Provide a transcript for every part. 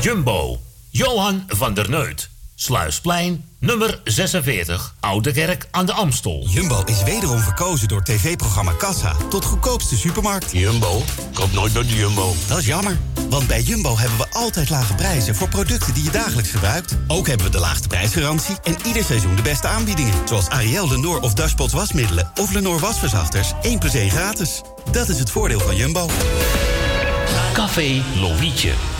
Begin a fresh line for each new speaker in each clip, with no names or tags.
Jumbo, Johan van der Neut. Sluisplein, nummer 46, Oude Kerk aan de Amstel.
Jumbo is wederom verkozen door tv-programma Kassa tot goedkoopste supermarkt.
Jumbo, koop nooit bij de Jumbo.
Dat is jammer, want bij Jumbo hebben we altijd lage prijzen voor producten die je dagelijks gebruikt. Ook hebben we de laagste prijsgarantie en ieder seizoen de beste aanbiedingen. Zoals Ariel, Lenor of Dashpot wasmiddelen of Lenor wasverzachters. 1 plus 1 gratis. Dat is het voordeel van Jumbo.
Café Lovietje.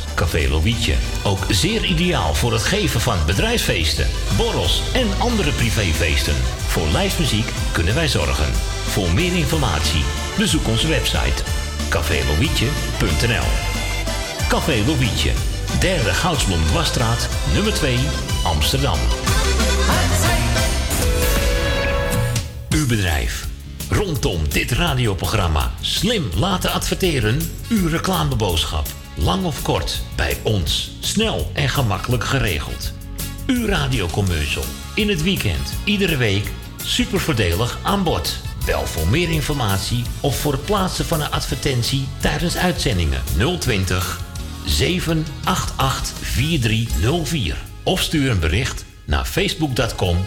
Café Lovietje. Ook zeer ideaal voor het geven van bedrijfsfeesten, borrels en andere privéfeesten. Voor lijstmuziek kunnen wij zorgen. Voor meer informatie bezoek onze website cafélovietje.nl Café Lovietje, derde Goudsblom Wasstraat, nummer 2, Amsterdam. Uw bedrijf. Rondom dit radioprogramma slim laten adverteren. Uw reclameboodschap. Lang of kort, bij ons. Snel en gemakkelijk geregeld. Uw radiocommercial. In het weekend, iedere week. Super voordelig aan bod. Bel voor meer informatie of voor het plaatsen van een advertentie tijdens uitzendingen 020 788 4304. Of stuur een bericht naar facebook.com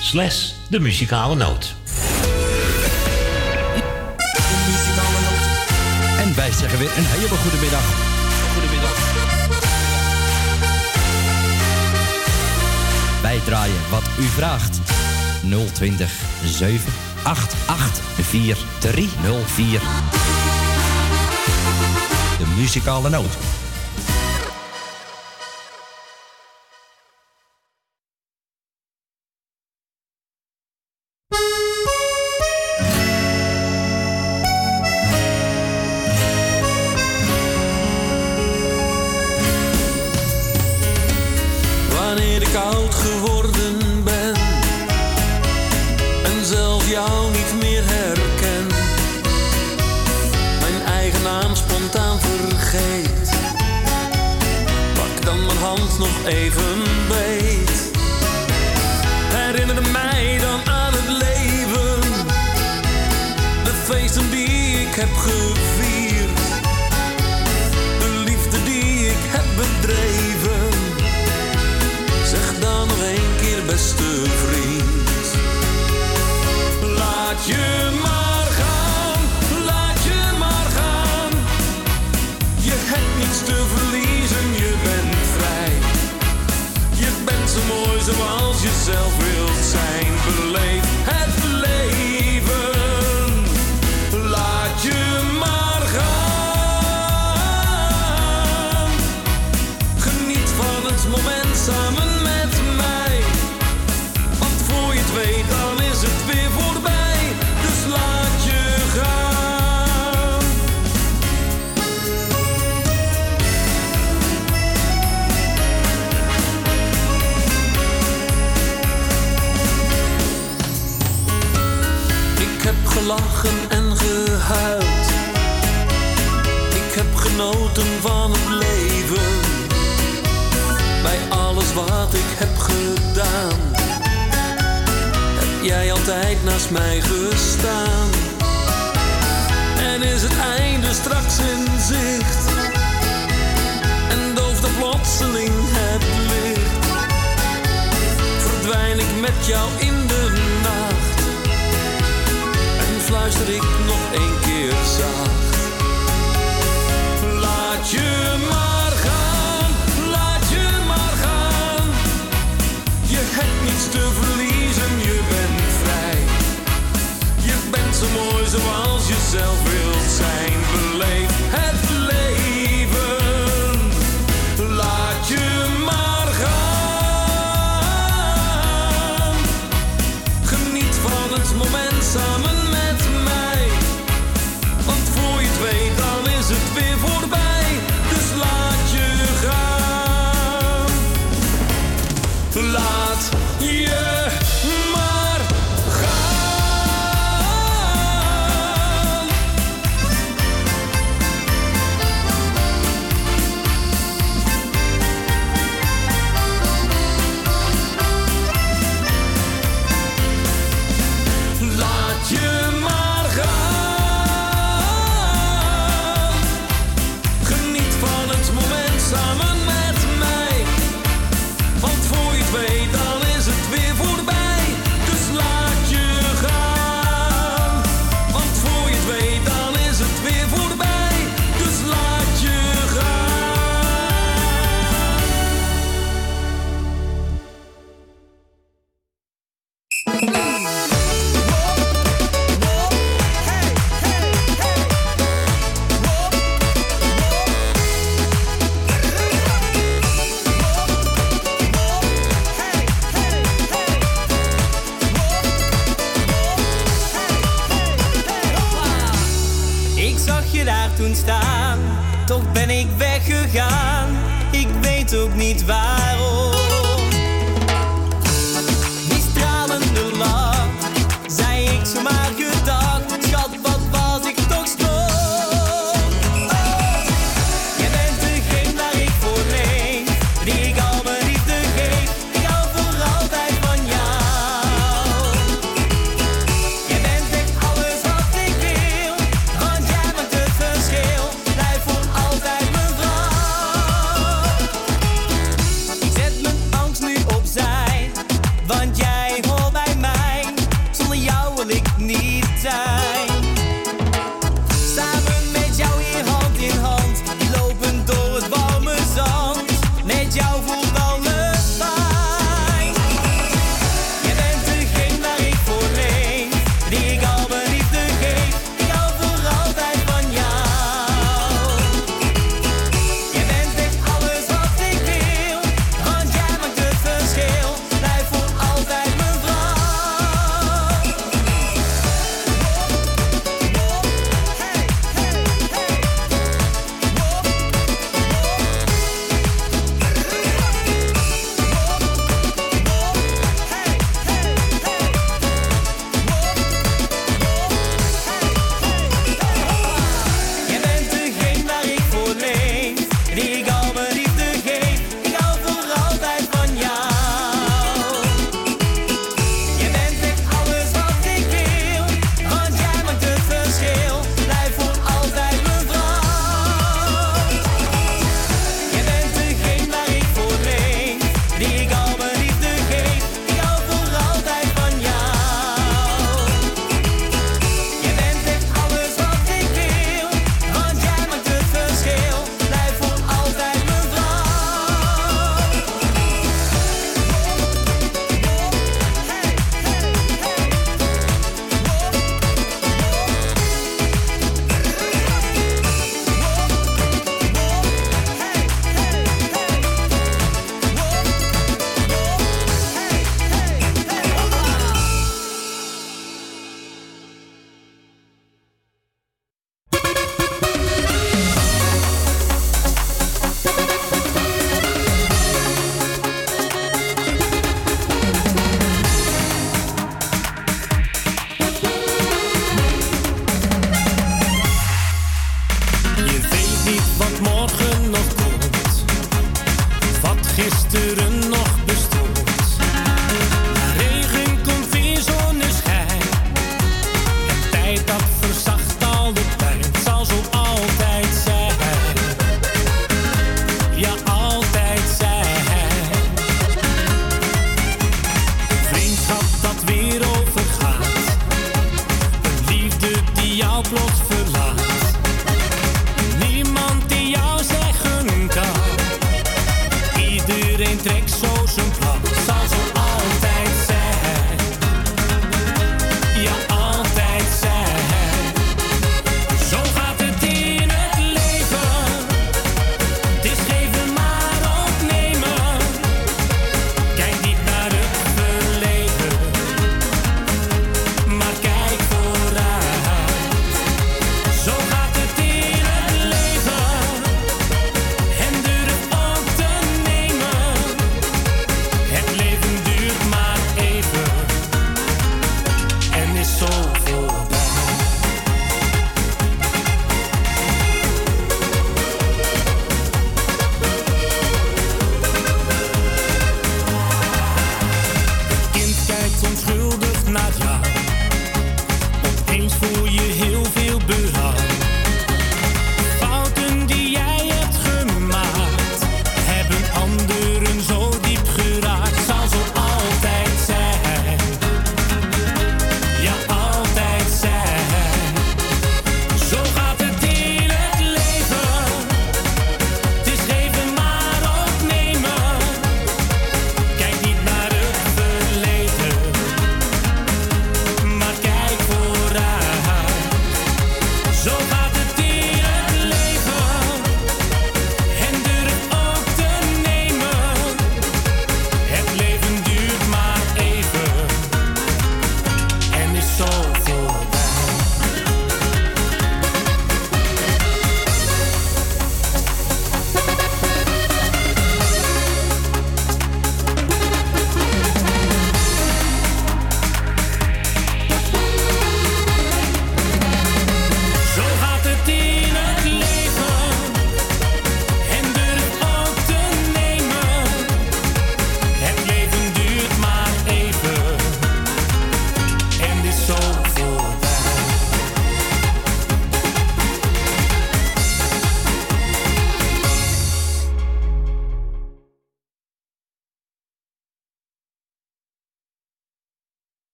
slash de muzikale noot.
En wij zeggen weer een hele goede middag. Wij draaien wat u vraagt. 020 788 4304. De muzikale noot.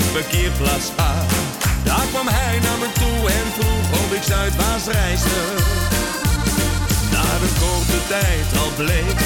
je
parkeerplaats. Daar kwam hij naar me toe en vroeg of ik Zuidwaarts reisde. Na een korte tijd al bleek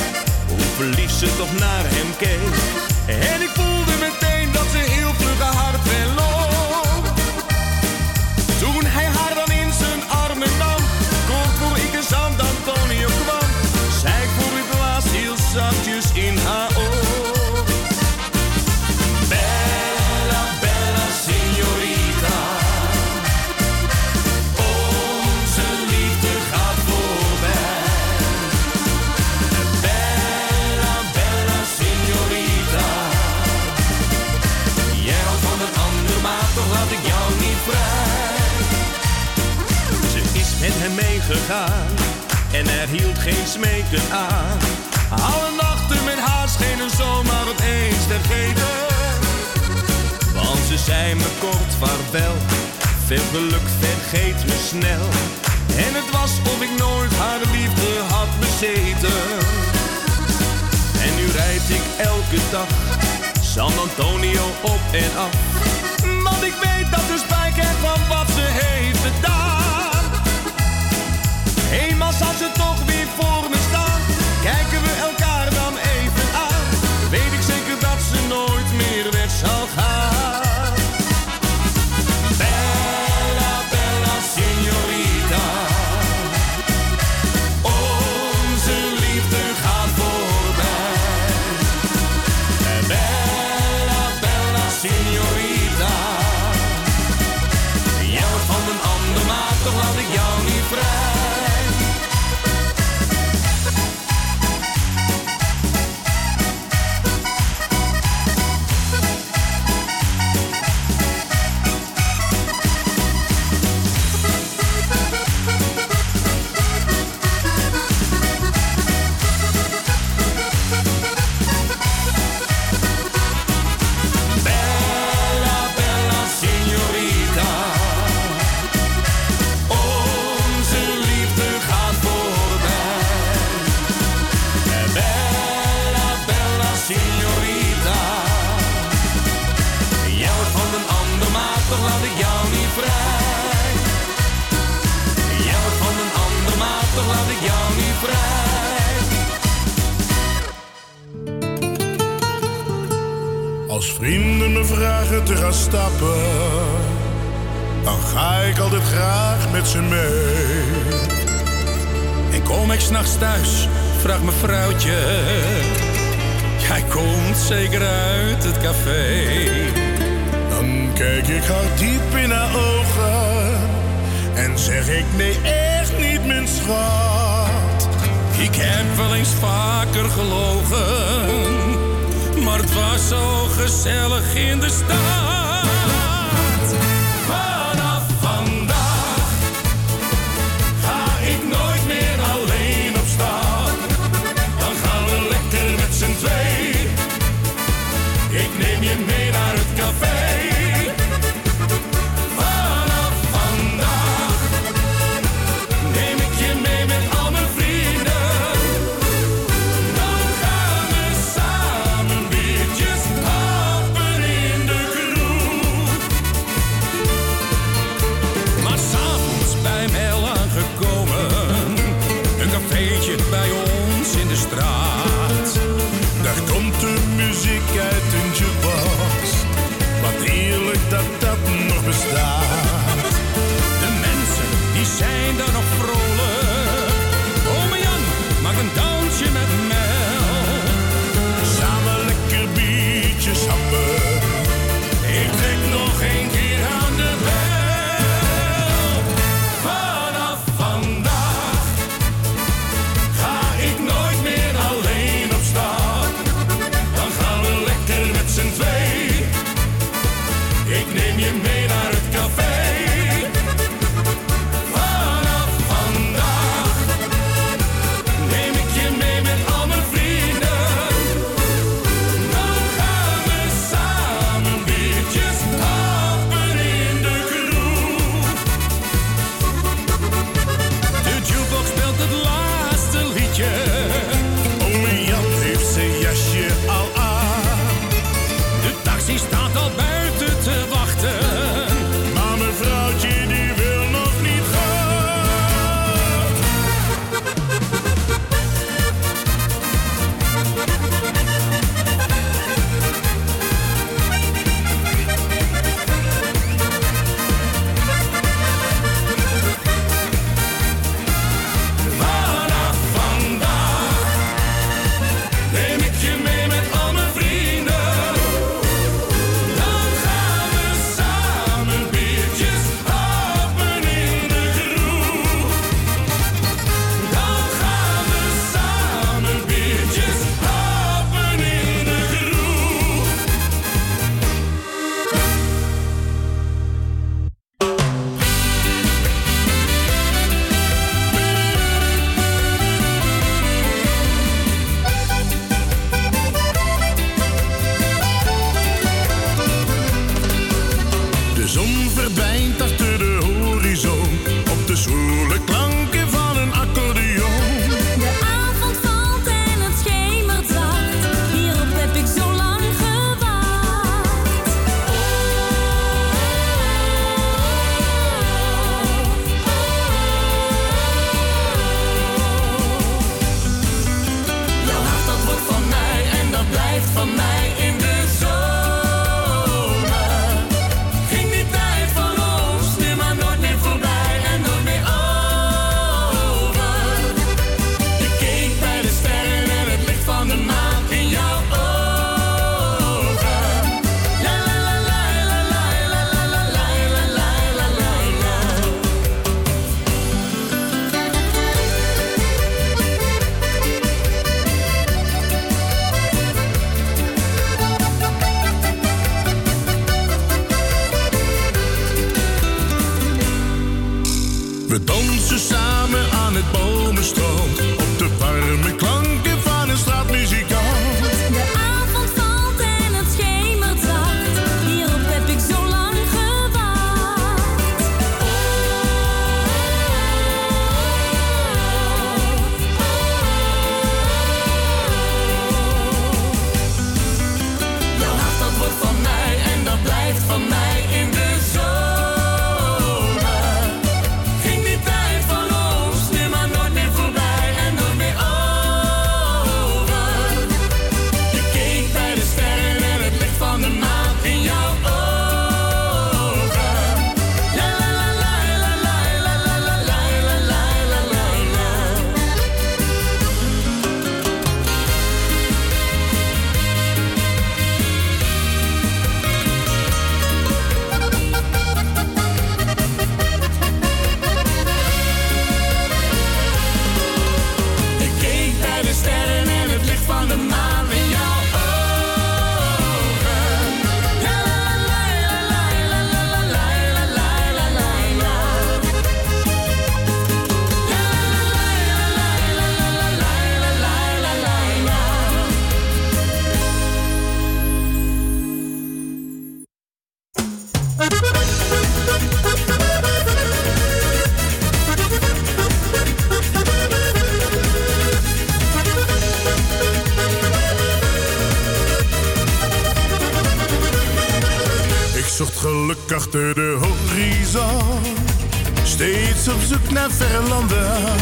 verre.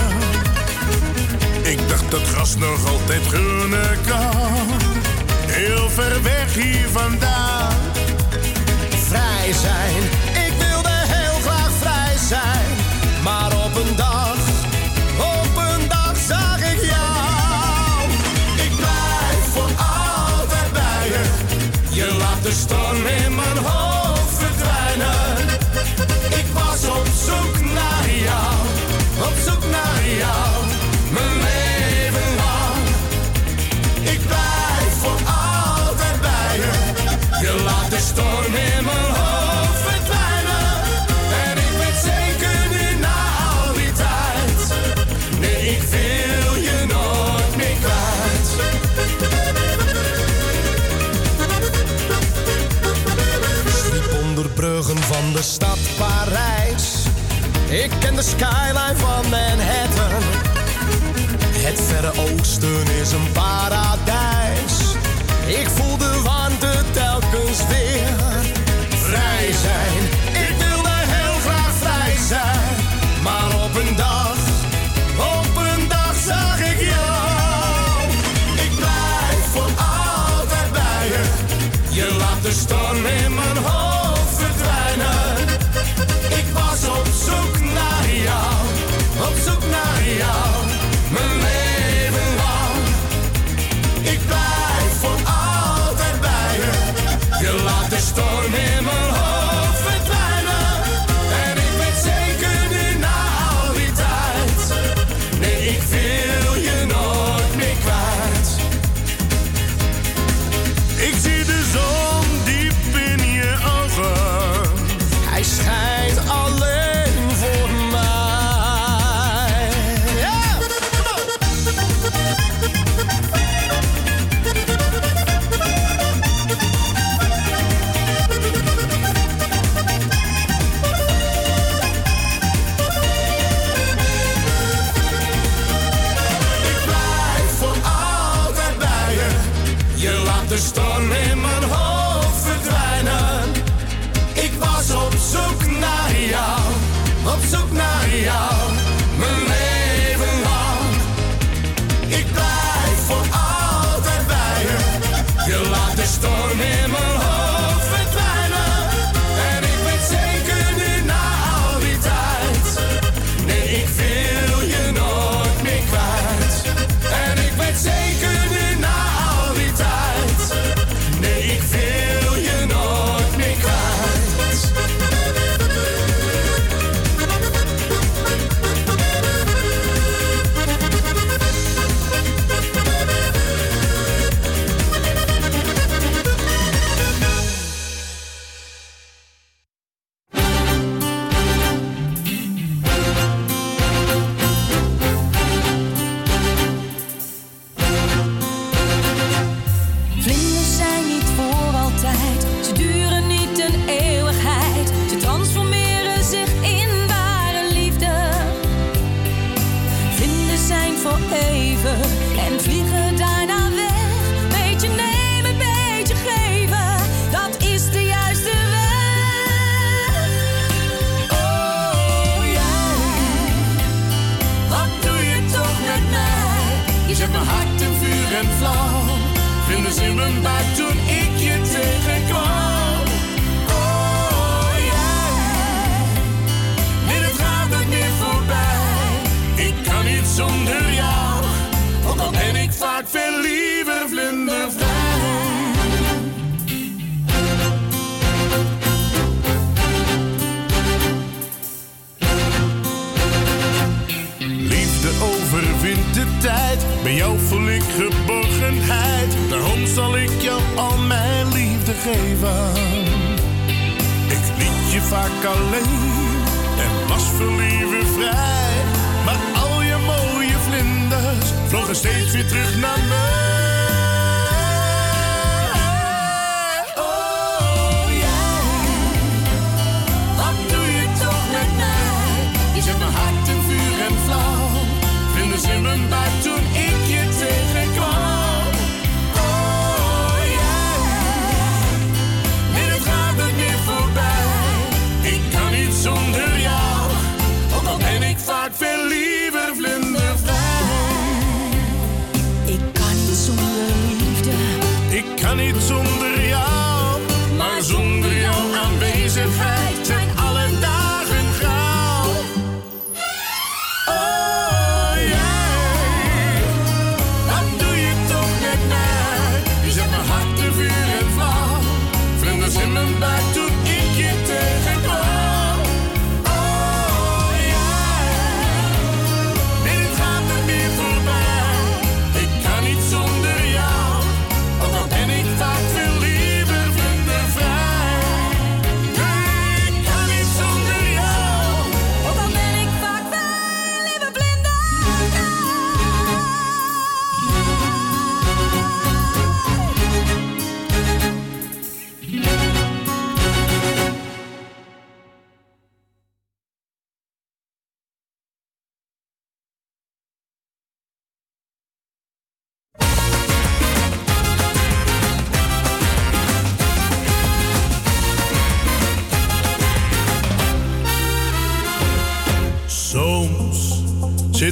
Ik dacht dat gras nog altijd groen kan. Heel ver weg hier vandaan.
Vrij zijn
de
skyline van Manhattan. Het verre oosten is een paradijs. Ik voel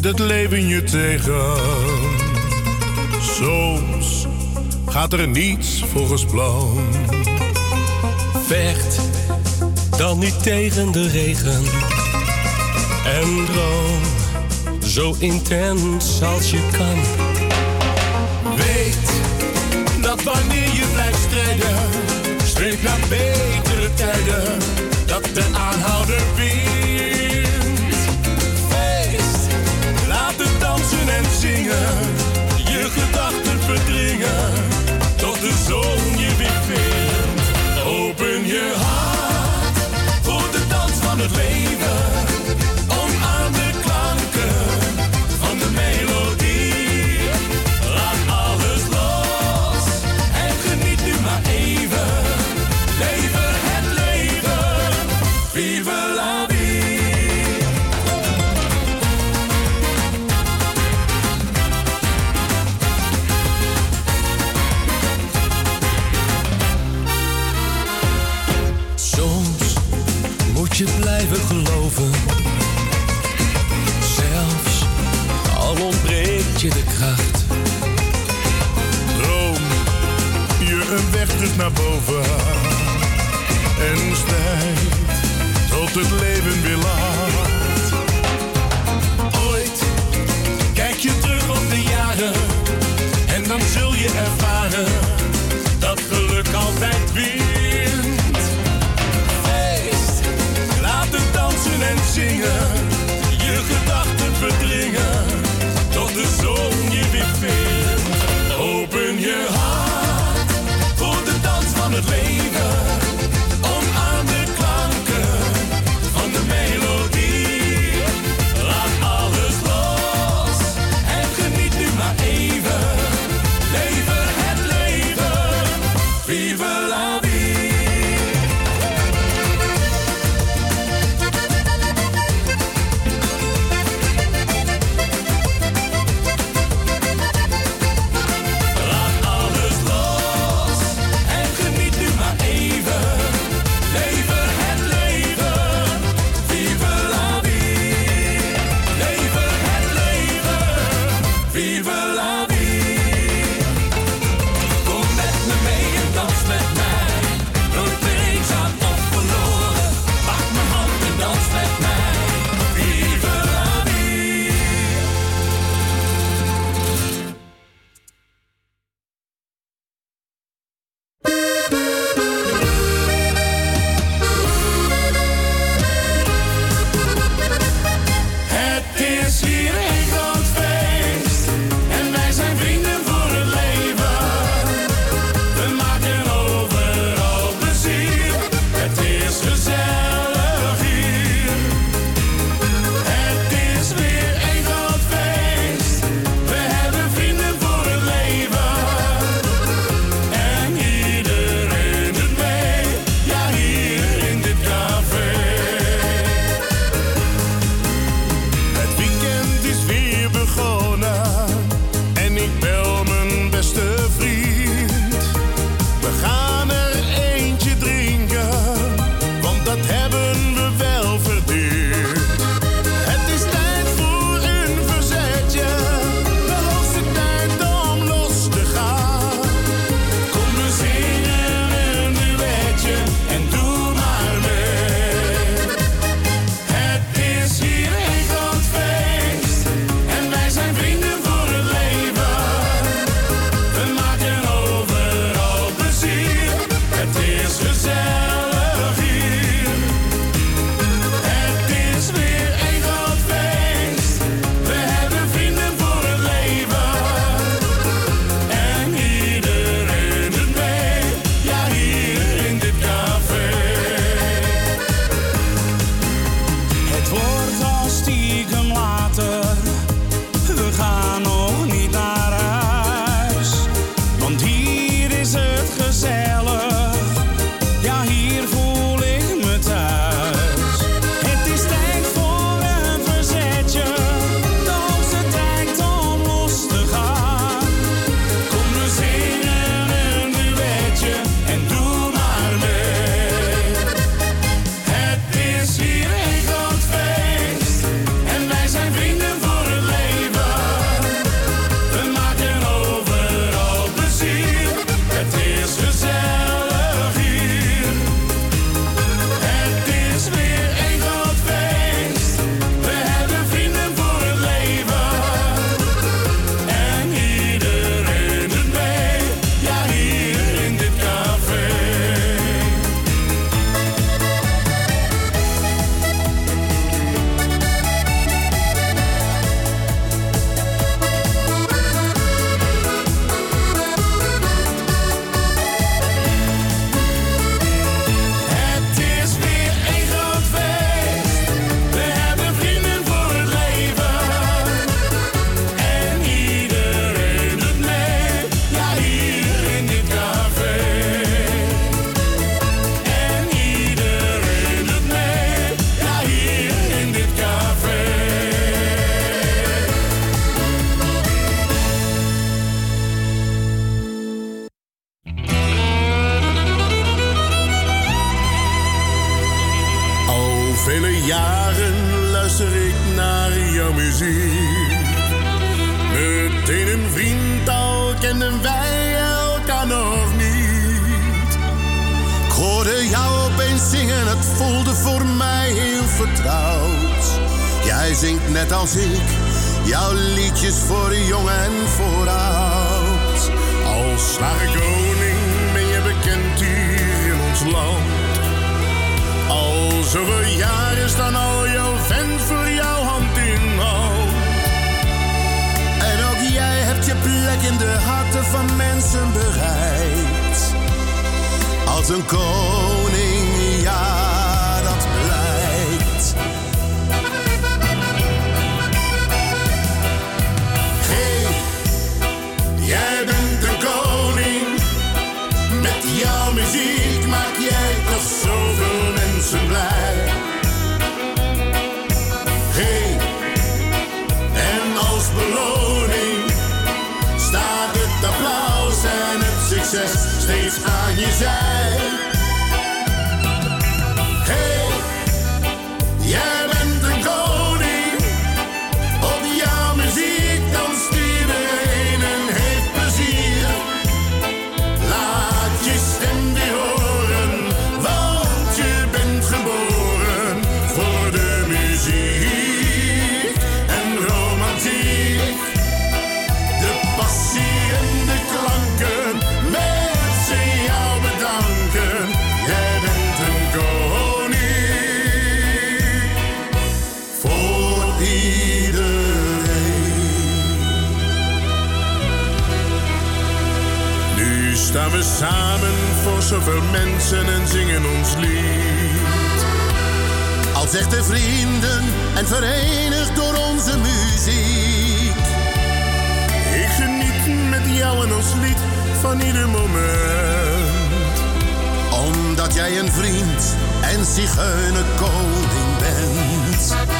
zit het leven je tegen. Soms gaat er niets volgens plan.
Vecht dan niet tegen de regen. En droom zo intens als je kan.
Weet dat wanneer je blijft strijden, streep naar betere tijden. Dat de aanhouder weer
blijven geloven. Zelfs al ontbreekt je de kracht.
Droom je een weg terug naar boven. En stijg tot het leven weer laat. Ooit kijk je terug op de jaren. En dan zul je ervaren dat geluk altijd weer zingen. Enig door onze muziek. Ik geniet met jou en ons lied van ieder moment. Omdat jij een vriend en zigeuner koning bent.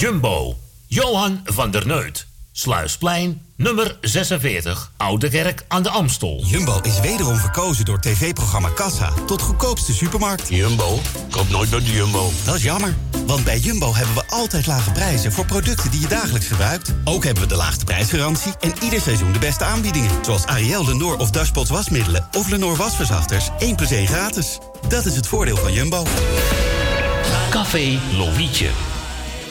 Jumbo. Johan van der Neut. Sluisplein, nummer 46, Oude Kerk aan de Amstel.
Jumbo is wederom verkozen door tv-programma Kassa tot goedkoopste supermarkt.
Jumbo? Koop nooit bij de Jumbo.
Dat is jammer, want bij Jumbo hebben we altijd lage prijzen voor producten die je dagelijks gebruikt. Ook hebben we de laagste prijsgarantie en ieder seizoen de beste aanbiedingen. Zoals Ariel, Lenoir of Dashpot wasmiddelen of Lenoir wasverzachters. 1 plus 1 gratis. Dat is het voordeel van Jumbo.
Café Lovietje.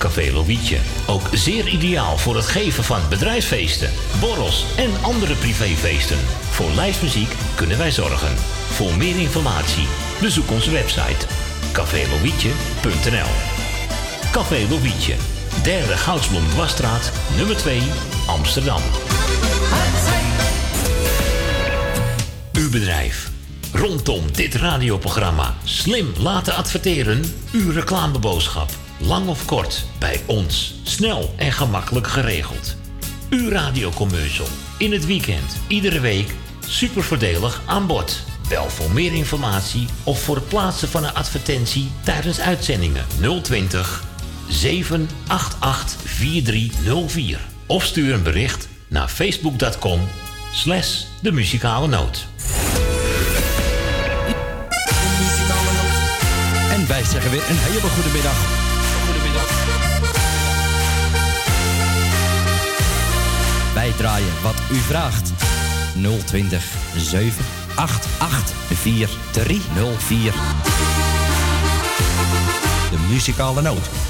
Café Lovietje. Ook zeer ideaal voor het geven van bedrijfsfeesten, borrels en andere privéfeesten. Voor lijstmuziek kunnen wij zorgen. Voor meer informatie bezoek onze website cafélovietje.nl Café Lovietje, derde Goudsblom Dwarsstraat, nummer 2, Amsterdam. Uw bedrijf. Rondom dit radioprogramma slim laten adverteren. Uw reclameboodschap. Lang of kort, bij ons. Snel en gemakkelijk geregeld. Uw radiocommercial. In het weekend, iedere week. Super voordelig aan bod. Bel voor meer informatie of voor het plaatsen van een advertentie tijdens uitzendingen 020 788 4304. Of stuur een bericht naar facebook.com slash de muzikale noot.
En wij zeggen weer een hele goede middag. Draaien wat u vraagt. 020 788 4304. De muzikale noot.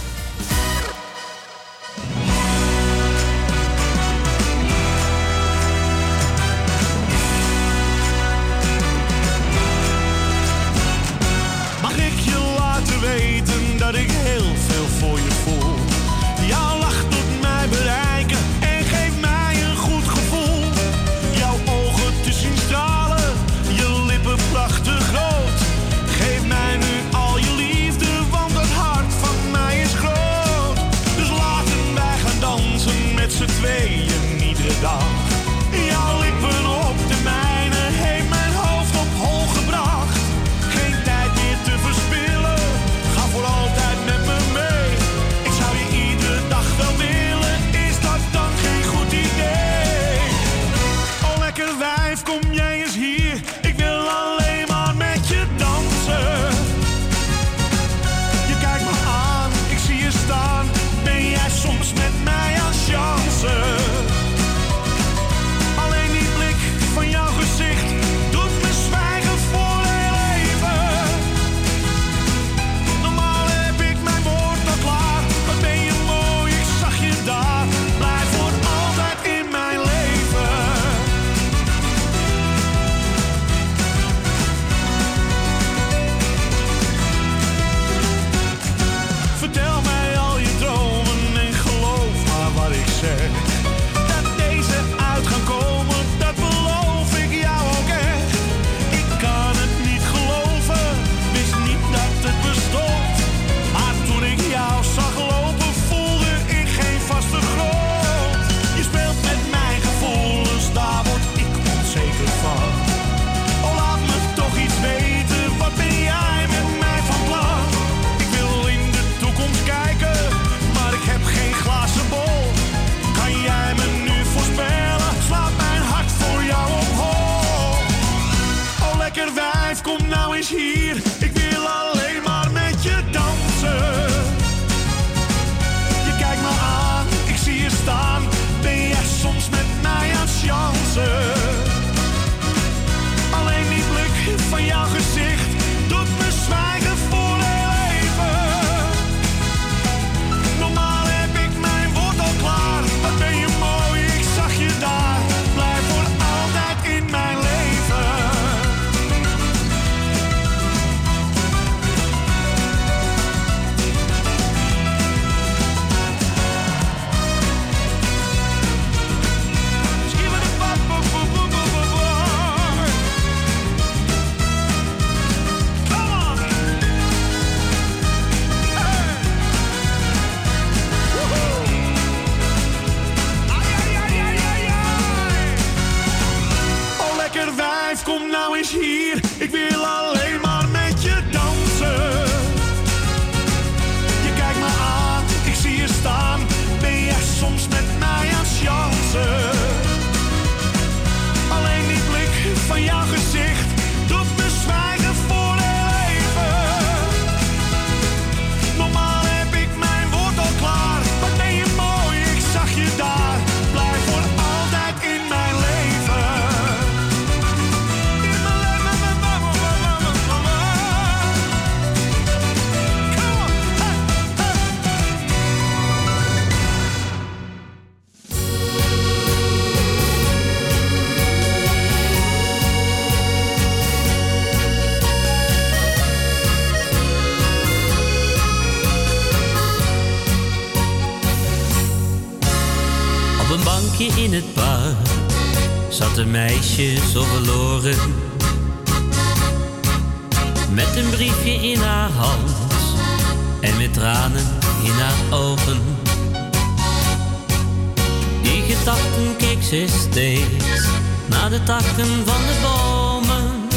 Gedachten keek ze steeds naar de takken van de bomen.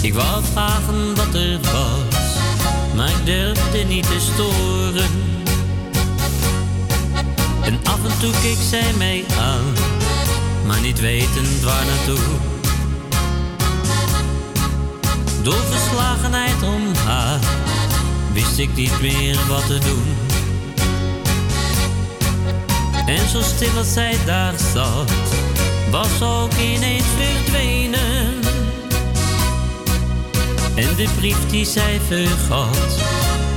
Ik wou vragen wat er was, maar ik durfde niet te storen. En af en toe keek zij mij aan, maar niet wetend waar naartoe. Door verslagenheid om haar wist ik niet meer wat te doen. En zo stil als zij daar zat, was ook ineens verdwenen. En de brief die zij vergat,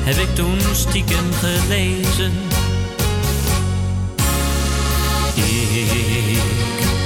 heb ik toen stiekem gelezen. Ik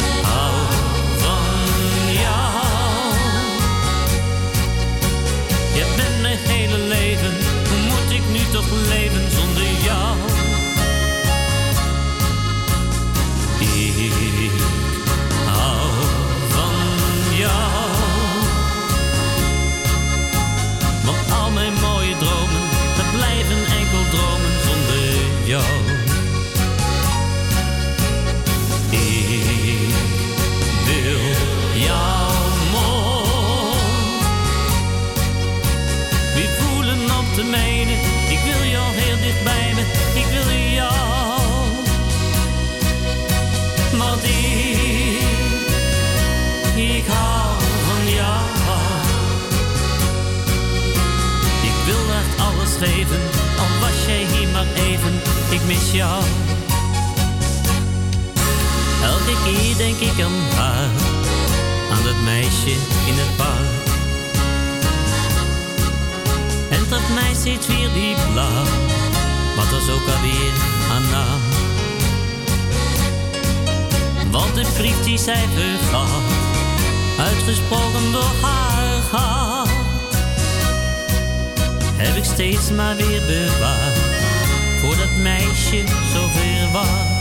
Elke keer denk ik aan haar, aan dat meisje in het park. En dat mij steeds weer die blauw, wat was ook alweer haar naam. Want de brief die zij vergat, uitgesproken door haar hart, heb ik steeds maar weer bewaard, meisje zover was.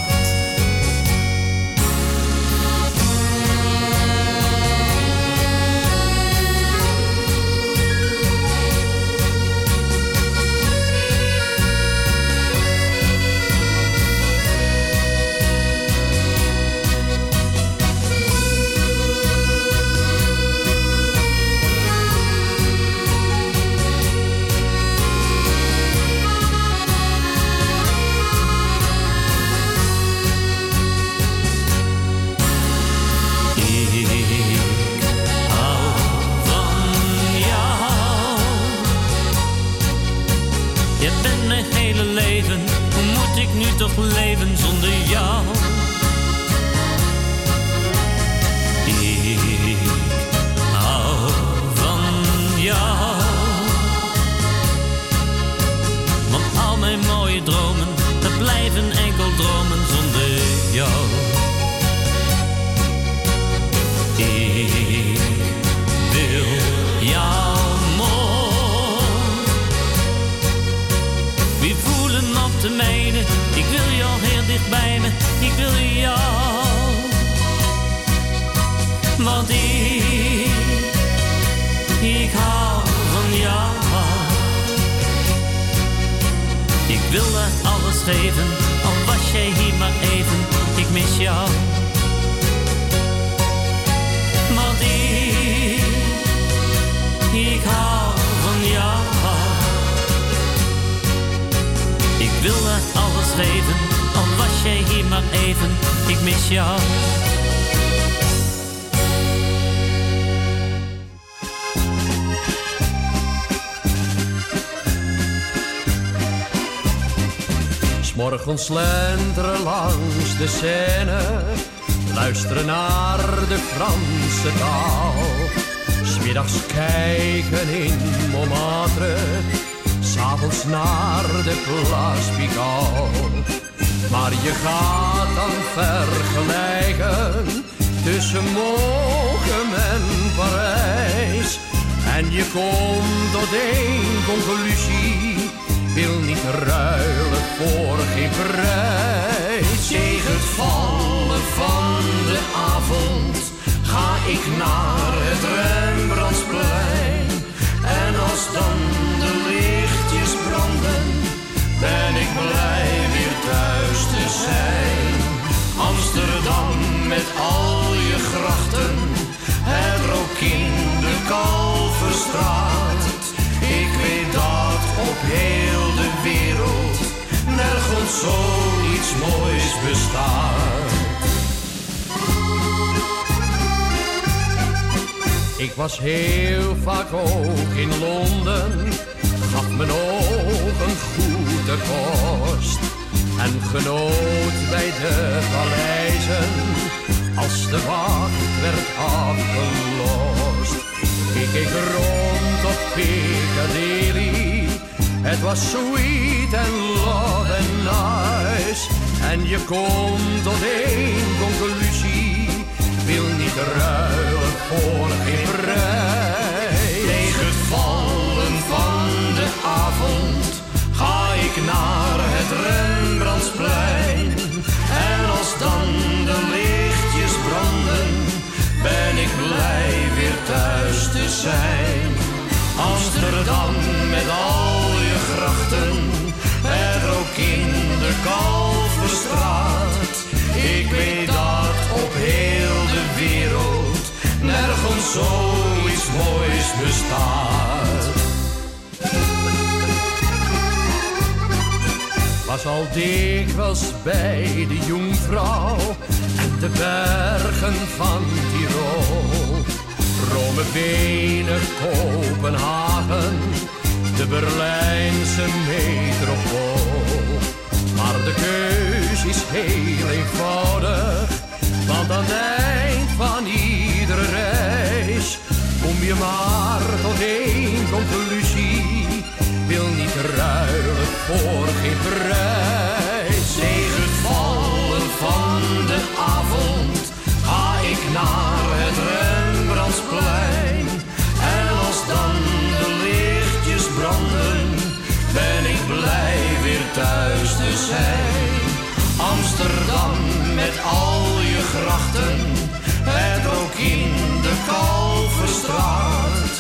Slenteren langs de Seine, luisteren naar de Franse taal. Smiddags kijken in Montmartre, s'avonds naar de Place Pigalle. Maar je gaat dan vergelijken tussen Mogen en Parijs. En je komt tot één conclusie,
wil niet ruilen voor geen prijs. Tegen het vallen van de avond ga ik naar het Rembrandtsplein. En als dan de lichtjes branden, ben ik blij weer thuis te zijn. Amsterdam met al je grachten, het rook in de Kalverstraat. Op heel de wereld nergens zoiets moois bestaat. Ik was heel vaak ook in Londen, gaf mijn ogen goed de kost. En genoot bij de paleizen, als de wacht werd afgelost. Ik keek rond op Piccadilly, het was sweet and love and nice. En je komt tot één conclusie, wil niet ruilen voor geen prijs. Tegen het vallen van de avond ga ik naar het Rembrandtsplein. En als dan de lichtjes branden, ben ik blij weer thuis te zijn. Amsterdam met al het rook in de Kalverstraat. Ik weet dat op heel de wereld nergens zoiets moois bestaat. Was al dikwijls bij de Jungvrouw en de bergen van Tirol. Rome, Wenen, Kopenhagen, de Berlijnse metropool. Maar de keus is heel eenvoudig, want aan het eind van iedere reis kom je maar tot één conclusie. Wil niet ruilen voor geen prijs. Tegen het vallen van de avond ga ik naar het Rembrandtsplein. Zijn. Amsterdam met al je grachten, het rook in de Kalverstraat.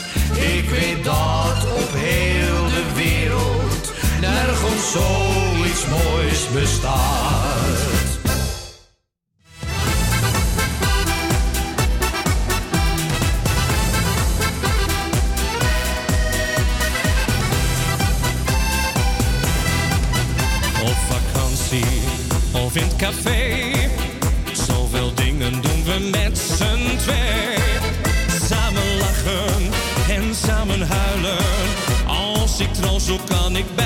Ik weet dat op heel de wereld nergens zoiets moois bestaat.
Kan ik bij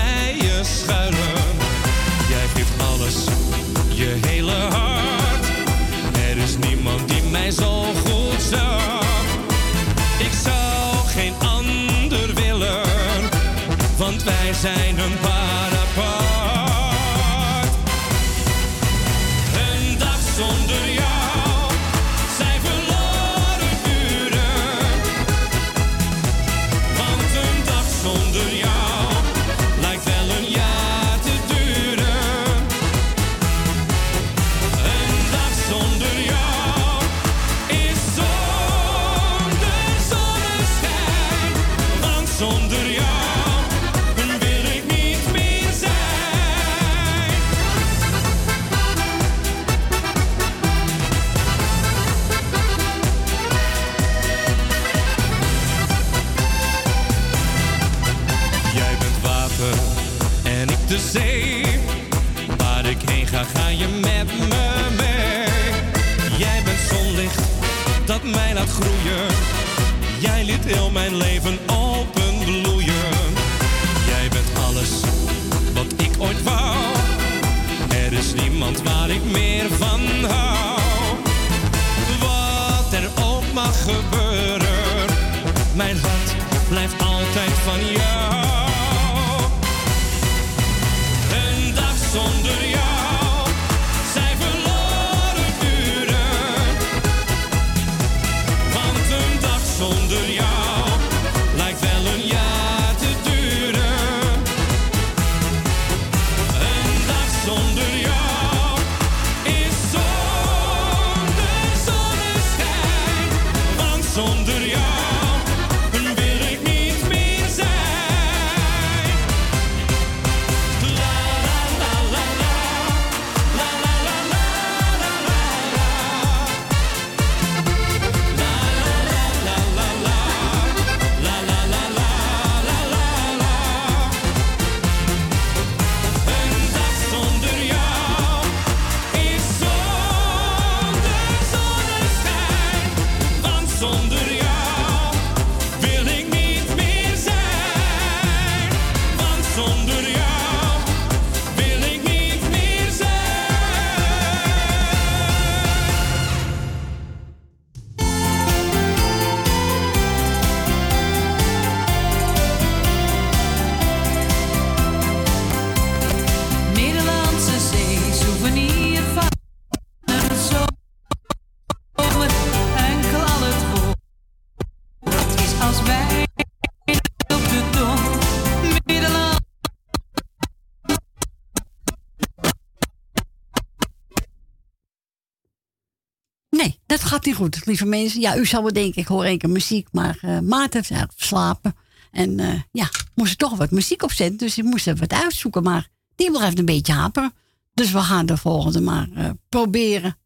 goed,
lieve mensen. Ja, u zou wel denken, ik hoor één keer muziek. Maar uh, Maarten heeft eigenlijk slapen. En uh, ja, moest er toch wat muziek opzetten. Dus ik moest even wat uitzoeken. Maar die blijft een beetje haperen. Dus we gaan de volgende maar uh, proberen.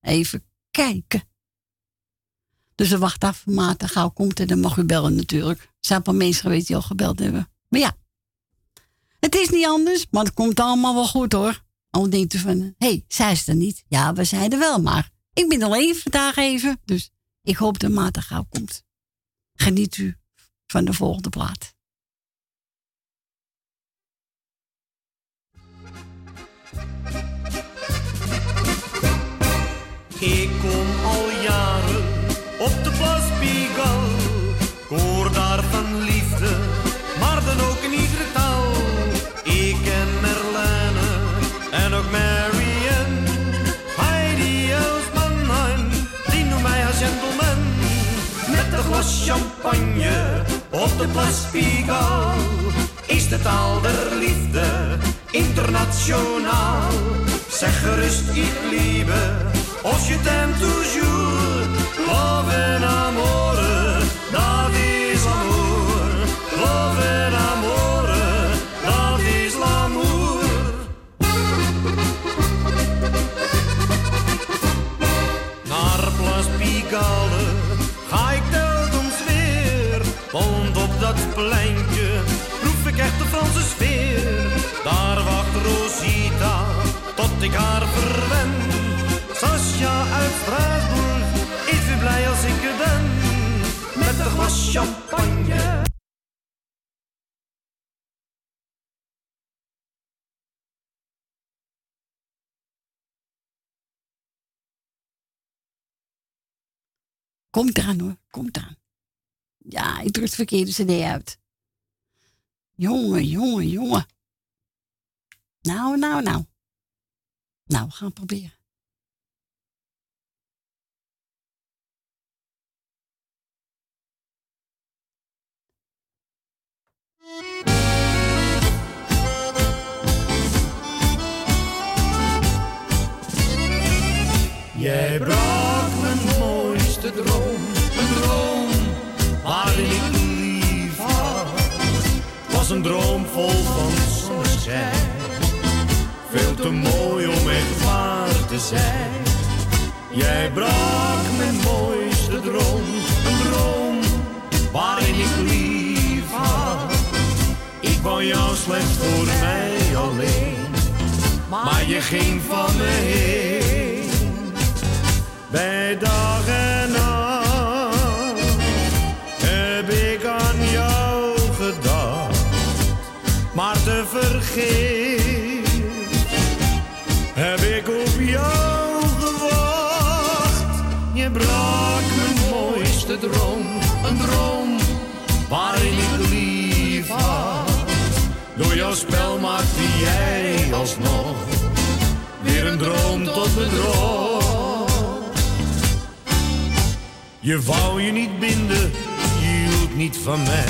Even kijken. Dus we wachten af, Maarten gauw komt en dan mag u bellen natuurlijk. Er zijn mensen geweest die al gebeld hebben. Maar ja, het is niet anders, maar het komt allemaal wel goed hoor. Al denkt van, hé, hey, zij is er niet. Ja, we zijn er wel, maar ik ben alleen vandaag even. Dus ik hoop dat Maarten gauw komt. Geniet u van de volgende plaat.
Ik kom al jaren champagne op de Pigal. Is de taal der liefde internationaal. Zeg gerust, ik liebe, als je t'aime toujours. Love en amore, pleintje proef ik echt de Franse sfeer. Daar wacht Rosita tot ik haar verwen. Sascha uit Straatsburg is weer blij als ik er ben. Met een glas champagne.
Komt eraan hoor, komt aan. Ja, ik druk het verkeerde cd uit. Jongen, jongen, jongen. Nou, nou, nou. Nou, we gaan proberen.
Jij brak Een droom vol van zonneschijn, veel te mooi om echt waar te zijn. Jij brak mijn mooiste droom, een droom waarin ik lief had. Ik wou jou slechts voor mij alleen, maar je ging van me heen. Bij dag en nacht heb ik op jou gewacht. Je brak mijn mooiste droom, een droom waarin ik lief had. Door jouw spel maakte jij alsnog weer een droom tot bedrog. Je wou je niet binden, je hield niet van mij.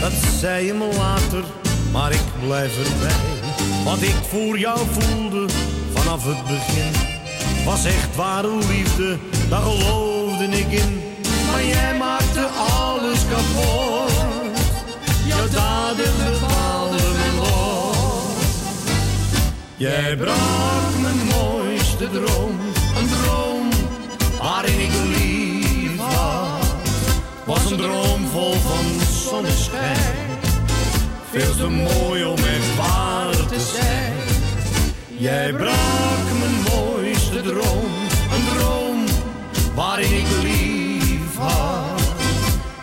Dat zei je me later, maar ik blijf erbij. Wat ik voor jou voelde vanaf het begin, was echt ware liefde, daar geloofde ik in. Maar jij maakte alles kapot, jouw daden bepaalden mijn lot. Jij brak mijn mooiste droom, een droom waarin ik lief had. Was een droom vol van zonneschijn, veel te mooi om echt waar te zijn. Jij brak mijn mooiste droom, een droom waarin ik lief had.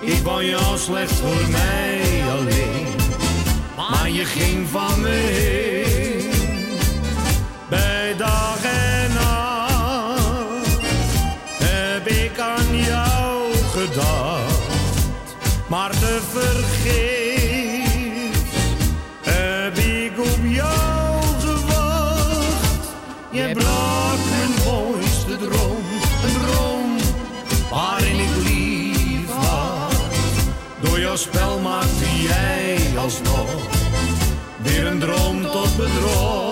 Ik wou jou slechts voor mij alleen, maar je ging van me heen. Bij dag en nacht heb ik aan jou gedacht, maar te vergeefs spel maakte jij alsnog weer een droom tot bedrog.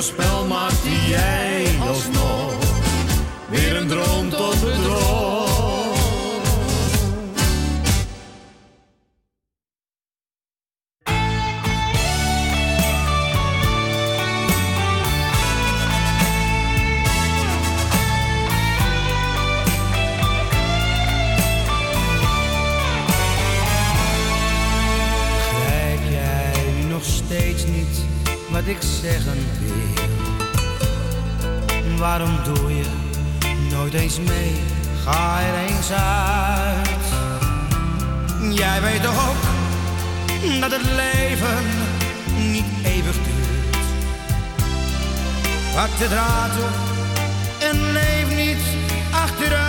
Spel maakte jij
Ga. Jij weet toch ook dat het leven niet eeuwig duurt. Pak de draad op en leef niet achteruit.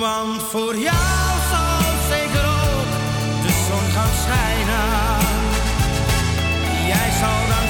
Want voor jou zal zeker ook de zon gaan schijnen. Jij zal dan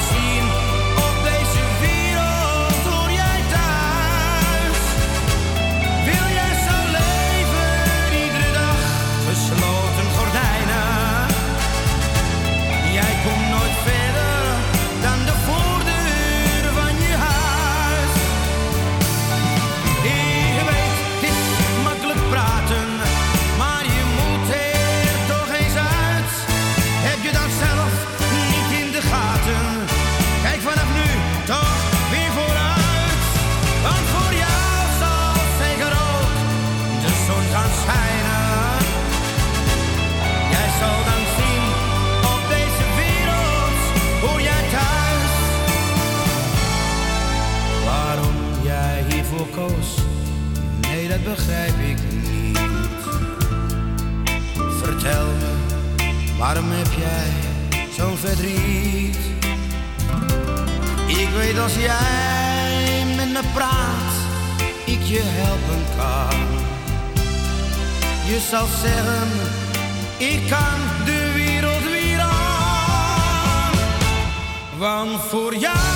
begrijp ik niet. Vertel me, waarom heb jij zo'n verdriet? Ik weet als jij met me praat, ik je helpen kan. Je zal zeggen, ik kan de wereld weer aan. Want voor jou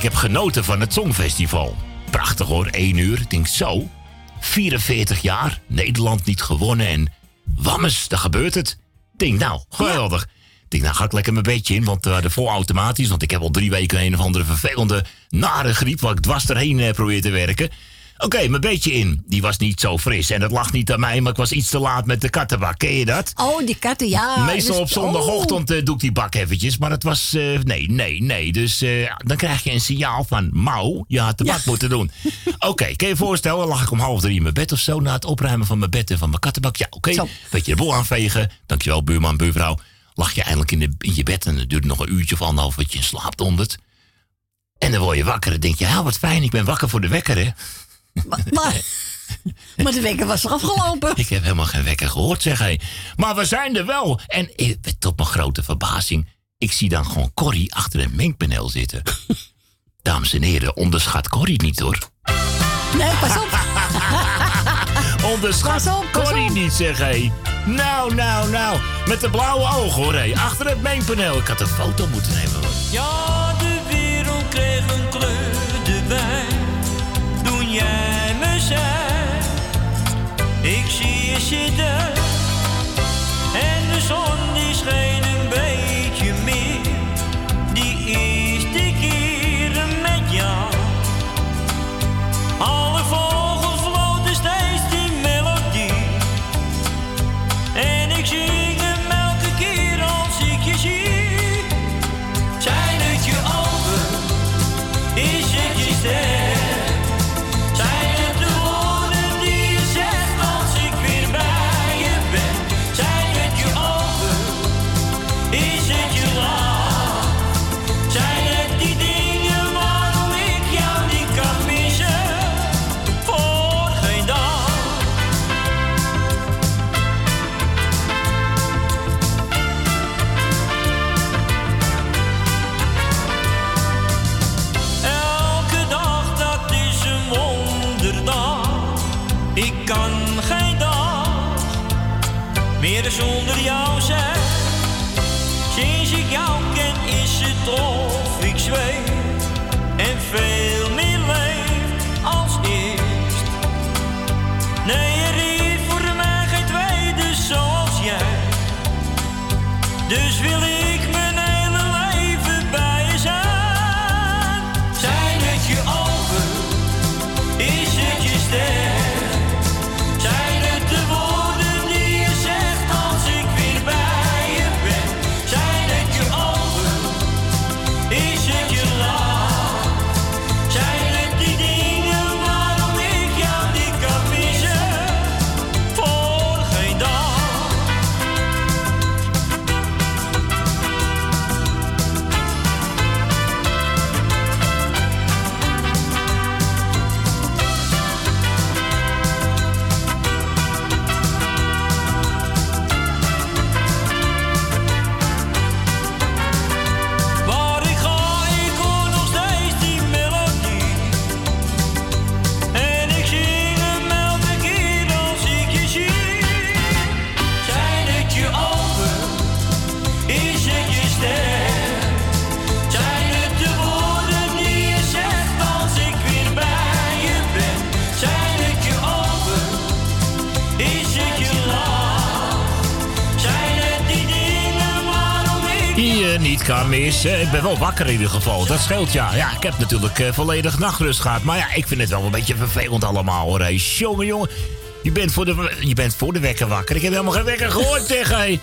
ik heb
genoten van het Songfestival. Prachtig hoor, 1 uur. Ik denk zo, 44 jaar, Nederland niet gewonnen en wammes, daar gebeurt het. Denk nou, geweldig. Ik denk nou ga ik lekker mijn bedje in, want uh, de vol automatisch, want ik heb al drie weken een of andere vervelende nare griep waar ik dwars erheen eh, probeer te werken. Oké, mijn beetje in. Die was niet zo fris. En dat lag niet aan mij, maar ik was iets te laat met de kattenbak. Ken je dat?
Oh, die katten, ja.
Meestal
Dus-
op zondagochtend eh, doe ik die bak eventjes. Maar het was... eh, nee, nee, nee. Dus eh, dan krijg je een signaal van... Mauw, je had de bak moeten doen. Oké, kan je je voorstellen? Dan lag ik om half drie in mijn bed of zo... na het opruimen van mijn bed en van mijn kattenbak. Ja, oké. Beetje de boel aanvegen. Dankjewel, buurman, buurvrouw. Lag je eindelijk in, de, in je bed... en het duurde nog een uurtje of anderhalf... dat je in slaap dondert. En dan word je wakker en denk je... Ja, wat fijn, ik ben wakker voor de wekker, hè?
Maar, maar de wekker was er afgelopen.
Ik heb helemaal geen wekker gehoord, zeg hij. Maar we zijn er wel. En tot mijn grote verbazing, ik zie dan gewoon Corrie achter een mengpaneel zitten. Dames en heren, onderschat Corrie niet hoor.
Nee, pas op.
Onderschat
Pas op, pas op.
niet, zeg hé. Nou, nou, nou. Met de blauwe ogen, hoor hé. Achter het mengpaneel. Ik had een foto moeten nemen. hoor.
Ja, ik zie je zitten. En de zon die scheen missen. Ik ben
wel wakker in ieder geval. Dat scheelt ja. Ja, ik heb natuurlijk eh, volledig nachtrust gehad. Maar ja, ik vind het wel een beetje vervelend allemaal hoor. Hey, jongen, jongen. Je bent, voor de, je bent voor de wekker wakker. Ik heb helemaal geen wekker gehoord, zeg hey.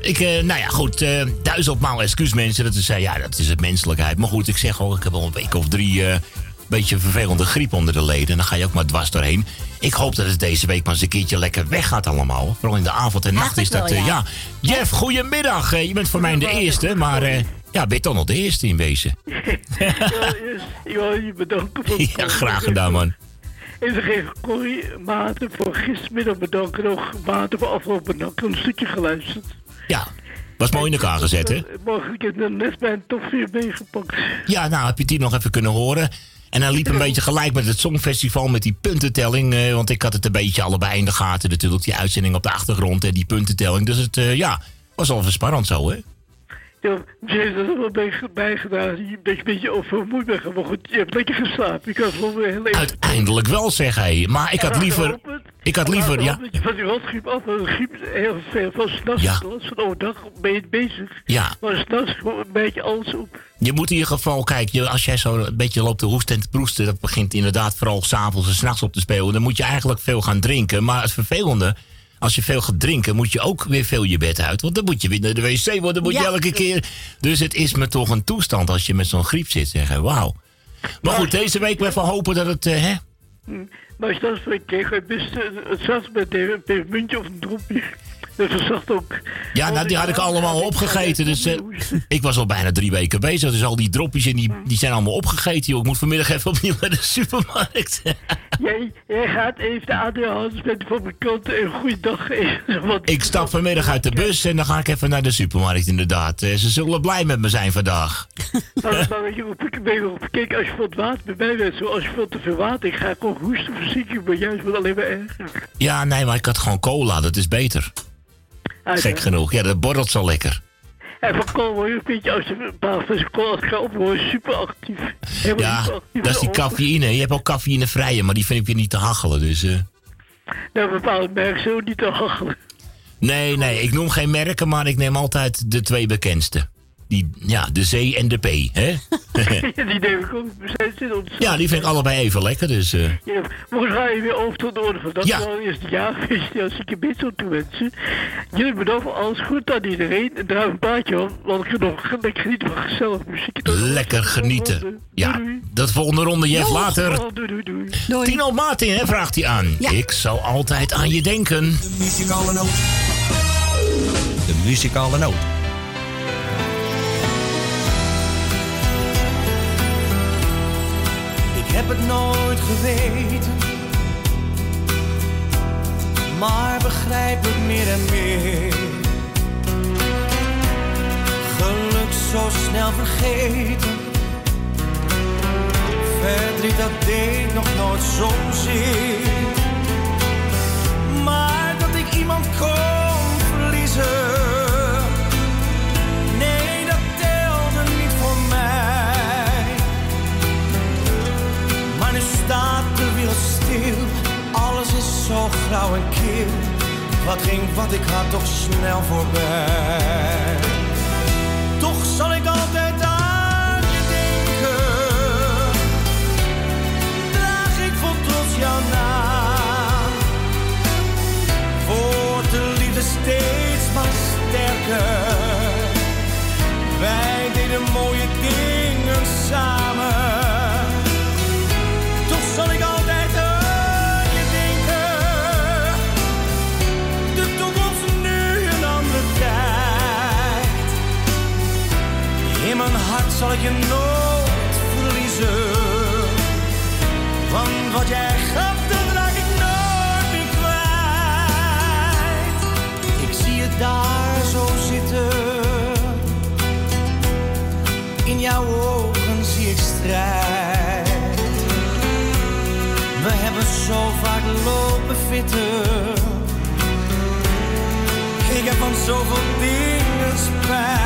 Ik, eh, nou ja, goed. eh duizendmaal excuus mensen. Dat is, eh, ja, dat is het menselijkheid. Maar goed, ik zeg al, ik heb al een week of drie... eh beetje vervelende griep onder de leden. En dan ga je ook maar dwars doorheen. Ik hoop dat het deze week maar eens een keertje lekker weggaat allemaal. Vooral in de avond en nacht is dat...
wel,
eh,
ja.
ja. Jeff, goedemiddag. Eh, je bent voor mij de eerste, maar... eh, ja, ben je toch nog de eerste in wezen?
Ik wil je bedanken voor het
Ja, graag gedaan, man.
En ze geven Corrie Maarten voor gistermiddag bedanken. Nog Maarten voor afgelopen nacht een stukje geluisterd.
Ja, was mooi in elkaar gezet, hè?
Morgen, ik heb net bij een top 4 meegepakt.
Ja, nou, heb je die nog even kunnen horen? En hij liep een beetje gelijk met het Songfestival met die puntentelling. eh, want ik had het een beetje allebei in de gaten natuurlijk. Die uitzending op de achtergrond en die puntentelling. Dus het, eh, ja, was al even spannend zo, hè?
Ja, ze heeft er wel bij, bijgedaan. Je bent een beetje bent. Maar goed, je hebt lekker geslapen. Ik had wel weer heel even...
Uiteindelijk wel, zeg hij. Maar ik had liever... Ik had liever, ja.
Van die rotgriep af, de griep heel veel. Van s'nachts,
Ja.
van overdag ben je bezig.
Ja.
Maar s'nachts gewoon een beetje alles op.
Je moet in ieder geval, kijk, je- als jij zo een beetje loopt te hoesten en te proesten, dat begint inderdaad vooral s'avonds en s'nachts op te spelen. Dan moet je eigenlijk veel gaan drinken. Maar het vervelende, als je veel gaat drinken, moet je ook weer veel je bed uit. Want dan moet je weer naar de wc worden, dan moet je elke keer. Dus het is me toch een toestand als je met zo'n griep zit, zeggen. Wauw. Maar goed, deze week weer van hopen dat het, eh, hè?
Hm. Maar als dat voor je kreeg, het zat met een pepermuntje of een Dat ook.
Ja, nou, die had ik allemaal opgegeten. Dus eh, ik was al bijna drie weken bezig. Dus al die dropjes en die, die zijn allemaal opgegeten. Joh. Ik moet vanmiddag even opnieuw naar de supermarkt.
Jij, jij gaat even de ADHD met van mijn kant een goede dag even. Want
ik stap vanmiddag uit de bus en dan ga ik even naar de supermarkt inderdaad. Eh, Ze zullen blij met me zijn vandaag.
Nou, maar ik ben op. Kijk, als je het water bij mij bent, zo, als je veel te veel water, ik ga gewoon hoesten, verzieken, maar juist wordt alleen maar erger.
Ja, nee, maar ik had gewoon cola. Dat is beter. Gek genoeg. Ja, dat borrelt zo lekker.
En van kool word je een beetje, als een paar flessen kool als ik ga op, word je super actief.
Ja, dat is die cafeïne. Je hebt ook cafeïnevrije, maar die vind ik weer niet te hachelen. Dus, eh,
Nou, bepaalde merk zo niet te hachelen.
nee, nee, ik noem geen merken, maar ik neem altijd de twee bekendste. Die, ja, de C en de P, hè?
Ja, die neem ik ook. Om
ja, die vind ik allebei even lekker, dus... eh,
Ja, morgen ga je weer over tot de orde van dat
Ja.
is wel het eerste jaar geweest. Als ik een beetje toe wensen. Jullie bedanken voor alles goed aan iedereen. En draai een paardje op, want ik nog lekker genieten van gezellig muziek.
lekker genieten. Ja, dat volgende ronde, Jeff, later.
Oh, doei, doei, doei.
Tino Martin, hè, vraagt hij aan. Ik zal altijd aan je denken.
De muzikale noot. De muzikale noot.
Heb het nooit geweten, maar begrijp het meer en meer. Geluk zo snel vergeten, verdriet dat deed nog nooit zozeer. Alles is zo grauw en kil. Wat ging wat ik had toch snel voorbij. Toch zal ik altijd aan je denken. Draag ik vol trots jouw naam. Wordt de liefde steeds maar sterker. Zal ik je nooit verliezen. Want wat jij gaf, dat raak ik nooit meer kwijt. Ik zie je daar zo zitten. In jouw ogen zie ik strijd. We hebben zo vaak lopen fitten. Ik heb van zoveel dingen spijt.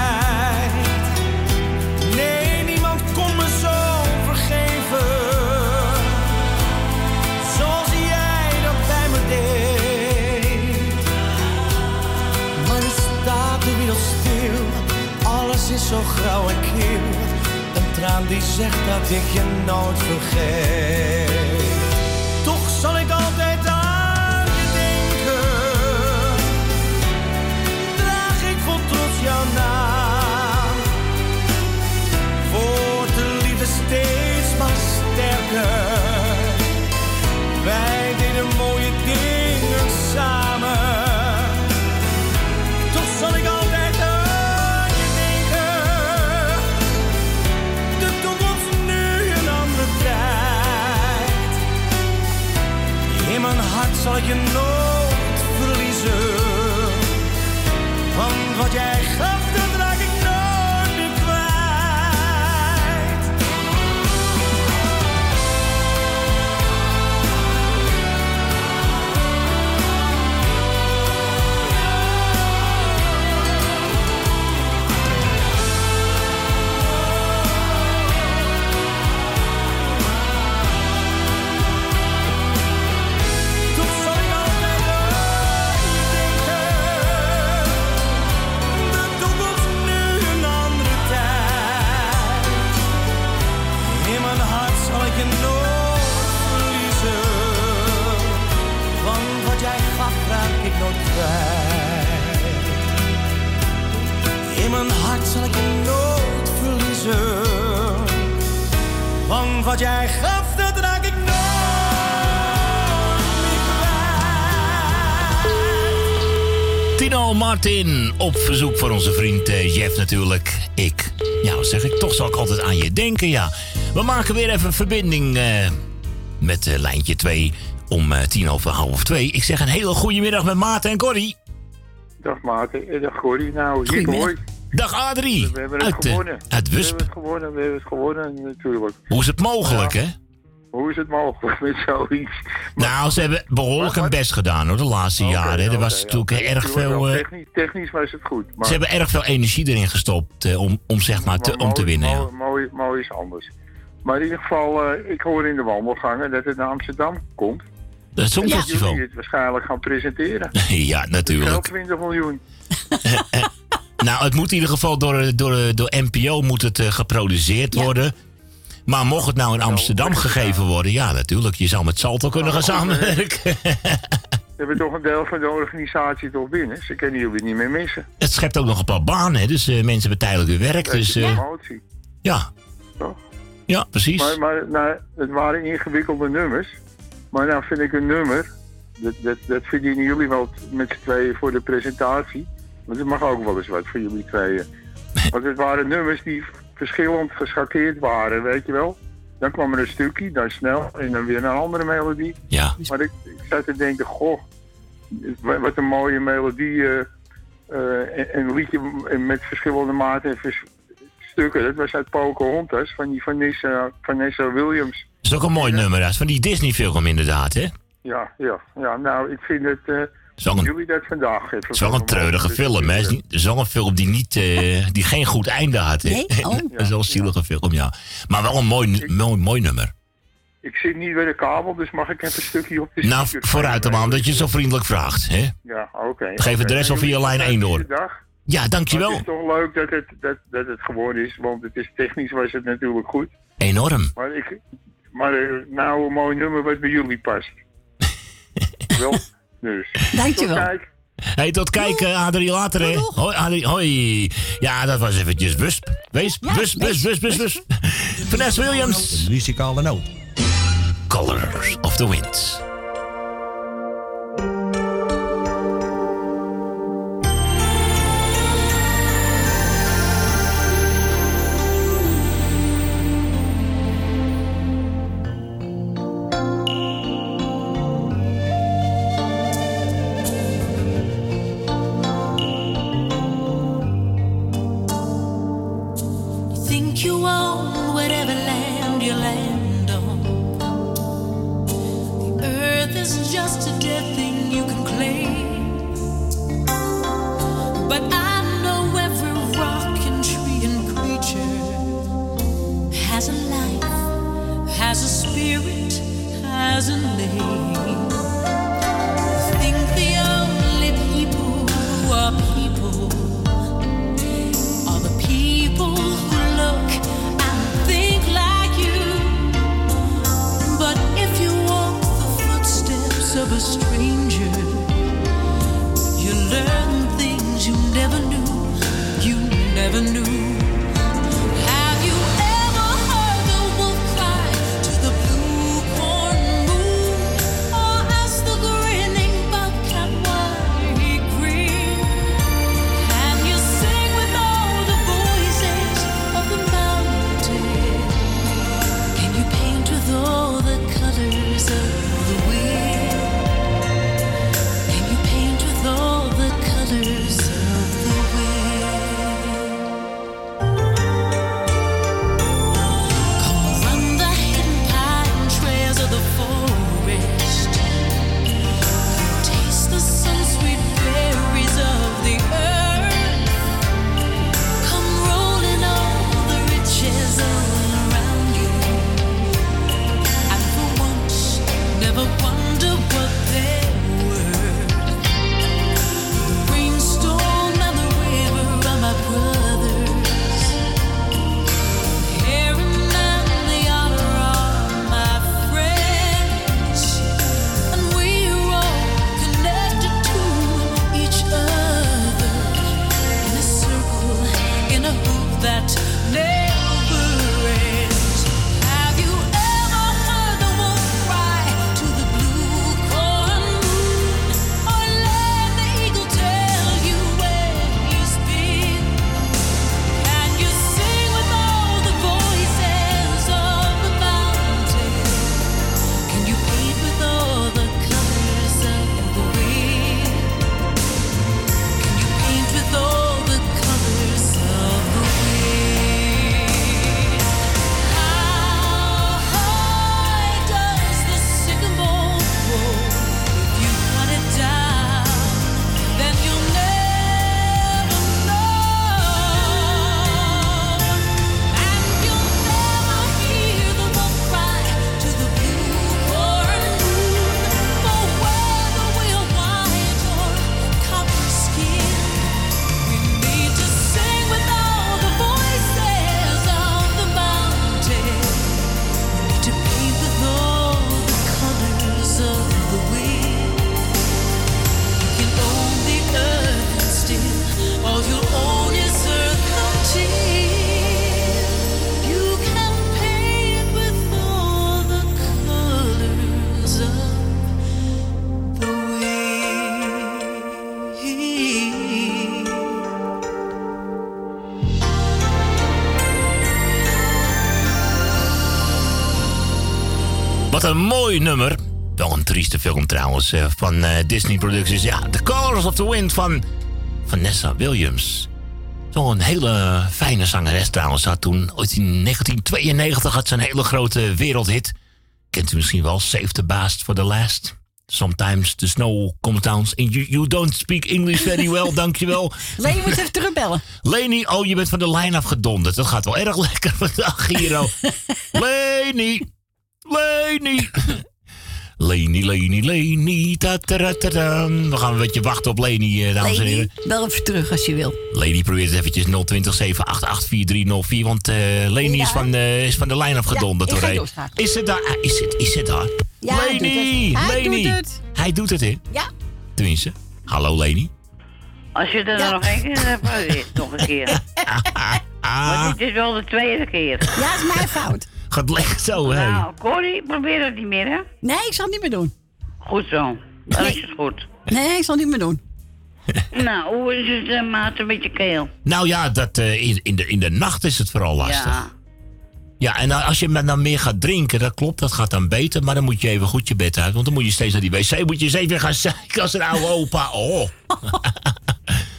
Zo grauw en kil. Een traan die zegt dat ik je nooit vergeet. Zal ik je nooit verliezen. Want wat jij gaf,
Martin, op verzoek van onze vriend eh, Jeff natuurlijk. Ik. Ja, wat zeg ik? Toch zal ik altijd aan je denken, ja. We maken weer even een verbinding eh, met eh, lijntje 2 om eh, tien over half twee. Ik zeg een hele goede middag met Maarten en Corrie.
Dag Maarten en dag Corrie. Nou, hier hoor.
Dag Adrie.
We hebben het
Uit,
gewonnen.
uit
We hebben het gewonnen, we hebben het gewonnen natuurlijk.
Hoe is het mogelijk, hè?
Hoe is het mogelijk met zoiets?
Nou, ze hebben behoorlijk hun best gedaan hoor, de laatste jaren. Er was natuurlijk erg veel. eh,
Technisch, technisch was het goed. Maar,
ze hebben erg veel energie erin gestopt eh, om, om, zeg maar, te,
maar
om te
mooi-
winnen. ja.
Mooi, mooi, mooi is anders. Maar in ieder geval, eh, ik hoor in de wandelgangen dat het naar Amsterdam komt. Dat
Songfestival.
jullie het waarschijnlijk gaan presenteren.
ja, natuurlijk.
20 miljoen.
Nou, het moet in ieder geval door, door, door NPO moet het, geproduceerd worden. Maar mocht het nou in Amsterdam gegeven worden, ja, natuurlijk. Je zou met Salto kunnen gaan samenwerken.
We hebben toch een deel van de organisatie toch binnen. Ze kunnen jullie niet meer missen.
Het schept ook nog een paar banen, hè, dus eh, mensen hebben tijdelijk weer werk. Dus, eh,
promotie.
ja.
Toch?
Ja, precies.
Maar, maar nou, het waren ingewikkelde nummers. Maar nou vind ik een nummer, dat, dat, dat verdienen jullie wel met z'n tweeën voor de presentatie. Want het mag ook wel eens wat voor jullie tweeën. Want het waren nummers die verschillend geschakeerd waren, weet je wel. Dan kwam er een stukje, dan snel, en dan weer een andere melodie.
Ja.
Maar ik, ik zat te denken, goh, wat een mooie melodie. eh, eh, en, en een liedje met verschillende maten en vers- stukken. Dat was uit Pocahontas, van die Vanessa, Vanessa Williams.
Dat is ook een mooi nummer, dat is van die Disney-film inderdaad, hè?
Ja, ja, ja. Nou, ik vind het... eh
wel een-
jullie dat vandaag even...
Het is wel een treurige film, hè? Het is niet- het is wel een film die, niet, eh, die geen goed einde had. Hè?
Nee? Oh.
dat is wel een zielige film, ja. Maar wel een mooi, mooi, mooi nummer.
Ik zit niet bij de kabel, dus mag ik even een stukje op de
Nou, vooruit dan maar, omdat je zo vriendelijk vraagt. Hè?
Ja, oké.
Geef
oké.
de rest al
Nou,
via lijn
jullie
1 door. Ja,
Maar
dankjewel.
Het is toch leuk dat het, dat, dat het geworden is, want het is technisch was het natuurlijk goed.
Enorm.
Maar, ik, maar eh, nou een mooi nummer wat bij jullie past. Wel, dus.
Dankjewel.
Tot kijk.
Hey, tot kijken, Adrie, later, hè? Hoi, Adrie, hoi. Ja, dat was eventjes Wusp. Wees, Wusp, Wusp, Wusp, Wusp, Wusp. Vanessa Williams.
Muzikale noot.
Colors of the Wind. Van Disney Productions. Ja, The Colors of the Wind van Vanessa Williams. Een hele fijne zangeres trouwens. Had toen, ooit in 1992 had ze een hele grote wereldhit. Kent u misschien wel, Save the Bast for the Last. Sometimes the snow comes down and you, you don't speak English very well, dankjewel.
Leni moet even terugbellen.
Leni, oh, je bent van de lijn afgedonderd. Dat gaat wel erg lekker vandaag, Giro. Leni, Leni. Leni, Leni, Leni. Ta -ta -ta -ta -ta. We gaan een beetje wachten op Leni, eh, dames en heren.
Leni, bel even terug als je wil.
Leni probeert het eventjes 020 788 4304. Want eh, Leni is van, eh, is van de lijn afgedonderd.
Ja, ik ga
hoor.
doorschakelen.
Is ze daar? Ah, Is het, is het daar?
Ja, hij doet
Leni,
het. Hij
Leni.
doet het.
Hij doet het, hè?
Ja.
Tenminste. Hallo, Leni.
Als je er nog één keer hebt, probeer nog een keer. Maar dit is wel de tweede keer.
Ja, het is mijn fout.
Gaat lekker zo, hè?
Nou, Corrie, probeer het niet meer, hè?
Nee, ik zal het niet meer doen.
Goed zo. Dan is het goed.
Nee, ik zal het niet meer doen.
nou, hoe is het, uh, maat, met je keel?
Nou ja, dat, eh, in, in, de, in de nacht is het vooral lastig.
Ja.
Ja, en als je met dan meer gaat drinken, dat klopt, dat gaat dan beter. Maar dan moet je even goed je bed uit. Want dan moet je steeds naar die wc, moet je eens even gaan zeiken als een oude opa. Oh.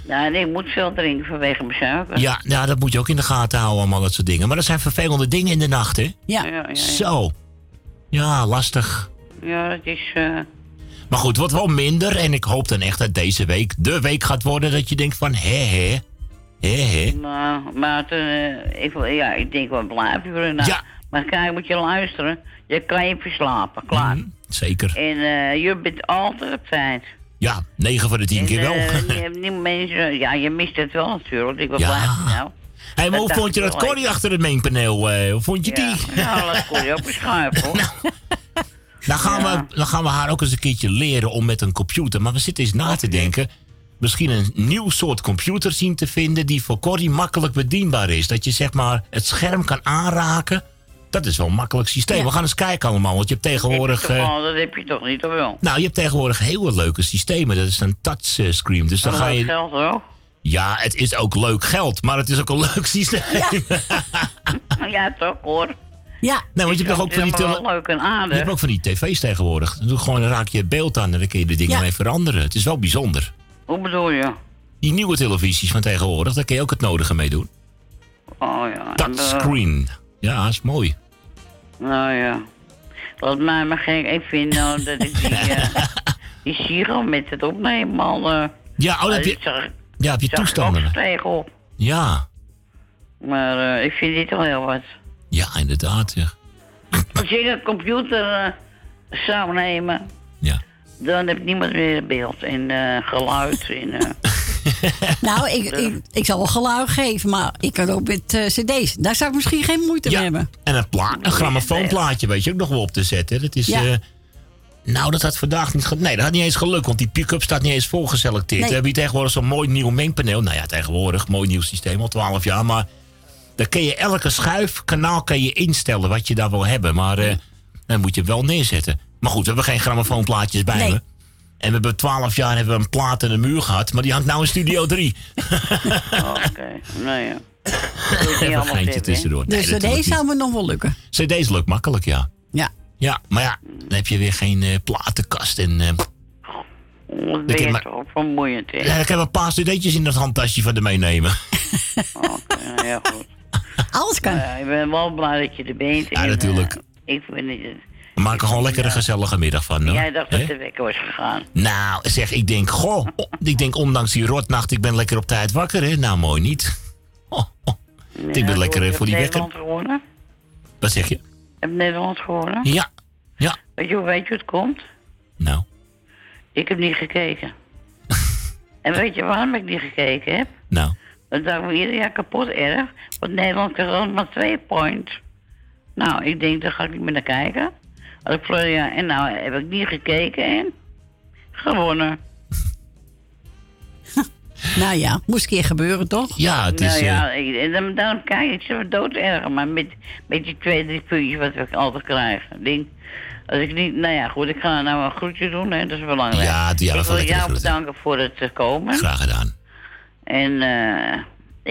Ja, nee, ik moet veel drinken vanwege mijn suiker.
Ja, ja, dat moet je ook in de gaten houden, allemaal dat soort dingen. Maar dat zijn vervelende dingen in de nacht, hè?
Ja.
ja, ja, ja.
Zo. Ja, lastig.
Ja, dat is... eh,
Maar goed, wordt wel minder. En ik hoop dan echt dat deze week de week gaat worden dat je denkt van, hè, hè. Hè, hè.
Nou, maar eh, ik, wil- ja, ik denk wel blijven. Nou,
Ja.
Maar kijk, moet je luisteren. Je kan even slapen, klaar.
Zeker.
En eh, je bent altijd op tijd.
Ja, 9 van de 10 keer wel.
Eh, je mensen, ja, je mist het wel natuurlijk. Ik
Ja.
blijven nou.
Maar hoe vond je dat Corrie achter het mengpaneel? eh, hoe vond je die?
Ja, dat je ook beschuiven hoor.
Dan gaan, we, dan gaan we haar ook eens een keertje leren om met een computer. Maar we zitten eens na te denken. Misschien een nieuw soort computer zien te vinden. die voor Corrie makkelijk bedienbaar is. Dat je zeg maar het scherm kan aanraken. Dat is wel een makkelijk systeem. We gaan eens kijken allemaal. Want je hebt tegenwoordig. eh,
Oh, dat heb je toch niet, of wel?
nou, je hebt tegenwoordig hele leuke systemen. Dat is een touchscreen. Dus dan
Maar
ga
dat
je.
geldt ook.
Ja, het is ook leuk geld. Maar het is ook een leuk systeem.
Ja, toch hoor.
Ja.
Nee, want je hebt toch ook van die,
Het is
tele-
allemaal wel leuk en
je hebt ook van die tv's tegenwoordig. Dan doe gewoon, dan raak je het beeld aan en dan kun je de dingen
Ja.
mee veranderen. Het is wel bijzonder.
Hoe bedoel je?
Die nieuwe televisies van tegenwoordig, daar kun je ook het nodige mee doen.
Oh ja. en, eh,
Touchscreen. Ja, is mooi.
Nou ja. Laat mij maar gek. Ik vind nou dat ik die, eh die Siro met het opnemen al... eh,
Ja, oh, heb je,
zag-
ja, heb je toestanden. Ja,
Maar eh, ik vind dit al heel wat.
ja, inderdaad. Ja.
Als ik een computer zou nemen...
Ja.
Dan heb niemand meer beeld en geluid en...
Nou, ik, ik, ik zal wel geluid geven, maar ik kan ook met eh, cd's. Daar zou ik misschien geen moeite mee hebben.
En een, pla een grammofoonplaatje weet je ook nog wel op te zetten. Dat is...
Ja.
eh, nou, dat had vandaag niet ge- Nee, dat had niet eens gelukt, want die pick-up staat niet eens voorgeselecteerd.
Nee.
We hebben hier tegenwoordig zo'n mooi nieuw mengpaneel. Nou ja, tegenwoordig, mooi nieuw systeem, al 12 jaar. Maar dan kun je elke schuifkanaal kan je instellen wat je daar wil hebben. Maar eh, dan moet je het wel neerzetten. Maar goed, we hebben geen grammofoonplaatjes bij
Nee.
me. En we hebben 12 jaar hebben we een plaat in de muur gehad, maar die hangt nou in Studio 3.
Oké, nou ja.
Even een geintje tussendoor. Nee,
Dus cd's zou me nog wel lukken.
CD's lukt makkelijk, ja.
Ja.
Ja, maar ja, dan heb je weer geen eh, platenkast en... eh,
Wat
Dan
ben
je
je
maar-
toch vermoeiend, hè?
ja, kan je een paar cd'tjes in dat handtasje van de meenemen.
Nou ja, goed.
Alles kan.
Ja, ik ben wel blij dat je er bent.
Ja,
en,
natuurlijk.
eh, ik vind het...
We maken gewoon lekker een gezellige middag van. hoor.
Jij dacht dat de wekker was gegaan.
Nou, zeg, ik denk, goh, oh, ik denk ondanks die rotnacht, ik ben lekker op tijd wakker, hè? Nou, mooi niet. Oh, oh. ik ben lekker eh, voor die
Heb
wekker.
Nederland gewonnen?
Wat zeg je?
Heb Nederland gewonnen?
Ja, ja.
Weet je, hoe- weet je hoe het komt?
Nou.
Ik heb niet gekeken. en weet je waarom ik niet gekeken heb?
Nou.
Dacht ik me ieder jaar kapot erg. Want Nederland krijgt maar twee points. Nou, ik denk, daar ga ik niet meer naar kijken. Ik jaar, en nou heb ik niet gekeken en gewonnen.
Nou ja, moest een keer gebeuren, toch?
Ja, het is...
nou ja,
eh,
ik, en dan, kijk ik zo dood erg, maar met, met die twee, drie puntjes wat ik altijd krijg. Ik Denk, als ik niet, nou ja, goed, ik ga nou een groetje doen, hè, dat is belangrijk.
Ja, jij
ik wil jou bedanken voor het eh, komen.
Graag gedaan.
En eh,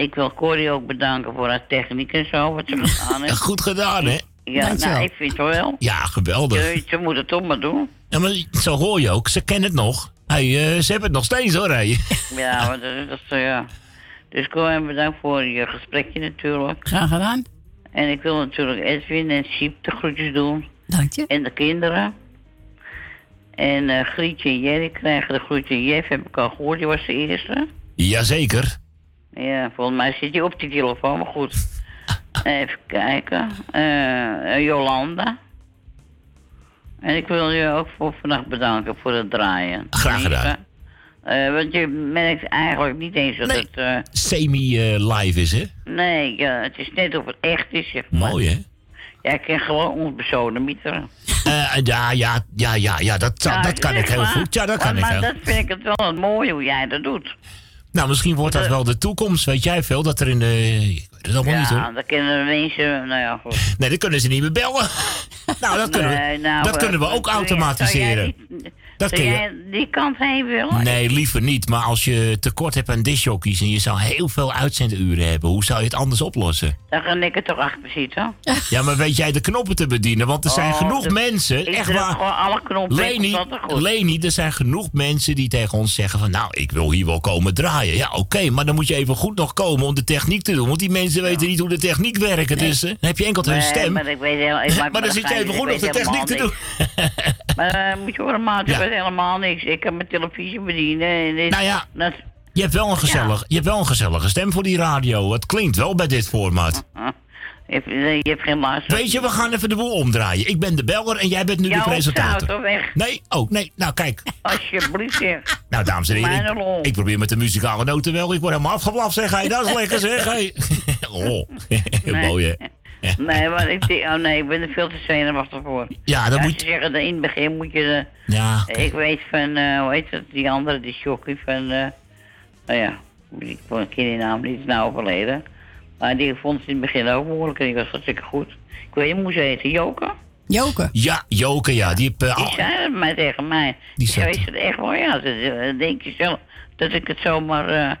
ik wil Corrie ook bedanken voor haar techniek en zo, wat ze gedaan heeft.
Goed gedaan, hè?
Ja, nou, ik vind het wel.
Ja, geweldig.
Ze, ze moeten het toch maar doen.
Ja, maar zo hoor je ook. Ze kennen het nog. Hey, eh, ze hebben het nog steeds hoor, hey.
Ja, maar dat, is- dat, is, ja. Dus kom en bedankt voor je gesprekje natuurlijk.
Graag gedaan.
En ik wil natuurlijk Edwin en Siep de groetjes doen.
Dank je.
En de kinderen. En eh, Grietje en Jerry krijgen de groetjes. Jeff heb ik al gehoord, die was de eerste.
Jazeker.
Ja, volgens mij zit hij op die telefoon, maar goed. Even kijken. Eh, Jolanda. En ik wil je ook voor vannacht bedanken voor het draaien.
Graag gedaan.
Eh, want je merkt eigenlijk niet eens dat het... eh,
Semi-live is, hè?
nee, ja, het is net of het echt is, zeg maar.
Mooi, hè?
Ja, ik ken gewoon ons besodemieteren.
Eh, ja, ja, ja, ja, ja, dat,
Ja,
dat kan ik heel
maar.
goed. Ja, dat kan
maar,
ik
maar
heel
dat vind ik het wel het mooie hoe jij dat doet.
Nou, misschien wordt dat wel de toekomst. Weet jij veel dat er in de... Ik weet het allemaal niet,
Ja,
hoor.
dan kunnen mensen... Nou ja, goed.
Nee, dan kunnen ze niet meer bellen. nou, dat kunnen
Nee,
we,
nou,
dat
eh,
kunnen we ook
zou jij-
automatiseren.
niet-
Dat
zou
kun je-
jij die kant heen willen?
Nee, liever niet. Maar als je tekort hebt aan discjockeys en je zou heel veel uitzenduren hebben, hoe zou je het anders oplossen?
Dan ga ik er toch achter zitten.
Ja, maar weet jij de knoppen te bedienen? Want er zijn
Oh,
genoeg mensen,
ik
echt waar.
gewoon alle knoppen.
Leni. Leni, er zijn genoeg mensen die tegen ons zeggen van... nou, ik wil hier wel komen draaien. Ja, oké, maar dan moet je even goed nog komen om de techniek te doen. Want die mensen weten niet hoe de techniek werkt. Dus dan heb je enkel hun
Nee,
stem.
maar ik weet heel, ik maak
maar dan zit je even goed nog de techniek te doen.
Maar eh, moet je horen, maat, ik
Ja.
Helemaal niks. Ik kan mijn televisie bedienen. En dit,
Nou ja,
dat,
Je hebt, wel een gezellig, je hebt wel een gezellige stem voor die radio. Het klinkt wel bij dit format.
je, hebt, je hebt geen luister.
Weet je, we gaan even de boel omdraaien. Ik ben de beller en jij bent nu de presentator.
auto weg.
Nee, oh, nee. Nou, kijk.
Alsjeblieft, zeg.
Nou, dames en heren, ik, probeer met de muzikale noten wel. Ik word helemaal afgeblaft, zeg hij. Dat is lekker, zeg hij. Oh, mooi, hè?
Nee, maar ik denk, oh nee, ik ben er veel te zenuwachtig voor.
Ja, dan
ja,
moet
Ze zeggen, dat in het begin moet je de,
Ja,
Ik weet van, eh, hoe heet het, die andere, die jockey van, eh nou ja, ik keer die naam niet, is nou overleden. Maar die vond het in het begin ook moeilijk en die was hartstikke goed. Ik weet niet hoe ze heette, Joke?
Joke.
Ja, Joke, ja. Die heb, eh,
Die
al-
zei het maar tegen mij.
Die
Die
zei
het echt wel, ja, dat, eh, denk je zelf, dat ik het zomaar, eh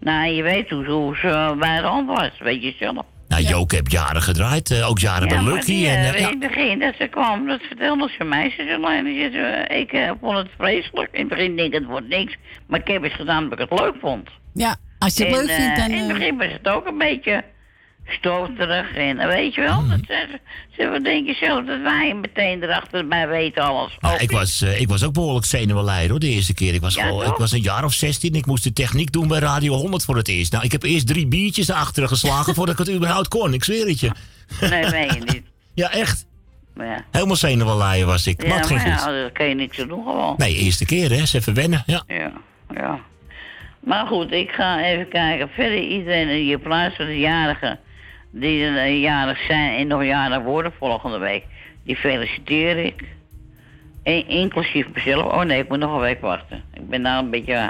nou, je weet hoe, hoe ze bij de hand was, weet je zelf.
Nou, Joke heb jaren gedraaid. eh, ook jaren bij
maar
Lucky.
die,
en,
eh,
eh,
in
ja.
het begin dat ze kwam, dat vertelde ze mij. Ze zei, "Lena, je zei, ik vond het vreselijk. In het begin denk ik, het wordt niks. Maar ik heb het gedaan omdat ik het leuk vond.
Ja, als je het
En,
leuk vindt, dan...
in het begin was het ook een beetje stoterig. En weet je wel, dat, ze, denk je zelf dat wij meteen erachter bij weten alles.
Nou, ik,
niet.
was, eh, ik was ook behoorlijk zenuwleider hoor, de eerste keer. Ik was,
Ja,
ik was een jaar of 16. Ik moest de techniek doen bij Radio 100 voor het eerst. Nou, ik heb eerst drie biertjes achteren geslagen voordat ik het überhaupt kon. Ik zweer het je.
Nee, weet je niet.
Ja, echt.
Ja,
Helemaal zenuwleider was ik.
ja
maar het ging
maar
goed.
ja, dat kan je niks aan doen gewoon.
Nee, eerste keer hè. Eens even wennen. Ja.
Ja, ja. Maar goed, ik ga even kijken. Verder iedereen in je plaats van de jarigen die er eh, jarig zijn en nog jarig worden volgende week, die feliciteer ik. En, inclusief mezelf. Oh nee, ik moet nog een week wachten. Ik ben daar een beetje uh,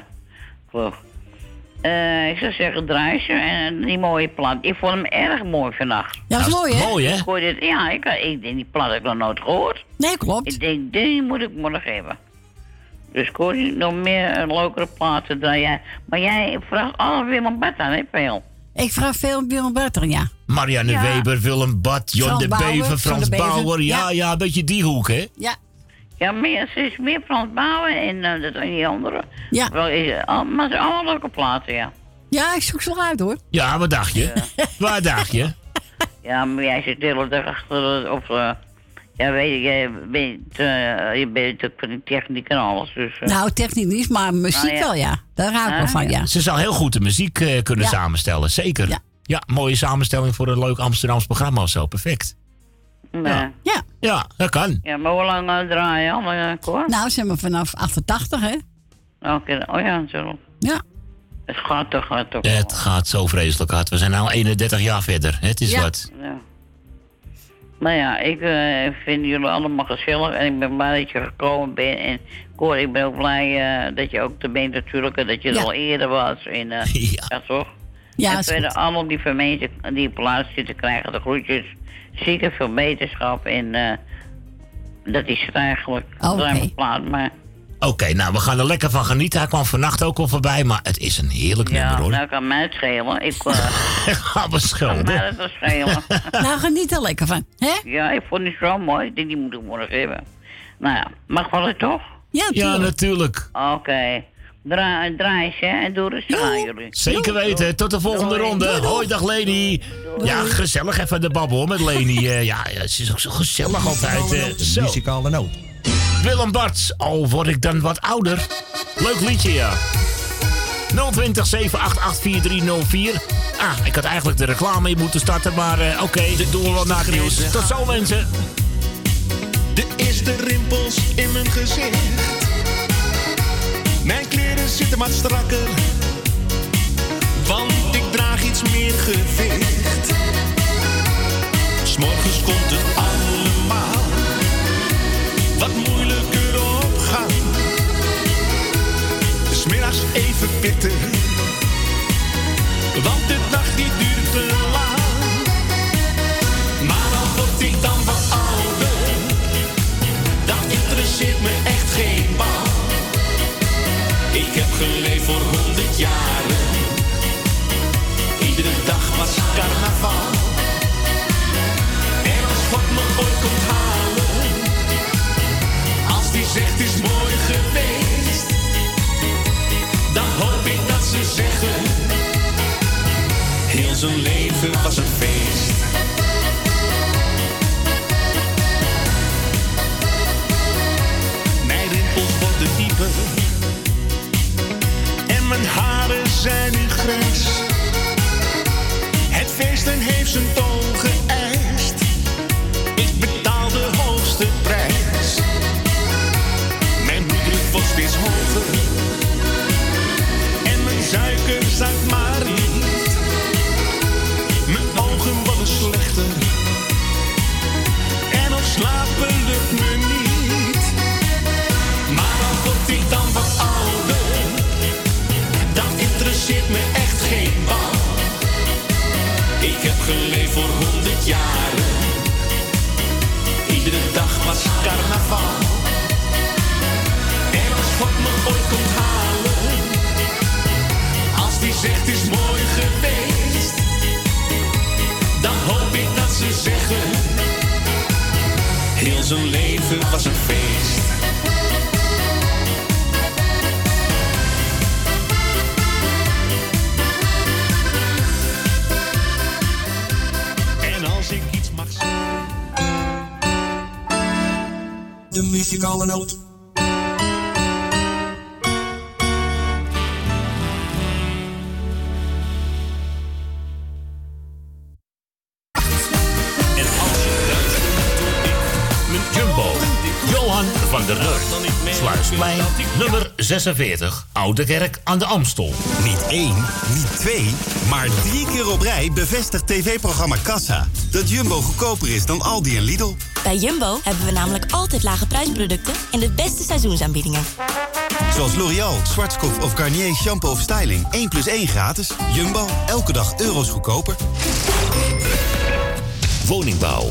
vroeg. Eh, ik zou zeggen, draai ze en die mooie plaat. Ik vond hem erg mooi vannacht.
Ja, dat is mooi, hè?
Mooi hè?
Ik dit, ja, ik, ik denk die plaat heb ik nog nooit gehoord.
Nee, klopt.
Ik denk, die moet ik morgen hebben. Dus ik hoor niet nog meer eh, leukere platen dan jij. Maar jij vraagt alle Willem Bart aan, hè, veel.
Ik vraag veel Willem Butter, ja.
Marianne
Ja.
Weber, Willem Bad, Jon
Frans
de
Bauer,
Bever, Frans
de.
Bauer. Ja,
Ja.
een beetje die hoek hè.
Ja.
Ja, meer, ze is meer Frans Bouwen en eh, dat en die andere.
Ja.
Wel, is, het al- maar zijn allemaal leuke platen, ja.
Ja, ik zoek ze wel uit, hoor.
Ja, wat dacht je? Waar dacht je?
Ja, maar jij zit de hele dag achter, de- of... eh, ja, weet je, jij bent, eh, je bent ook van die techniek en alles, dus... eh,
Nou, technisch niet, maar muziek
Nou ja.
wel, ja. Daar hou ik wel
Ah,
van, ja.
Ze zou heel goed de muziek eh, kunnen
Ja.
samenstellen, zeker.
Ja.
Mooie samenstelling voor een leuk Amsterdams programma of zo. Perfect.
nee.
ja.
Ja.
Ja, dat kan.
Ja, maar hoe lang uh, draaien al, uh, Cor?
Nou, zijn we vanaf 88, hè?
Oké, oh ja, zo.
Ja.
Het gaat toch, gaat toch.
Het gaat zo vreselijk hard. We zijn nu 31 jaar verder. Het is
Ja.
wat.
Ja. Nou ja, ik eh, vind jullie allemaal gezellig en ik ben blij dat je gekomen bent. En Cor, ik ben ook blij eh, dat je ook er bent natuurlijk en dat je er al eerder was. En, eh, ja. toch?
Ja,
en verder
goed.
allemaal die mensen die plaats zitten krijgen de groetjes. Zeker veel beterschap en eh, dat is het eigenlijk.
Oké.
Ruim plaat, maar
Oké, nou, we gaan er lekker van genieten. Hij kwam vannacht ook al voorbij, maar het is een heerlijk nummer,
Ja,
hoor.
nou kan mij het schelen. Ik uh,
Ga me
kan mij schelen.
nou, geniet er lekker van. Hè?
Ja, ik vond het zo mooi. Ik denk, die moet ik morgen hebben. Nou ja, mag wel het toch?
Ja,
Ja, natuurlijk.
Oké. Draai, hè, en doe rustig aan jullie.
Zeker weten. Tot de volgende ronde. Hoi, dag Leni. Ja, gezellig even de babbel hoor, met Leni. Eh, ja, ja, ze is ook zo gezellig altijd. eh.
De
Zo.
muzikale noot.
Willem Barts. Al word ik dan wat ouder. Leuk liedje, ja. 020 788 4304. Ah, ik had eigenlijk de reclame in moeten starten, maar eh, oké, dit doen we wel na het nieuws. Tot zo, mensen.
De eerste rimpels in mijn gezicht. Mijn kleren zitten wat strakker. Want ik draag iets meer gewicht. S'morgens komt het allemaal wat moeilijker opgaan. Smiddags even pitten. Want de dag die duurt te lang. Ik heb geleefd voor honderd jaren. Iedere dag was carnaval. Als God me ooit komt halen. Als die zegt is mooi geweest. Dan hoop ik dat ze zeggen. Heel zijn leven was een feest. Mijn rimpels worden dieper. Mijn haren zijn nu grijs. Het feesten heeft zijn toon heb geleefd voor honderd jaren. Iedere dag was carnaval. En als God me ooit komt halen. Als die zegt is mooi geweest. Dan hoop ik dat ze zeggen. Heel zijn leven was een feest.
De muzikale noot.
Jumbo. Johan van der Reur. Sluisplein, 46. Oude Kerk aan de Amstel.
Niet één, niet twee, maar drie keer op rij bevestigt tv-programma Kassa... dat Jumbo goedkoper is dan Aldi en Lidl.
Bij Jumbo hebben we namelijk altijd lage prijsproducten en de beste seizoensaanbiedingen.
Zoals L'Oreal, Schwarzkopf of Garnier shampoo of styling. 1 plus 1 gratis. Jumbo, elke dag euro's goedkoper.
Woningbouw,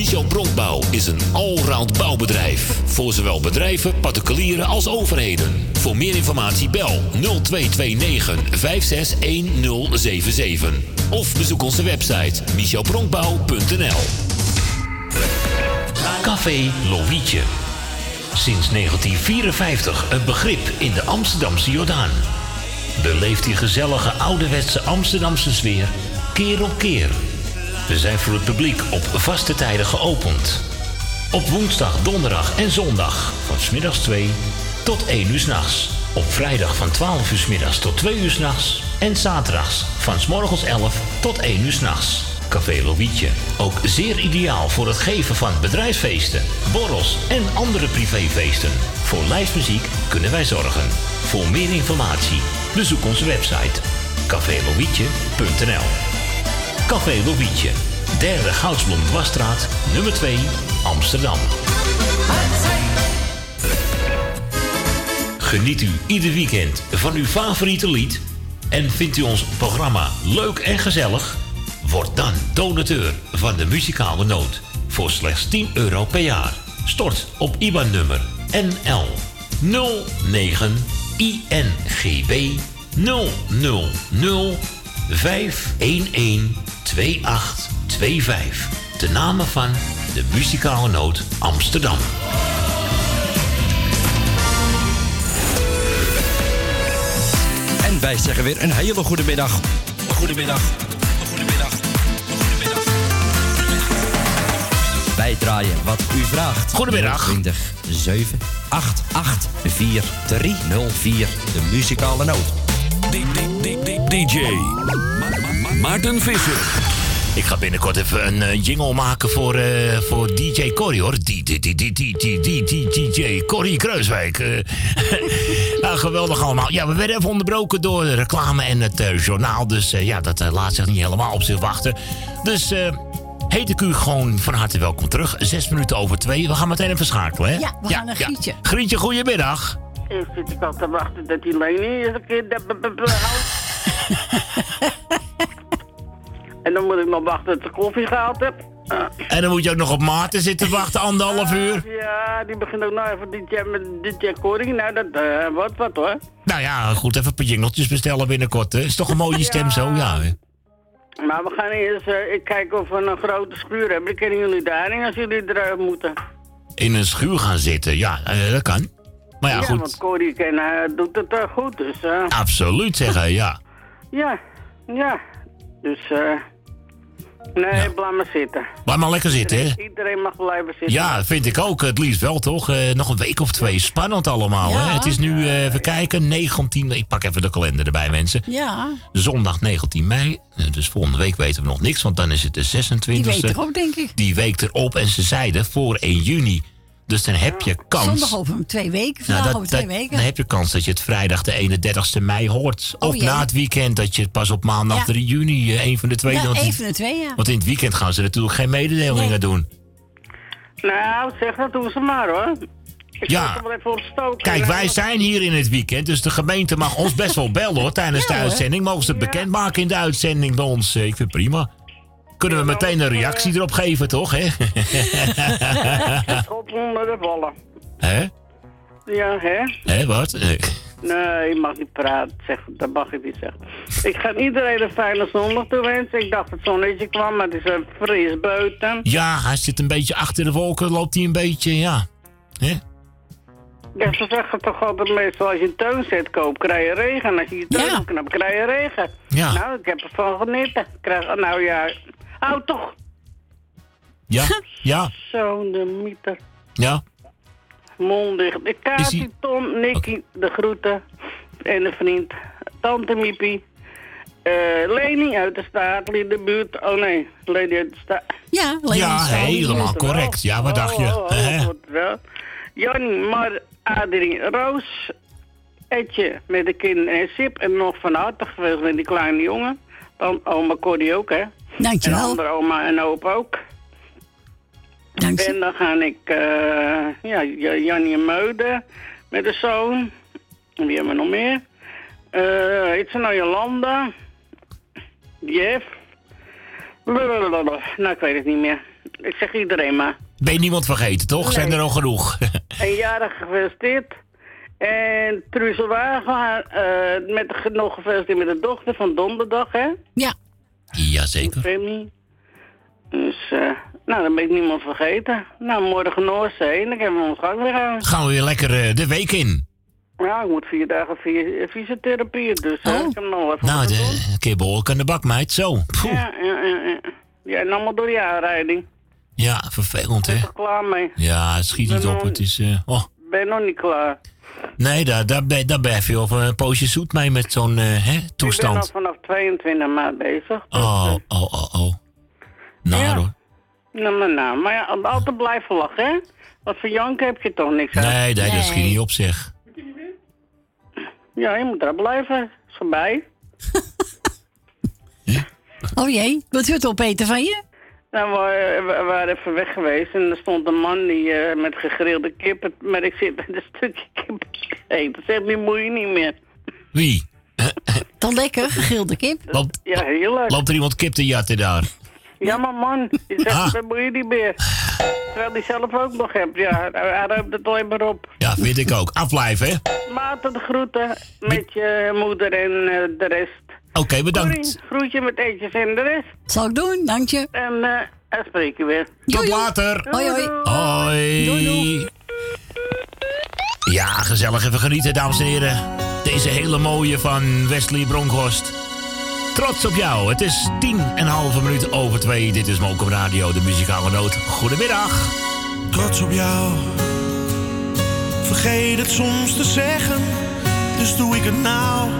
Michel Bronkbouw is een allround bouwbedrijf. Voor zowel bedrijven, particulieren als overheden. Voor meer informatie bel 0229 561077. Of bezoek onze website michelbronkbouw.nl Café Lovietje. Sinds 1954 een begrip in de Amsterdamse Jordaan. Beleeft die gezellige ouderwetse Amsterdamse sfeer keer op keer. Zijn voor het publiek op vaste tijden geopend. Op woensdag, donderdag en zondag van smiddags 2 tot 1 uur s'nachts. Op vrijdag van 12 uur 's middags tot 2 uur s'nachts. En zaterdags van 's morgens 11 tot 1 uur s'nachts. Café Lovietje. Ook zeer ideaal voor het geven van bedrijfsfeesten, borrels en andere privéfeesten. Voor lijstmuziek kunnen wij zorgen. Voor meer informatie bezoek onze website cafélovietje.nl Café Lovietje. Derde Goudsblom Dwarsstraat, nummer 2, Amsterdam. Geniet u ieder weekend van uw favoriete lied? En vindt u ons programma leuk en gezellig? Word dan donateur van de muzikale noot voor slechts 10 euro per jaar. Stort op IBAN-nummer NL 09 INGB 000 511 2825. De namen van de muzikale noot Amsterdam.
En wij zeggen weer een hele goede middag. Goedemiddag. Goedemiddag. Goedemiddag. Wij draaien wat u vraagt.
Goedemiddag.
20 7 8 8 4 3 0 4. De muzikale noot.
DJ Maarten Visser. Ik ga binnenkort even een eh, jingle maken voor, eh, voor DJ Corrie, hoor. Die- die- die- die- die- die- die- die- DJ Corrie Kruiswijk. eh. nou, geweldig allemaal. Ja, we werden even onderbroken door de reclame en het eh, journaal. Dus eh, ja, dat laat zich niet helemaal op zich wachten. Dus eh, heet ik u gewoon van harte welkom terug. Zes minuten over twee. We gaan meteen even schakelen, hè?
Ja, we gaan naar Grietje.
Grietje, goedemiddag.
Eerst zit ik al te wachten dat die Leni eens een keer... en dan moet ik nog wachten tot ik koffie gehaald heb.
En dan moet je ook nog op Maarten zitten wachten, anderhalf uur.
Ja, die begint ook nog even dit jaar met dit jaar Corrie. Nou, dat eh, wordt wat hoor.
Nou ja, goed, even een paar jingeltjes bestellen binnenkort. hè. Is toch een mooie stem zo? Ja, hè?
Maar we gaan eerst eh, ik kijken of we een grote schuur hebben. Kennen jullie daarin als jullie eruit moeten.
In een schuur gaan zitten. Ja, eh, dat kan. Maar ja,
want
goed.
Corrie ken, eh, doet het goed, dus...
Absoluut zeggen, ja.
ja, ja. Dus, eh... nee, blijf maar zitten.
Blijf maar lekker zitten, hè?
Iedereen mag blijven zitten.
Ja, vind ik ook. Het liefst wel, toch? Eh, nog een week of twee. Spannend allemaal, hè? Het is nu, eh, even kijken, 19... Ik pak even de kalender erbij, mensen.
Ja,
Zondag 19 mei. Eh, Dus volgende week weten we nog niks, want dan is het de 26e.
die weet er ook, denk ik.
Die week erop. En ze zeiden voor 1 juni. Dus dan heb je kans...
Zondag over twee weken, vandaag
Nou,
over twee
dat-
weken.
Dan heb je kans dat je het vrijdag de 31ste mei hoort.
Oh,
of na het weekend dat je het pas op maandag
Ja.
3 juni, eh, een van de twee.
Ja,
want,
van de twee, ja.
want in het weekend gaan ze natuurlijk geen mededelingen doen.
Nou, zeg dat doen ze maar hoor. Ik
Ja. Kijk, wij zijn hier in het weekend, dus de gemeente mag ons best wel bellen hoor, tijdens de
Ja,
uitzending. Mogen ze het bekendmaken in de uitzending bij ons? Eh, Ik vind het prima. Kunnen we meteen een reactie erop geven, toch? Hè?
Schop onder de vallen.
Hè?
Ja, hè?
Hè, wat?
Nee, je mag niet praten. Zeg, dat mag ik niet zeggen. Ik ga iedereen een fijne zondag toewensen. Ik dacht dat het zonnetje kwam, maar het is een fris buiten.
Ja, hij zit een beetje achter de wolken, loopt hij een beetje, ja. Hè?
Ja, ze zeggen toch altijd meestal als je een tuinzet koopt, krijg je regen. En als je je tuin ja. knapt, krijg je regen.
Ja.
Nou, ik heb ervan geneten. Ik Krijg, nou ja, hou toch.
Ja, ja,
Zo, de mieter.
ja.
Mond dicht. Ik
Is
Kati,
hij-
Tom, Nicky, de groeten. En de vriend. Tante Miepie. eh Leni uit de staat, in de buurt. Oh nee, Leni uit de staat.
Ja,
Ja, helemaal correct. Ja, wat dacht je?
Oh, oh. Jannie, Mar, Adrie, Roos. Etje met de kinderen en Sip. En nog van harte geweest met die kleine jongen. Dan oma Corrie ook, hè.
Dankjewel.
En andere oma en opa ook. En dan ga ik, eh ja, J- Jannie en Meuden met de zoon. En wie hebben we nog meer? Eh heet ze nou Jolanda? Jeff? Blablabla. Nou, ik weet het niet meer. Ik zeg iedereen maar.
Ben je niemand vergeten, toch? Zijn er al genoeg?
Een jarig gefeliciteerd. En Truusel Wagen, eh met nog gefeliciteerd met de dochter van donderdag, hè?
Ja.
Jazeker.
Dus, eh, nou, dan ben ik niemand vergeten. Nou, morgen Noordzee, dan hebben we ons gang weer aan.
Gaan we weer lekker eh, de week in.
Ja, ik moet vier dagen fy- fysiotherapie, dus eh, ik heb nog
Nou,
wat te
de, een keer behoorlijk aan de bak, meid. Zo. Poeh.
Ja, ja, ja, ja. Ja, en allemaal door je aanrijding.
Ja, vervelend, hè?
Klaar mee.
Ja, schiet niet op. Het is... eh, oh.
Ben nog niet klaar.
Nee, daar, daar, ben, daar blijf je over een poosje zoet mee met zo'n eh, hè,
Ik ben al
toestand.
vanaf 22 maart bezig.
Oh, oh, oh, oh. Nou,
Ja.
hoor.
Nou, maar, nou, maar ja, altijd blijven lachen, hè? Want voor janken heb je toch niks aan.
Nee, nee, dat schiet niet op, zeg.
Ja, je moet daar blijven. Is voorbij.
Oh jee, wilt u het opeten van je?
Nou, we, we waren even weg geweest en er stond een man die eh, met gegrilde kip, maar ik zit met een stukje kip eten. Zeg, die moet je niet meer.
Wie?
Dan lekker, gegrilde kip.
Loopt,
Ja, heel leuk.
loopt er iemand kip te jatten daar?
Ja, maar man, je zegt,
Ah.
dat moet je niet meer. Terwijl die zelf ook nog hebt, ja. Hij ruimt het alleen maar op.
Ja, vind ik ook. Afblijven, hè?
Maarten de groeten met je moeder en eh, de rest.
Oké, bedankt.
Groetje met eetjes en de rest.
Zal ik doen, dank je.
En eh dan spreek je weer.
Tot later.
Hoi, hoi.
Hoi. Ja, gezellig even genieten, dames en heren. Deze hele mooie van Wesley Bronkhorst. Trots op jou. Het is tien en een halve minuut over twee. Dit is Mokum Radio, de muzikale noot. Goedemiddag.
Trots op jou. Vergeet het soms te zeggen, dus doe ik het nou.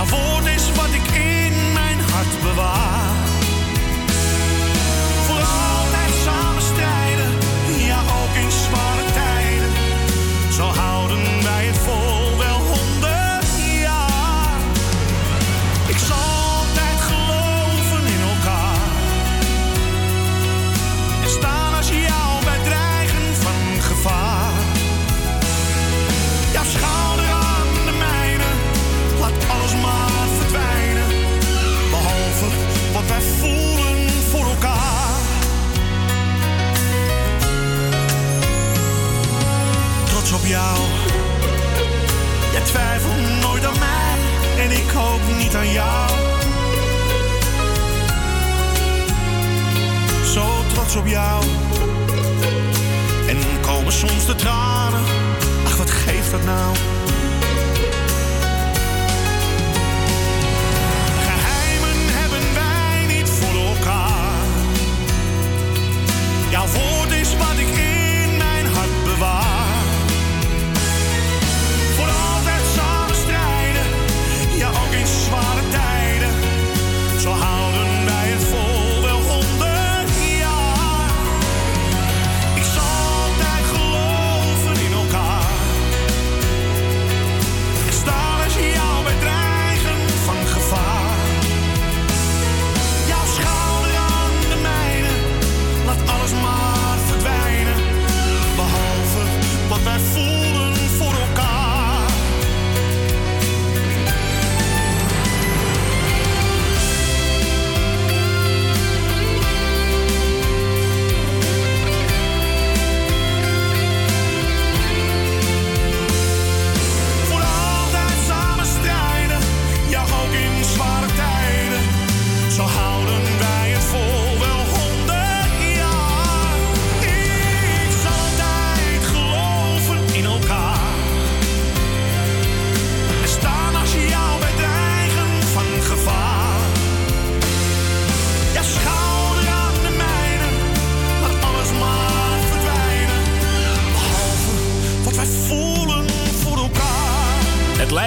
Jouw woord is wat ik in mijn hart bewaar. Voor altijd samen strijden, ja ook in zware jou. Jij twijfelt nooit aan mij en ik ook niet aan jou. Zo trots op jou. En komen soms de tranen. Ach, wat geeft dat nou? Geheimen hebben wij niet voor elkaar. Jouw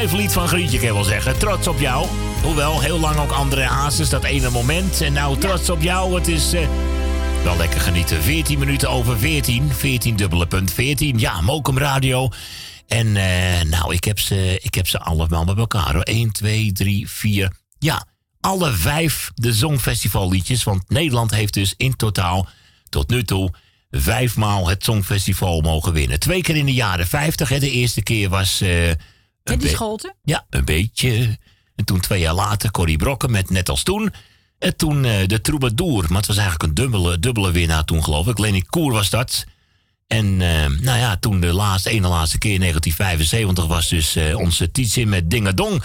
lijflied van Grietje kan je wel zeggen. Trots op jou. Hoewel, heel lang ook André Hazes, dat ene moment. En nou, trots op jou. Het is eh, wel lekker genieten. 14 minuten over 14. 14 dubbele punt 14. Ja, Mokum Radio. En eh, nou, ik heb, ze, ik heb ze allemaal bij elkaar. hoor. 1, 2, 3, 4. Ja, alle vijf de Songfestivalliedjes. Want Nederland heeft dus in totaal tot nu toe vijfmaal het Songfestival mogen winnen. Twee keer in de jaren 50. Hè. De eerste keer was... eh, een
Teddy
be-
Scholten?
Ja, een beetje. En toen twee jaar later Corrie Brokken met Net als toen. En toen eh, de Troubadour. Maar het was eigenlijk een dubbele, dubbele winnaar toen geloof ik. Leni Koer was dat. En eh, nou ja, toen de laatste, ene laatste keer in 1975 was dus eh, onze Tietzin met Dingedong.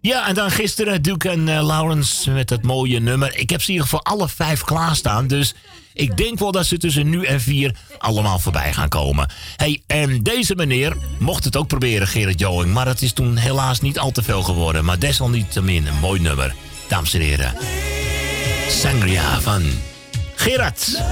Ja, en dan gisteren Duke en Lawrence met dat mooie nummer. Ik heb ze in ieder geval alle vijf klaarstaan. Dus ik denk wel dat ze tussen nu en vier allemaal voorbij gaan komen. hey, en deze meneer mocht het ook proberen, Gerard Joing. Maar het is toen helaas niet al te veel geworden. Maar desalniettemin een mooi nummer. Dames en heren. Sangria van Gerard.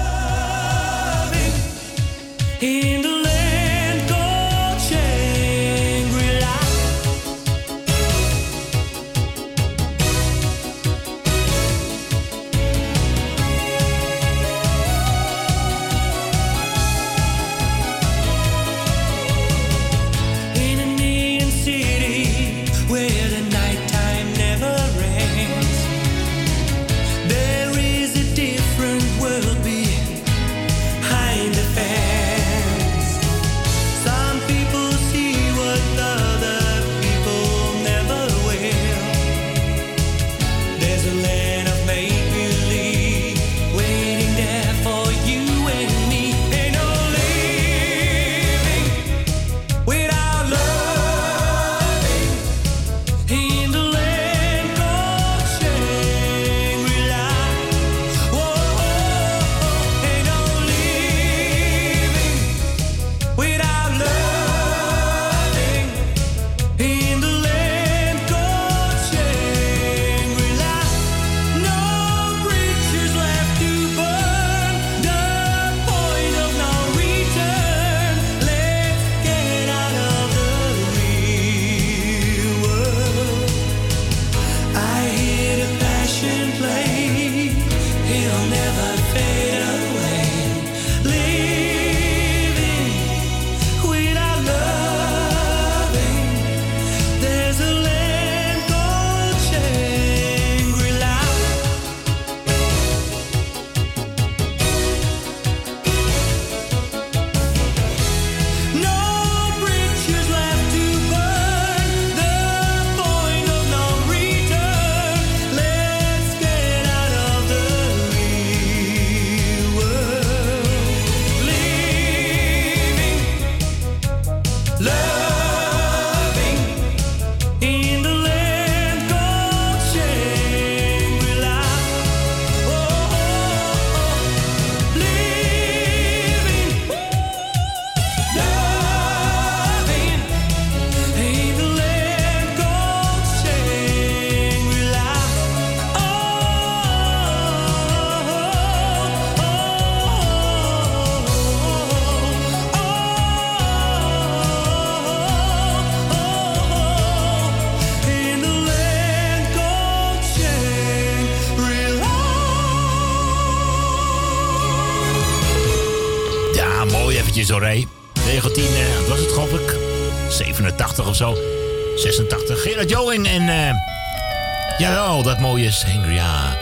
Jawel, dat mooie Sangria.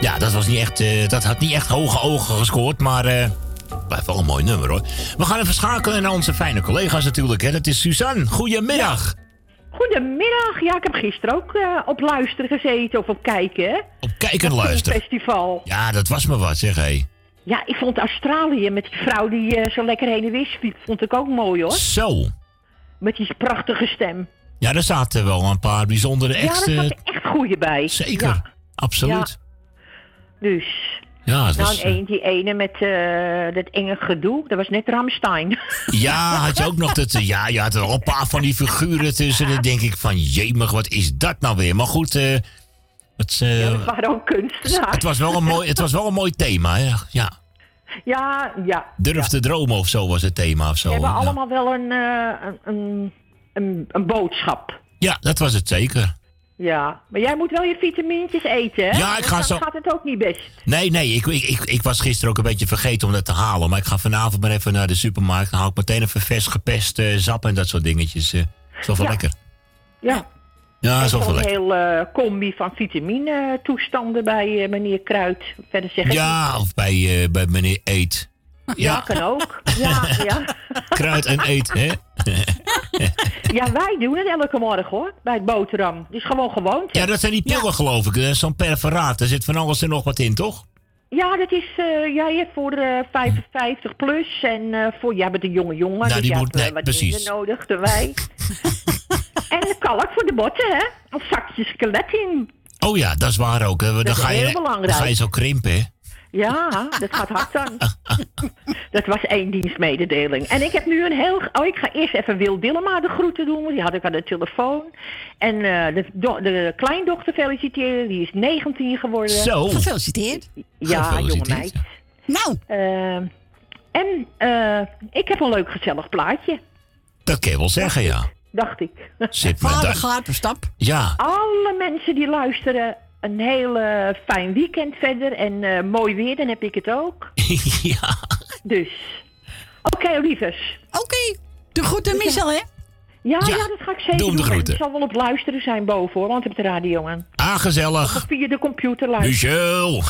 Ja, dat, was niet echt, eh, dat had niet echt hoge ogen gescoord, maar... eh blijft wel een mooi nummer hoor. We gaan even schakelen naar onze fijne collega's natuurlijk. Hè. Dat is Suzanne. Goedemiddag.
Goedemiddag. Ja, ik heb gisteren ook eh, op luisteren gezeten of op kijken.
Op kijken en luisteren.
Festival.
Ja, dat was me wat, zeg hé.
Ja, ik vond Australië met die vrouw die zo lekker heen en weer vond ik ook mooi hoor.
Zo.
Met die prachtige stem.
Ja, daar zaten wel een paar bijzondere
ja,
echte...
daar zaten echt goeie bij.
Zeker.
Ja.
Absoluut.
Dus.
Ja,
nou,
is,
een, die ene met eh, dat enge gedoe, dat was net Ramstein.
Ja, had je ook nog dat... eh, Ja, je had er al een paar van die figuren tussen. Dan denk ik van, jemig, wat is dat nou weer? Maar goed, eh, het, eh,
ja, waren ook kunstenaars.
het, was wel een mooi, het was wel een mooi thema. Hè? Ja,
Ja, ja.
durf te dromen of zo was het thema of zo.
We hebben
Ja.
allemaal wel een, eh, een, een, een, een boodschap.
Ja, dat was het zeker.
Ja, maar jij moet wel je vitamintjes eten, hè?
Ja, ik ga zo-
gaat het ook niet best.
Nee, nee, ik, ik, ik, ik was gisteren ook een beetje vergeten om dat te halen. Maar ik ga vanavond maar even naar de supermarkt. Dan haal ik meteen even vers gepest eh, sap en dat soort dingetjes. eh. is wel
Ja.
lekker.
Ja.
Ja,
Zo'n
lekker.
heel eh, combi van vitamine toestanden bij eh, meneer Kruid. Verder zeg ik
Ja, of bij, eh, bij meneer Eet.
Ja, kan ook. Ja, ja.
Kruid en eet, hè?
ja, wij doen het elke morgen hoor, bij het boterham. Het is gewoon gewoonte.
Ja, dat zijn die pillen, geloof ik. Zo'n perforaat. Daar zit van alles en nog wat in, toch?
Ja, dat is eh, ja, je hebt voor eh 55 plus en eh, voor jij bent een jonge jongen,
Nou,
dus
die moet-
hebt
nee,
wat
precies.
nodig dan wij. En kalk voor de botten, hè? Een zakje skelet in.
Oh ja, dat is waar ook. hè. Dan,
is
ga je,
heel
dan
belangrijk.
ga je zo krimpen, hè?
Ja, dat gaat hard dan. dat was één dienstmededeling. En ik heb nu een heel... Oh, ik ga eerst even Wil Dillema de groeten doen. want Die had ik aan de telefoon. En eh, de, do- de kleindochter feliciteren. Die is 19 geworden.
Zo. Gefeliciteerd.
Ja, jonge meid.
Nou.
en eh, ik heb een leuk gezellig plaatje,
Dat kan je wel zeggen, ja.
dacht ik.
Zit
Vader
daar-
gaat op stap.
Ja,
Alle mensen die luisteren, een heel fijn weekend verder. En eh, mooi weer, dan heb ik het ook.
ja.
Dus. Oké, lievers.
Oké. De groeten, Michel, hè?
Ja, ja,
Ja,
dat ga ik zeker doen. Ik zal wel op luisteren zijn boven, hoor, want ik heb de radio aan.
ah, gezellig.
Of via de computer luisteren.
Michel.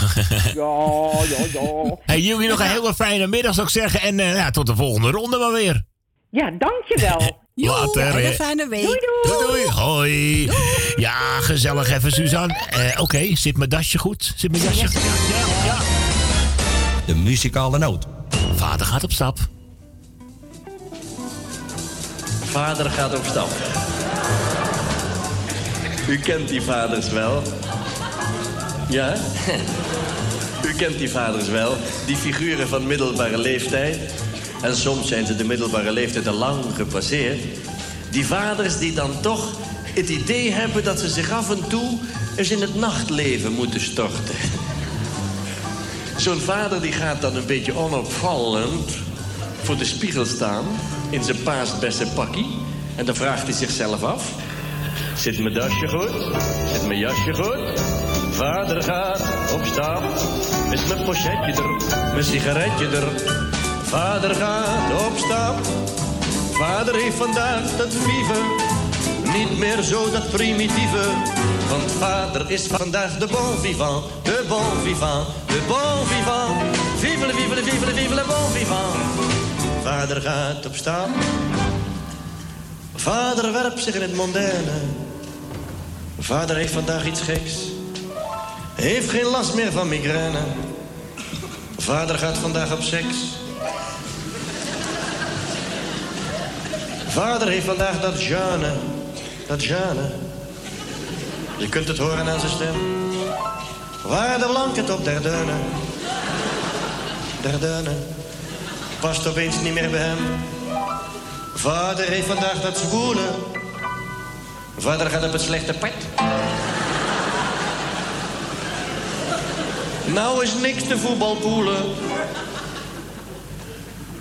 Ja, ja, ja.
hey, jullie nog een hele fijne middag, zou ik zeggen. En eh, ja, tot de volgende ronde maar weer.
Ja, dankjewel.
Later. hè.
een fijne week.
Doei, doei.
Doei, doei. Hoi. Ja, gezellig even, Suzanne. Eh, Oké, zit mijn dasje goed? Zit mijn jasje? Ja, ja, ja.
De muzikale noot.
Vader gaat op stap.
Vader gaat op stap. U kent die vaders wel. Ja? U kent die vaders wel. Die figuren van middelbare leeftijd. En soms zijn ze de middelbare leeftijd al lang gepasseerd. Die vaders die dan toch het idee hebben dat ze zich af en toe eens in het nachtleven moeten storten. Zo'n vader die gaat dan een beetje onopvallend voor de spiegel staan in zijn paasbeste pakkie. En dan vraagt hij zichzelf af. Zit mijn dasje goed? Zit mijn jasje goed? Vader gaat op. Is mijn pochetje er? Mijn sigaretje er? Vader gaat op stap. Vader heeft vandaag dat vieve. Niet meer zo dat primitieve. Want vader is vandaag de bon vivant. De bon vivant. De bon vivant. Vive le, vive le, vive le, vive le bon vivant. Vader gaat op stap. Vader werpt zich in het mondaine. Vader heeft vandaag iets geks. Heeft geen last meer van migraine. Vader gaat vandaag op seks. Vader heeft vandaag dat Jeanne. Dat Jeanne. Je kunt het horen aan zijn stem. Waar de blanket op der deunen. Der deunen. Past opeens niet meer bij hem. Vader heeft vandaag dat zwoele. Vader gaat op het slechte pad. Nou is niks te voetbalpoelen.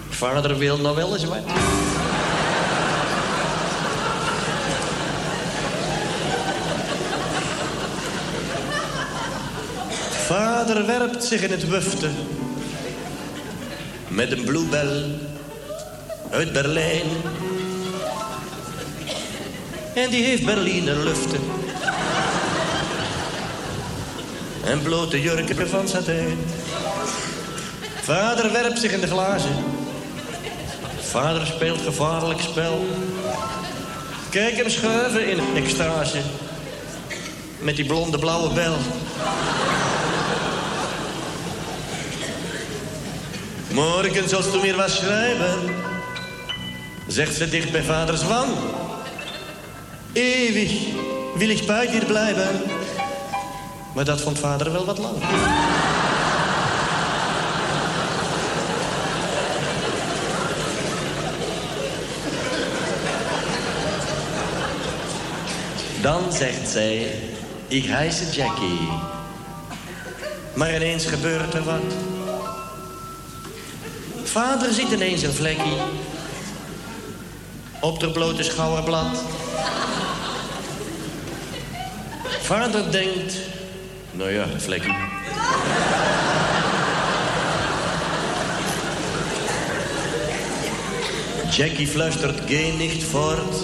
Vader wil nou wel eens wat. Vader werpt zich in het wufte. Met een bluebell uit Berlijn. En die heeft Berliner luften. En blote jurken van satijn. Vader werpt zich in de glazen. Vader speelt gevaarlijk spel. Kijk hem schuiven in extase. Met die blonde blauwe bel. Morgen zult u meer wat schrijven. Zegt ze dicht bij vaders wang. Eeuwig wil ik bij dir blijven. Maar dat vond vader wel wat lang. Dan zegt zij, ik heisse Jackie. Maar ineens gebeurt er wat. Vader ziet ineens een vlekkie. Op de blote schouderblad. Vader denkt, nou ja, een vlekkie. Jackie fluistert, geh niet voort.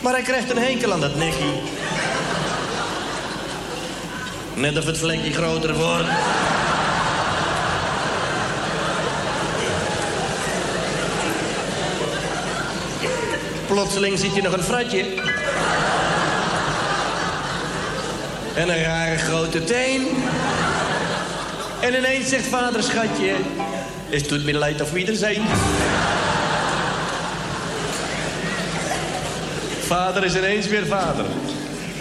Maar hij krijgt een henkel aan dat nekkie. Net of het vlekje groter wordt. Plotseling ziet je nog een fratje. En een rare grote teen. En ineens zegt vader, schatje... Het doet me leid of wie er zijn. vader is ineens weer vader.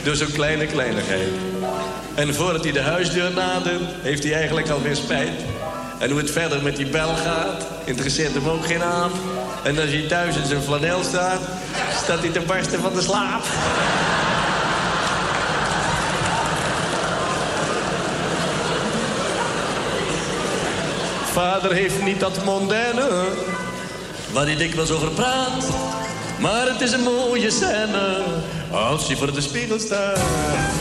Door zo'n kleine kleinigheid. En voordat hij de huisdeur nadert, heeft hij eigenlijk alweer spijt. En hoe het verder met die bel gaat, interesseert hem ook geen aan. En als hij thuis in zijn flanel staat, staat hij te barsten van de slaap. Vader heeft niet dat mondaine, waar hij dikwijls over praat. Maar het is een mooie scène, als hij voor de spiegel staat.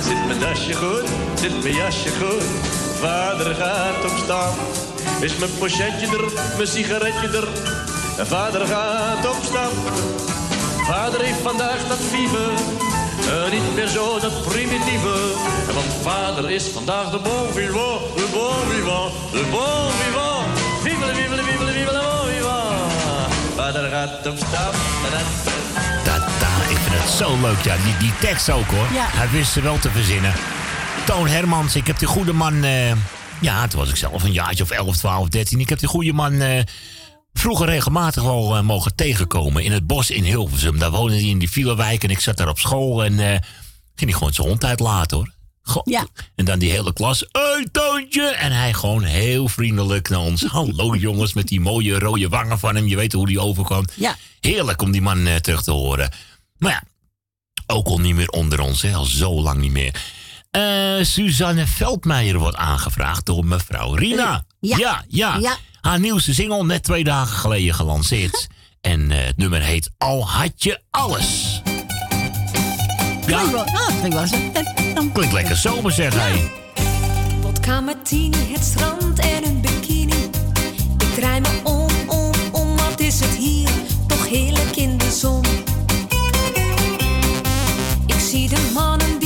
Zit mijn dasje goed, zit mijn jasje goed, vader gaat op stap. Is mijn pochetje er, mijn sigaretje er, vader gaat op stap. Vader heeft vandaag dat vieve, eh, niet meer zo dat primitieve. Want vader is vandaag de bon vivant, de bon vivant, de bon vivant. Vive, vive, vive, de bon vivant. Vader gaat op stap.
Da, da, ik vind het zo leuk, ja. Die, die tekst ook, hoor.
Ja.
Hij wist ze wel te verzinnen. Toon Hermans, ik heb die goede man... eh, ja, toen was ik zelf een jaartje of 11, 12, 13. Ik heb die goede man eh, vroeger regelmatig wel eh, mogen tegenkomen. In het bos in Hilversum. Daar woonde hij in die Vielewijk en ik zat daar op school. En eh, ging hij gewoon zijn hond uitlaten, hoor.
Ja.
En dan die hele klas. Hé, Toontje! En hij gewoon heel vriendelijk naar ons. Hallo jongens, met die mooie rode wangen van hem. Je weet hoe die overkwam.
Ja.
Heerlijk om die man eh, terug te horen. Maar ja, ook al niet meer onder ons, hè, al zo lang niet meer. Suzanne Veldmeijer wordt aangevraagd door mevrouw Rina.
Ja.
ja, ja.
Ja.
Haar nieuwste single net twee dagen geleden gelanceerd. en eh, het nummer heet Al had je alles. Ja,
Klinkt wel- ah, klinkt wel zo. Dan-
klinkt lekker zomer zeg hij.
Vodka martini, het strand en een bikini. Ik draai me om, om, om, wat is het hier? Toch heerlijk in de zon. Ik zie de mannen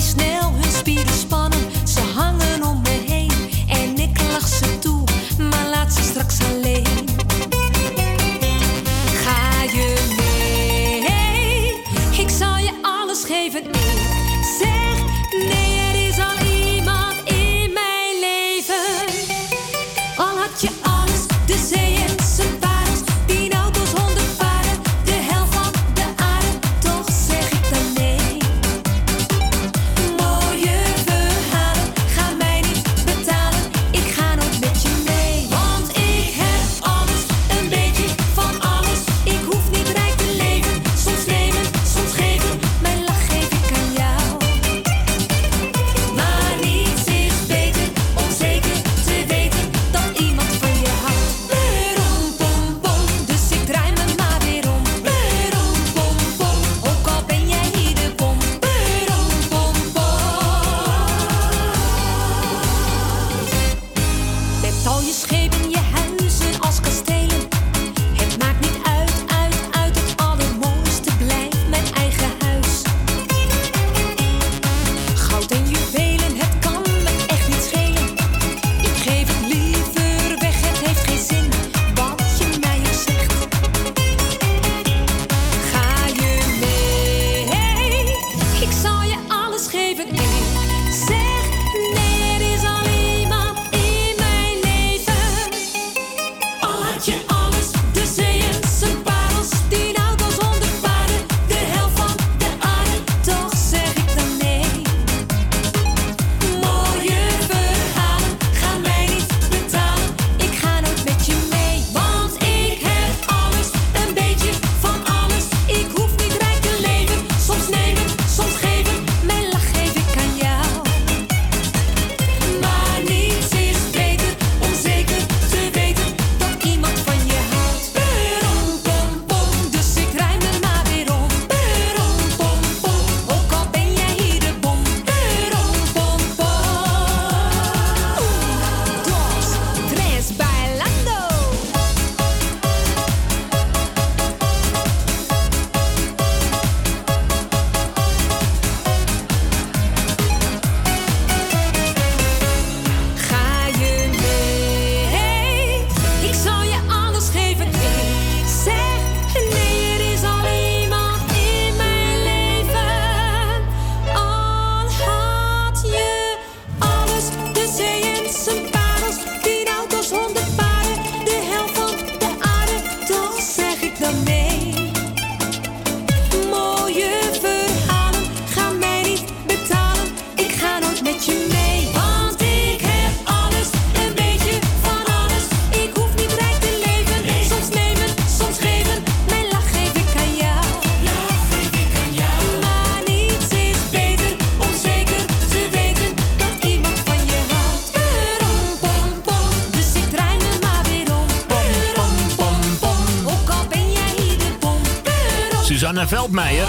Veldmeijer.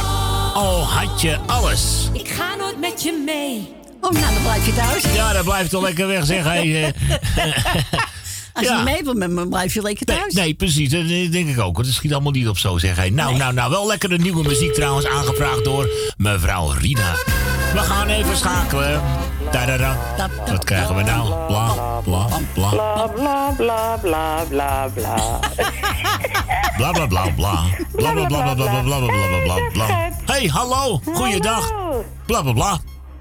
Al had je alles.
Ik ga nooit met je mee.
Oh, nou, dan blijf je thuis.
Ja, dat blijft toch lekker weg, zeg. Hey, eh.
Als je
Ja.
mee wilt met me, blijf je lekker thuis.
nee, precies. Dat denk ik ook. Het schiet allemaal niet op zo, zeg hij. Nou, nou, nou. Wel lekkere nieuwe muziek trouwens. Aangevraagd door mevrouw Rina. We gaan even schakelen. Tadada. Wat krijgen we nou? Bla, bla, bla.
Bla bla bla bla bla bla.
Bla, bla, bla, bla. Bla, bla, bla, bla, bla, bla, bla, bla, bla, bla, bla. Hey, hallo. Goeiedag. Bla, bla, bla.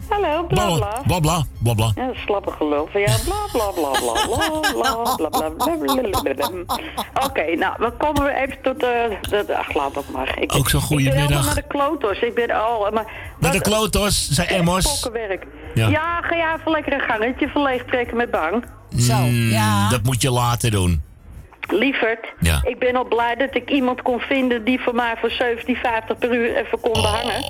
Hallo, bla bla.
Bla, bla, bla, bla.
Ja, slappe gelul van jou. Bla bla bla bla bla bla bla bla bla bla bla bla. Oké, nou, we komen weer even tot de... ach, laat dat maar. Ik,
Ook zo'n
Ik ben
goedemiddag.
helemaal naar de klotos. Ik ben al... Maar,
Naar de klotos, zei Emmers.
Pokkenwerk.
Ja.
Ja. ga jij even lekker een gangetje verleeg trekken met bang.
Mm, Dat moet je later doen.
Lieverd,
Ja.
ik ben al blij dat ik iemand kon vinden die voor mij voor 17,50 per uur even kon behangen.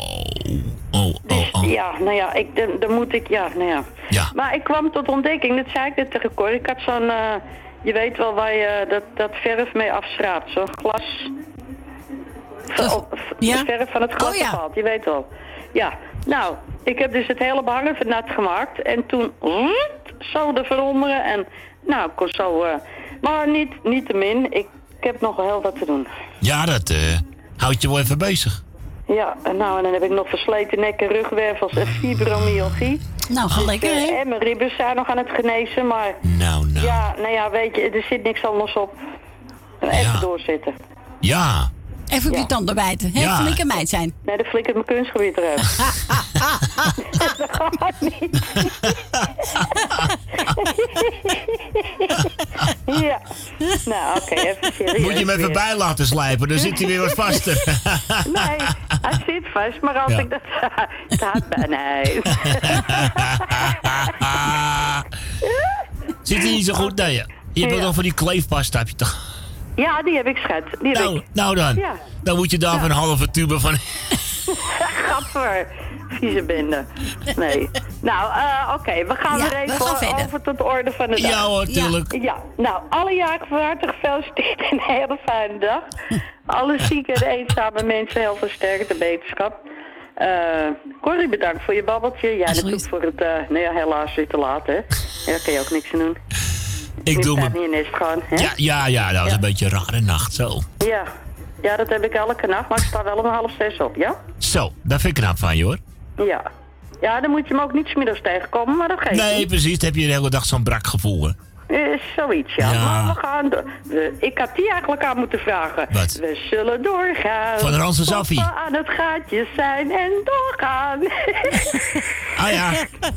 Oh, oh, oh.
Ja, nou ja, ik, dan, dan moet ik, ja, nou ja.
Ja.
Maar ik kwam tot ontdekking, dat zei ik net tegen Cor. Ik had zo'n, eh, je weet wel waar je dat, dat verf mee afschraapt, zo'n glas. Ver-
ja?
Verf van het glas
Oh, ja.
afhaalt, je weet wel. Ja, nou, ik heb dus het hele behangen nat gemaakt. En toen, de veronderen en, nou, ik kon zo... eh, maar niet, niet te min, ik, ik heb nog heel wat te doen.
Ja, dat eh, houdt je wel even bezig.
Ja, en nou, en dan heb ik nog versleten nek en rugwervels en fibromyalgie.
Nou, ga lekker,
Dus,
hè?
eh, En mijn ribben zijn nog aan het genezen, maar...
Nou, nou.
Ja, nou ja, weet je, er zit niks anders op. En even doorzitten.
Ja.
Even op je tanden bijten. Hè?
Ja.
Flinke meid zijn.
Nee, dat flikkert mijn kunstgebied eruit. dat gaat niet. ja. Nou, oké, even serieus.
Moet je hem even
weer.
bij laten slijpen, dan zit hij weer wat vaster.
Nee, hij zit vast, maar als
Ja.
ik dat staat bij... Nee.
Zit hij niet zo goed? Nee, je hebt
Ja.
ook nog van die kleefpasta, heb je toch?
Ja, die heb ik, schat. Die heb
Nou,
ik.
nou dan.
Ja.
Dan moet je daar van een halve tube van...
Gadver. Vieze bende. Nee. Nou, eh, oké. We gaan
Ja,
weer
we
even
gaan verder.
over tot de orde van de dag.
Ja hoor, tuurlijk.
Ja. ja. Nou, alle jaren van harte gefeliciteerd en een hele fijne dag. Alle zieke en eenzame mensen heel veel sterkte wetenschap. Eh Corrie, bedankt voor je babbeltje. Jij natuurlijk voor het... eh nee, helaas weer te laat, hè. Ja, daar kan je ook niks aan doen.
Ik doe me...
hè?
Ja, ja, ja, dat was een beetje een rare nacht, zo.
Ja. Ja, dat heb ik elke nacht, maar ik sta wel om half zes op, ja?
Zo, daar vind ik knap van je hoor.
Ja. Ja, dan moet je hem ook niet 's middags tegenkomen, maar dat geeft
Nee,
niet.
precies, dan heb je de hele dag zo'n brak gevoel. hè.
Eh, zoiets, ja.
Ja.
Maar we gaan... do- we- ik had die eigenlijk aan moeten vragen.
Wat?
We zullen doorgaan.
Van Ranse
we aan het gaatje zijn en doorgaan.
Ah ja,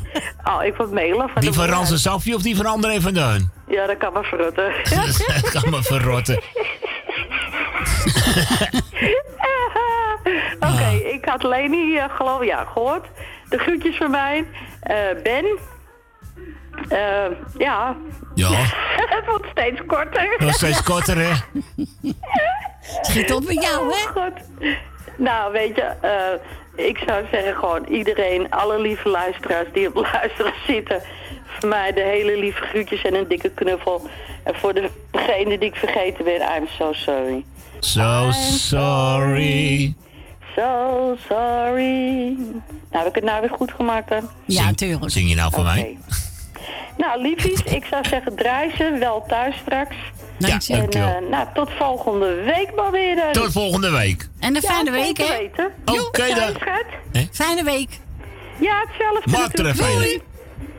oh, ik word mailen van
die van
boer.
Rans en Safje of die van André van Duin?
Ja, dat kan maar verrutten.
Dat kan me verrotten.
Oké,
Ah.
ik had Leni, eh, geloof ja, gehoord. De groetjes van mij. Eh, ben. Eh, ja.
Ja,
Het wordt steeds korter.
nog steeds korter hè.
Schiet op met jou, hè?
Oh, God. Nou, weet je, eh, ik zou zeggen gewoon iedereen, alle lieve luisteraars die op luisteren zitten. Voor mij de hele lieve groetjes en een dikke knuffel. En voor de- degene die ik vergeten ben, I'm so sorry.
So sorry.
So sorry. Nou, heb ik het nou weer goed gemaakt dan?
Ja, tuurlijk.
Zing je nou voor mij?
Nou, liefies, ik zou zeggen draai ze wel thuis straks.
Ja,
En
dankjewel.
eh, nou, tot volgende week maar weer.
Tot volgende week.
En een fijne week, hè?
Oké dan.
Fijne week.
Ja, hetzelfde.
Maak er een.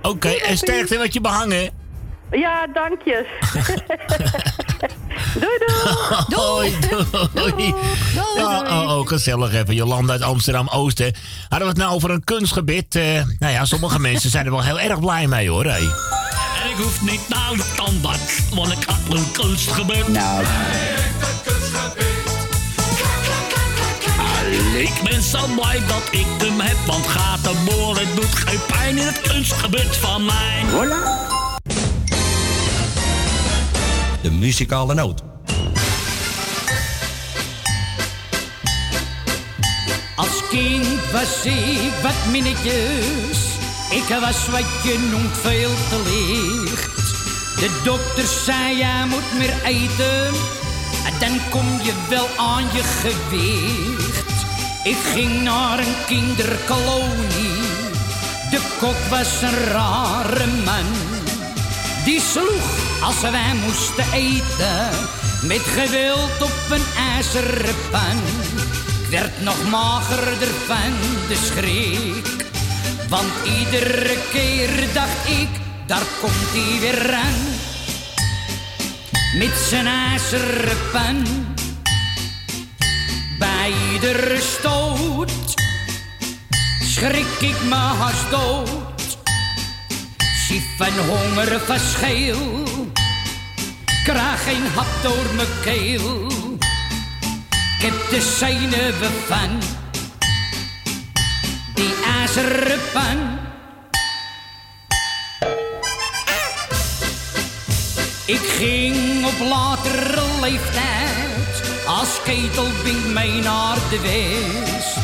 Oké, en sterkte met je behangen.
Ja, dankjes. doei, doei.
Hoi, doei. Ja, oh, oh, gezellig even. Jolanda uit Amsterdam-Oosten. Hadden we het nou over een kunstgebied? Eh, nou ja, sommige mensen zijn er wel heel erg blij mee hoor. Hey.
Ik hoef niet naar de tandarts, want ik had een kunstgebied. Nou. Ik ben zo blij dat ik hem heb, want gaten boren doet geen pijn in het kunstgebied van mij.
De muzikale noot.
Als kind was ik wat minnetjes. Ik was wat je noemt veel te licht. De dokter zei, jij moet meer eten. En dan kom je wel aan je gewicht. Ik ging naar een kinderkolonie. De kok was een rare man. Die sloeg als wij moesten eten. Met geweld op een ijzeren pan. Ik werd nog magerder van de schrik. Want iedere keer dacht ik, daar komt hij weer aan. Met zijn ijzeren pan. Bij iedere stoot schrik ik me haast dood. Zie van honger verschil, krijg geen hap door mijn keel. Ik heb de zenuwen van die ijzeren pan. Ik ging op latere leeftijd als ketelbink mee naar de west.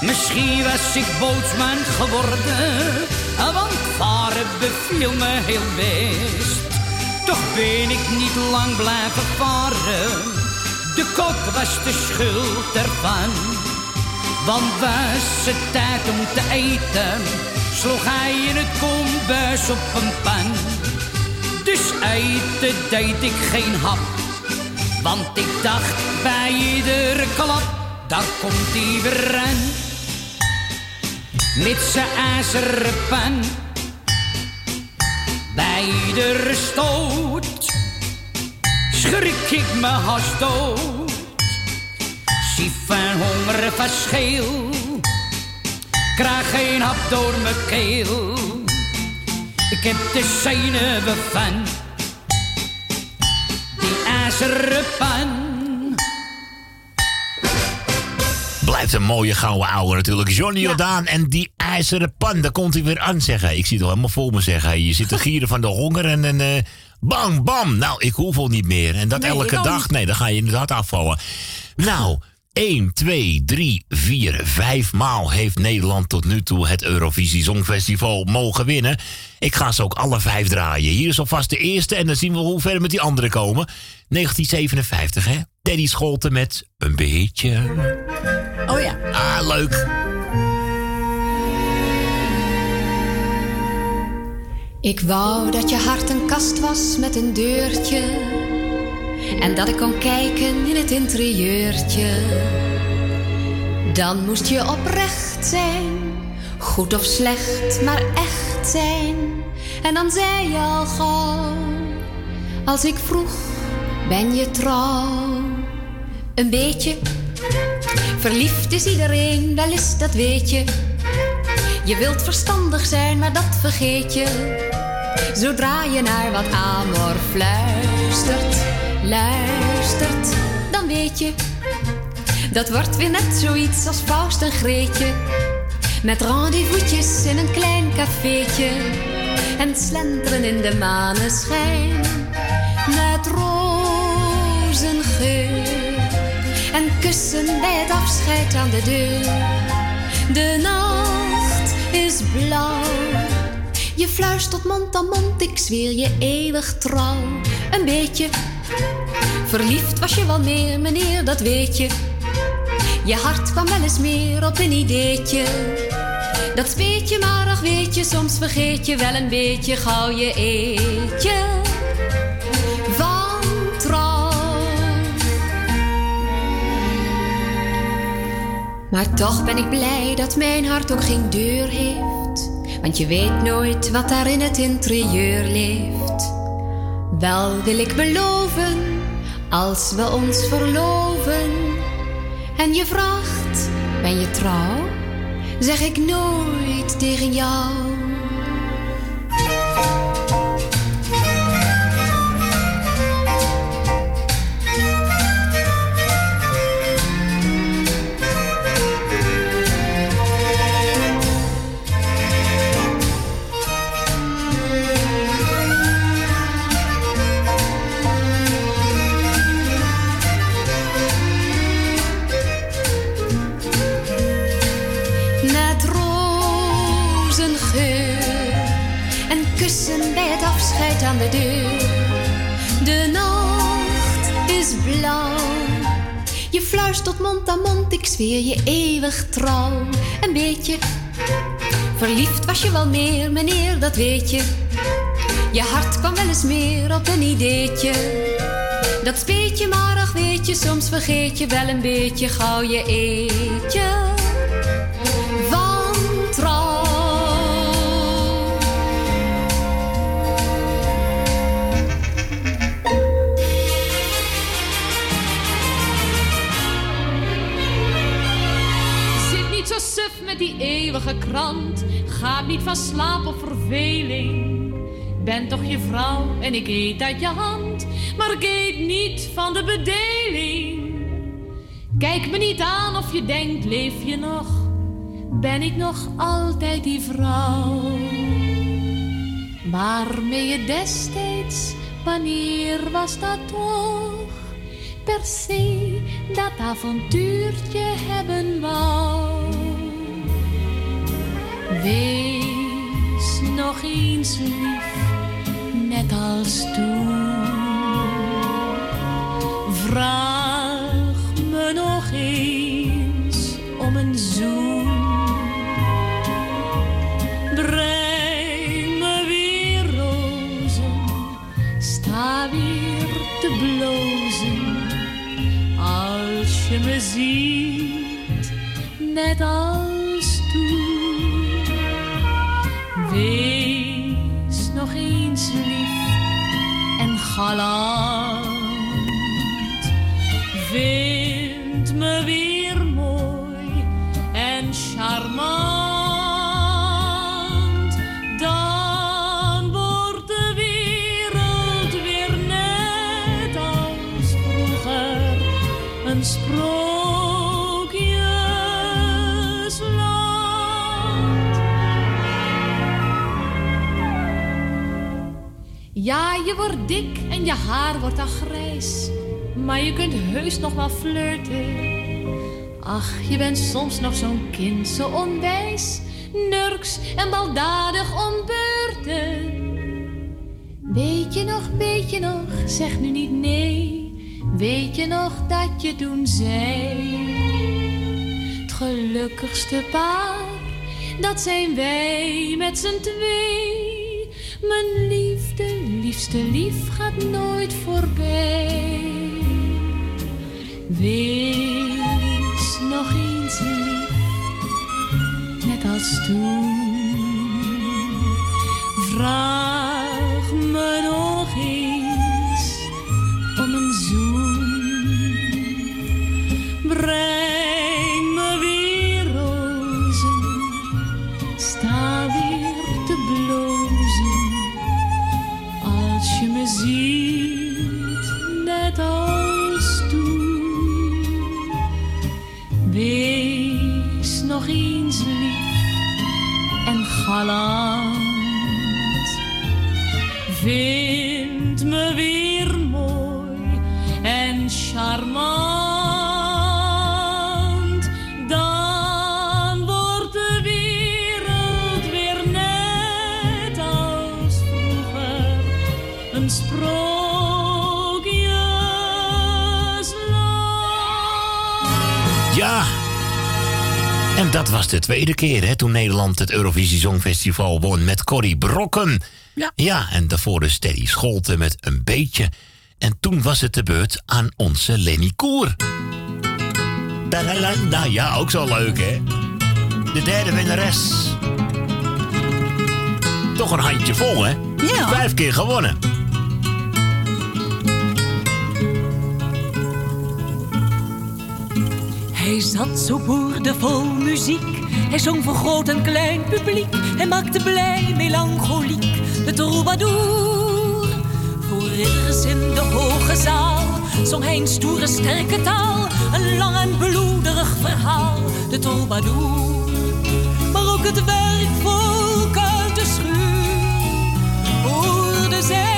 Misschien was ik bootsman geworden, want varen beviel me heel best. Toch ben ik niet lang blijven varen, de kok was de schuld ervan. Want was het tijd om te eten, sloeg hij in het kombuis op een pan. Dus eten deed ik geen hap, want ik dacht bij iedere klap, daar komt hij weer aan. Met zijn ijzeren pan, bij iedere stoot, schrik ik me haast dood. Zie van honger verschil, krijg geen hap door mijn keel. Ik heb de zenuwen van die ijzeren pan.
Blijft een mooie gouden ouwe natuurlijk. Johnny Jordaan en die ijzeren pan. Daar komt hij weer aan zeggen. Ik zie het al helemaal voor me zeggen. Je zit te gieren van de honger en... en eh, bam, bam. Nou, ik hoef al niet meer. En dat
Nee,
elke dag. Nee, dan ga je inderdaad afvallen. Nou, 1, 2, 3, 4, 5 maal heeft Nederland tot nu toe het Eurovisie Songfestival mogen winnen. Ik ga ze ook alle vijf draaien. Hier is alvast de eerste en dan zien we hoe ver met die andere komen. 1957, hè? Teddy Scholten met een beetje.
Oh ja.
Ah, leuk.
Ik wou dat je hart een kast was met een deurtje. En dat ik kon kijken in het interieurtje. Dan moest je oprecht zijn, goed of slecht, maar echt zijn. En dan zei je al gauw, als ik vroeg, ben je trouw? Een beetje, verliefd is iedereen, wel eens dat weet je. Je wilt verstandig zijn, maar dat vergeet je. Zodra je naar wat amor fluistert, luistert, dan weet je. Dat wordt weer net zoiets als Faust en Greetje. Met rendezvous'tjes in een klein cafeetje. En slenteren in de maneschijn. Met rozengeur. En kussen bij het afscheid aan de deur. De nacht is blauw. Je fluistert mond aan mond, ik zweer je eeuwig trouw. Een beetje verliefd was je wel meer, meneer, dat weet je. Je hart kwam wel eens meer op een ideetje. Dat speet je, maar ach weet je, soms vergeet je wel een beetje gauw je eetje. Van trouw. Maar toch ben ik blij dat mijn hart ook geen deur heeft. Want je weet nooit wat daar in het interieur leeft. Wel wil ik beloven, als we ons verloven. En je vraagt, ben je trouw? Zeg ik nooit tegen jou. De nacht is blauw. Je fluistert mond aan mond, ik zweer je eeuwig trouw. Een beetje verliefd was je wel meer, meneer, dat weet je. Je hart kwam wel eens meer op een ideetje. Dat speet je maar, ach weet je, soms vergeet je wel een beetje gauw je eetje.
Eeuwige krant. Ga niet van slaap of verveling. Ben toch je vrouw en ik eet uit je hand. Maar ik eet niet van de bedeling. Kijk me niet aan of je denkt, leef je nog? Ben ik nog altijd die vrouw? Waarmee je destijds, wanneer was dat toch? Per se dat avontuurtje hebben wou. Wees nog eens lief, net als toen. Vraag me nog eens om een zoen. Breng me weer rozen, sta weer te blozen. Als je me ziet, net als Vind me weer mooi en charmant. Dan wordt de wereld weer net als vroeger een sprookjesland. Ja, je wordt dik en je haar wordt al grijs. Maar je kunt heus nog wel flirten. Ach, je bent soms nog zo'n kind, zo onwijs. Nurks en baldadig om beurten. Weet je nog, weet je nog, zeg nu niet nee. Weet je nog dat je toen zei? Het gelukkigste paar, dat zijn wij met z'n twee. Mijn liefde, liefste lief gaat nooit voorbij. Wees nog eens lief, net als toen. Vraag
dat was de tweede keer hè, toen Nederland het Eurovisie Songfestival won met Corrie Brokken. Ja. Ja, en daarvoor de Steady Scholte met een beetje. En toen was het de beurt aan onze Lenny Koer. Nou ja, ook zo leuk hè. De derde winnares. Toch een handje vol hè.
Ja.
Vijf keer gewonnen.
Hij zat zo boerdevol muziek. Hij zong voor groot en klein publiek. Hij maakte blij melancholiek de troubadour. Voor ridders in de hoge zaal zong hij een stoere sterke taal. Een lang en bloederig verhaal, de troubadour. Maar ook het werkvolk uit de schuur hoorde zijn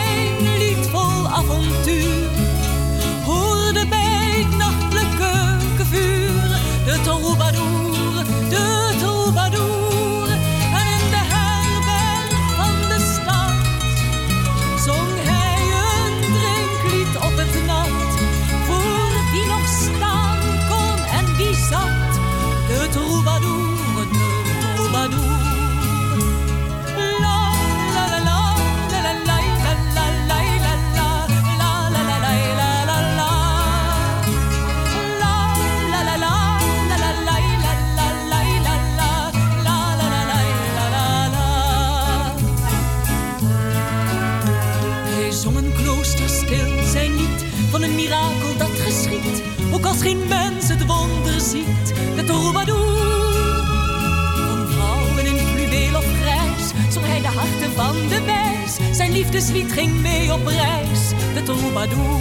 liefdeslied ging mee op reis, de troubadour.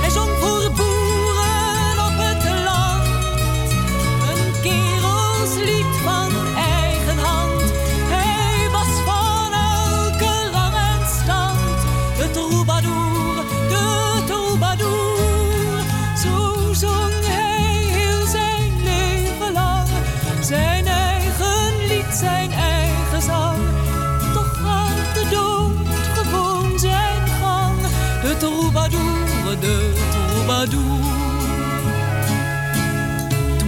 Hij zong voor boeren op het land, een kerelslied van Toen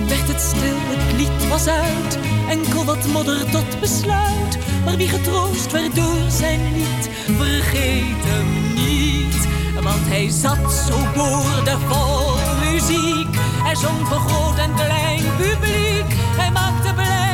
werd het stil, het lied was uit, enkel wat modder tot besluit. Maar wie getroost werd door zijn lied, vergeet hem niet. Want hij zat zo boordevol muziek, hij zong voor groot en klein publiek, hij maakte blij.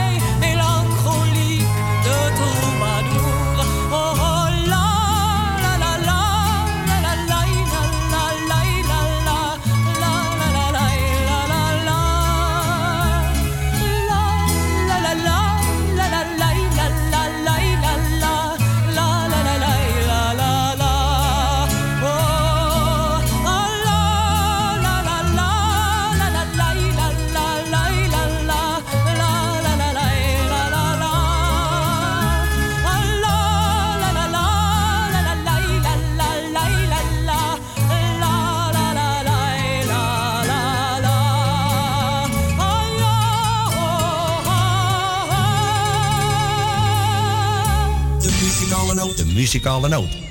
muzikale
out.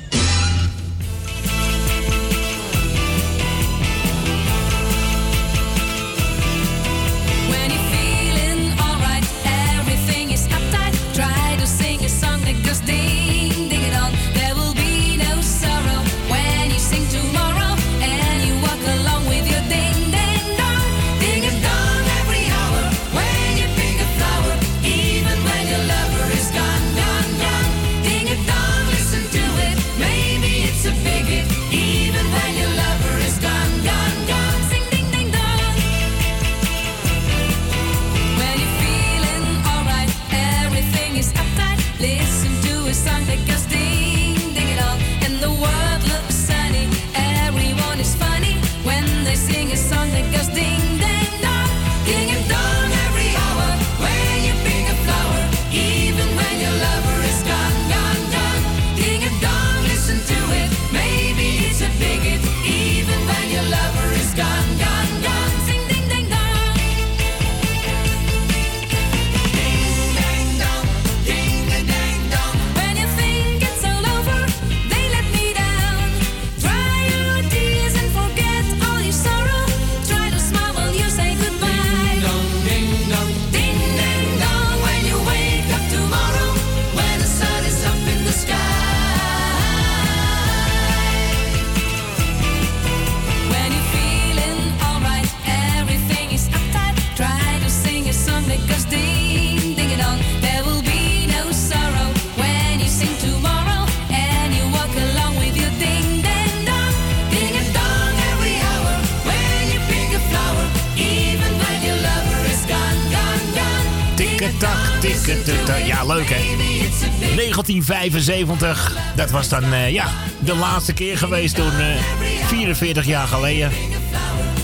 75, Dat was dan eh, ja, de laatste keer geweest toen, eh, 44 jaar geleden.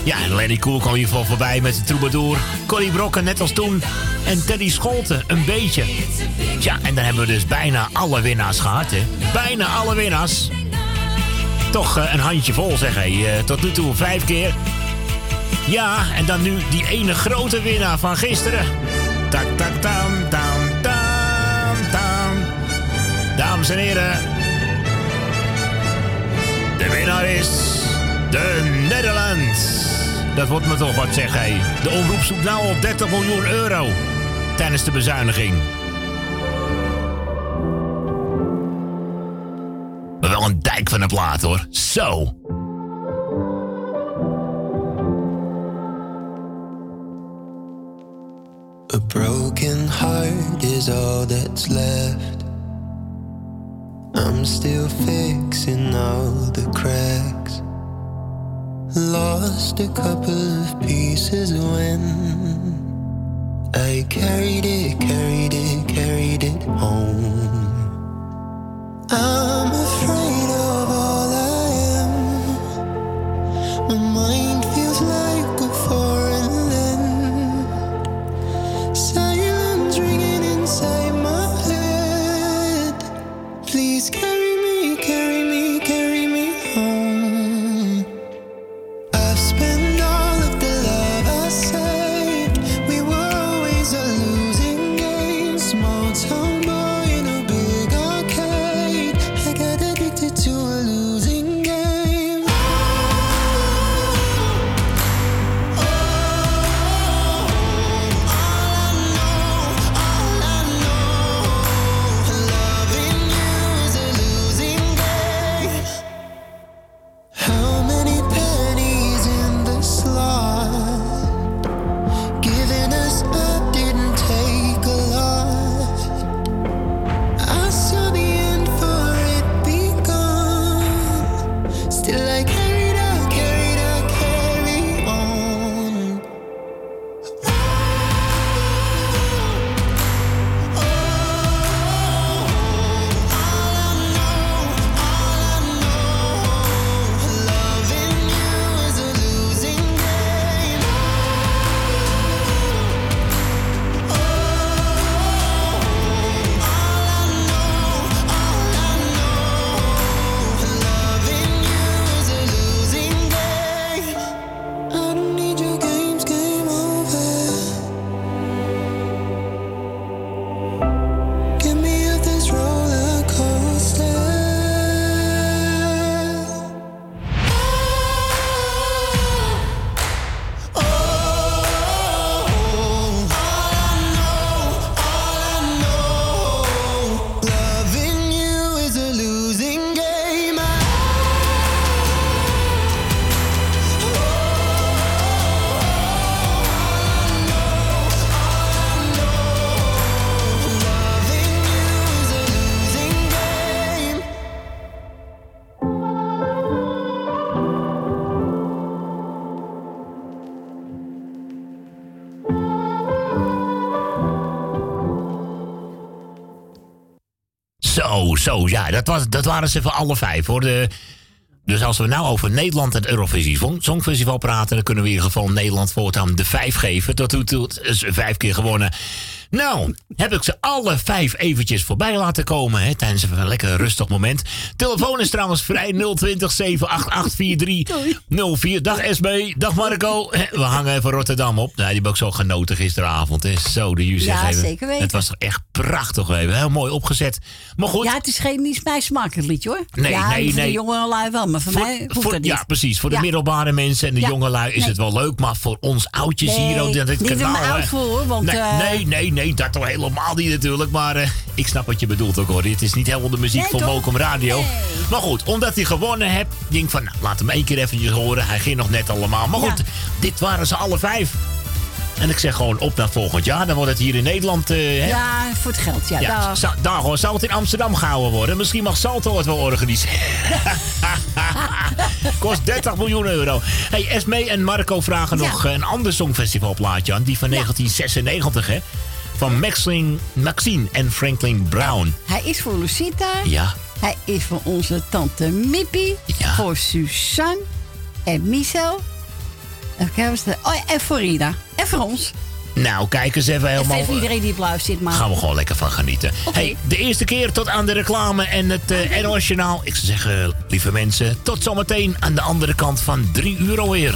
Ja, en Lenny Cool kwam hiervan voorbij met zijn troubadour. Corrie Brokken net als toen. En Teddy Scholten, een beetje. Ja, en dan hebben we dus bijna alle winnaars gehad, hè. Bijna alle winnaars. Toch eh, een handje vol, zeg hij. tot nu toe vijf keer. Ja, en dan nu die ene grote winnaar van gisteren. dames en heren. De winnaar is de Netherlands. Dat wordt me toch wat, zeg hij. De omroep zoekt nou op 30 miljoen euro tijdens de bezuiniging. Maar wel een dijk van een plaat, hoor. Zo.
Zo, ja, dat, was, dat waren ze voor alle vijf hoor. De, dus als we nou over Nederland het Eurovisie Song- Songfestival praten, dan kunnen we in ieder geval Nederland voortaan de vijf geven. Tot nu toe is vijf keer gewonnen. Nou, heb ik ze alle vijf eventjes voorbij laten komen hè, tijdens een lekker rustig moment. Telefoon is trouwens vrij 020 788 4304. Dag SB, dag Marco. We hangen even Rotterdam op. Nou, die heb ik zo genoten gisteravond. Hè. Zo, de Jus
Ja, zeker weten.
Het was echt prachtig even. Heel mooi opgezet. Maar goed.
Ja, het is geen niet mijn smakelijk liedje hoor.
Nee,
ja,
nee, nee.
de jongelui wel, maar voor, mij hoeft
voor-
dat niet.
ja, precies. Voor de
Ja.
middelbare mensen en de
Ja.
jongelui is
Nee.
het wel leuk. Maar voor ons oudjes
Nee,
hier... op dit
niet
kanaal, hè.
oud voor, hoor, want,
nee,
eh,
nee, nee, nee, dat toch helemaal niet natuurlijk. Maar eh, ik snap wat je bedoelt ook hoor. Het is niet helemaal de muziek
Nee,
van
toch?
Mokum Radio. Maar goed, omdat hij gewonnen heeft... denk ik van, nou, laat hem één keer eventjes horen. Hij ging nog net allemaal. Maar goed, dit waren ze alle vijf. En ik zeg gewoon op naar volgend jaar. Dan wordt het hier in Nederland... eh,
Ja, voor het geld, ja.
ja, zou, daar zou het in Amsterdam gehouden worden? Misschien mag Salto het wel organiseren. Kost 30 miljoen euro. Hey, Esme en Marco vragen
Ja.
nog een ander songfestivalplaatje aan. Die van 1996, hè? Van Maxine, Maxine en Franklin Brown.
Hij is voor Lucita.
Ja.
Hij is voor onze tante Mippie. Voor Suzanne en Michel. Even er- Oh, ja, en voor Rina. En voor ons.
Nou, kijk eens even
En
helemaal...
voor iedereen die op luistert. Maar...
Gaan we gewoon lekker van genieten. Hey, de eerste keer tot aan de reclame en het uh, NOS Journaal. Ik zou zeggen, lieve mensen, tot zometeen aan de andere kant van 3 uur alweer.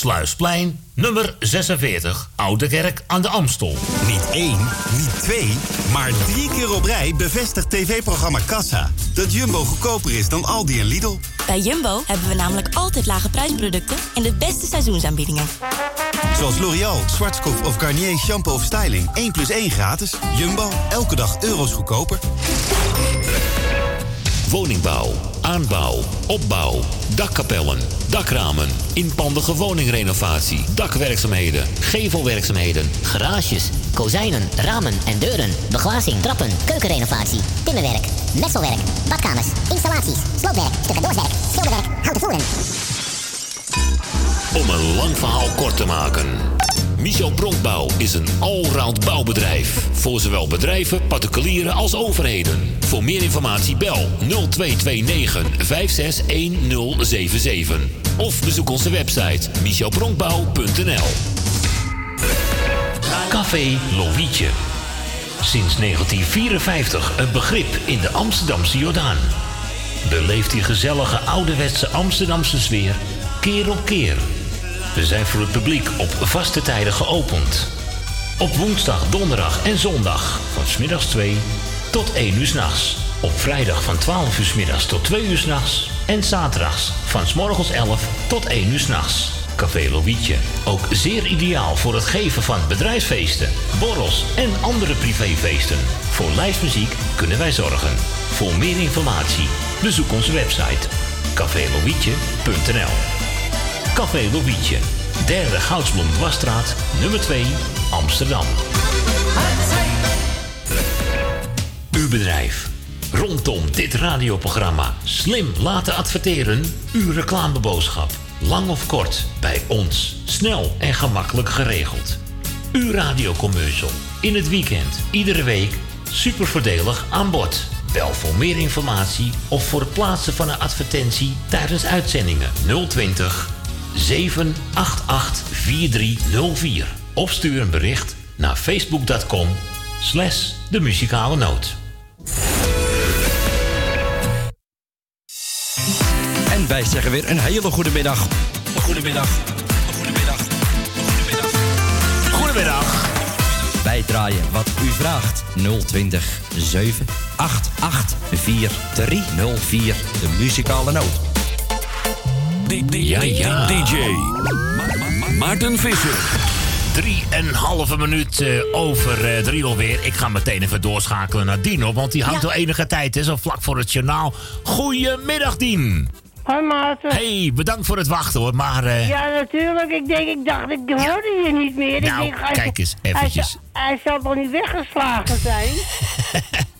Sluisplein, nummer 46, Oude Kerk aan de Amstel.
Niet één, niet twee, maar drie keer op rij bevestigt tv-programma Kassa... dat Jumbo goedkoper is dan Aldi en Lidl.
Bij Jumbo hebben we namelijk altijd lage prijsproducten en de beste seizoensaanbiedingen.
Zoals L'Oreal, Schwarzkopf of Garnier shampoo of styling. 1 plus 1 gratis. Jumbo, elke dag euro's goedkoper.
Woningbouw, aanbouw, opbouw, dakkapellen, dakramen, inpandige woningrenovatie, dakwerkzaamheden, gevelwerkzaamheden,
Garages, kozijnen, ramen en deuren. Beglazing, trappen, keukenrenovatie, timmerwerk, messelwerk, badkamers, installaties, sloopwerk, stucadoorswerk, schilderwerk, houten voeren.
Om een lang verhaal kort te maken. Michel Bronkbouw is een allround bouwbedrijf. Voor zowel bedrijven, particulieren als overheden. Voor meer informatie bel 0229 561077. Of bezoek onze website michelbronkbouw.nl Café Lovietje. Sinds 1954 een begrip in de Amsterdamse Jordaan. Beleef die gezellige ouderwetse Amsterdamse sfeer keer op keer. We zijn voor het publiek op vaste tijden geopend. Op woensdag, donderdag en zondag van smiddags 2 tot 1 uur s'nachts. Op vrijdag van 12 uur 's middags tot 2 uur s'nachts. En zaterdags van s morgens 11 tot 1 uur s'nachts. Café Lovietje. Ook zeer ideaal voor het geven van bedrijfsfeesten, borrels en andere privéfeesten. Voor lijstmuziek kunnen wij zorgen. Voor meer informatie bezoek onze website cafélovietje.nl Café Lovietje, derde Goudsblom Dwarsstraat, nummer 2, Amsterdam. Uw bedrijf. Rondom dit radioprogramma slim laten adverteren. Uw reclameboodschap. Lang of kort, bij ons. Snel en gemakkelijk geregeld. Uw radiocommercial. In het weekend, iedere week. Super voordelig aan bod. Bel voor meer informatie of voor het plaatsen van een advertentie tijdens uitzendingen 020 788 4304. Of stuur een bericht naar facebook.com slash de muzikale noot.
En wij zeggen weer een hele goede middag. Goedemiddag. Goedemiddag.
Goedemiddag.
Wij draaien wat u vraagt. 020 788 4304. De muzikale noot.
Ja, ja.
DJ Maarten Visser.
Drieënhalve minuut eh, over eh, drie alweer. Ik ga meteen even doorschakelen naar Dino, want die hangt
Ja.
al enige tijd, hè, zo vlak voor het journaal. Goedemiddag, Dien.
Hoi Maarten.
Hey, bedankt voor het wachten hoor, maar... eh,
Ja, natuurlijk. Ik denk, ik dacht, ik hoorde je niet meer.
Nou,
ik denk, hij-
kijk eens,
hij
eventjes.
zal- Hij zal toch niet weggeslagen zijn?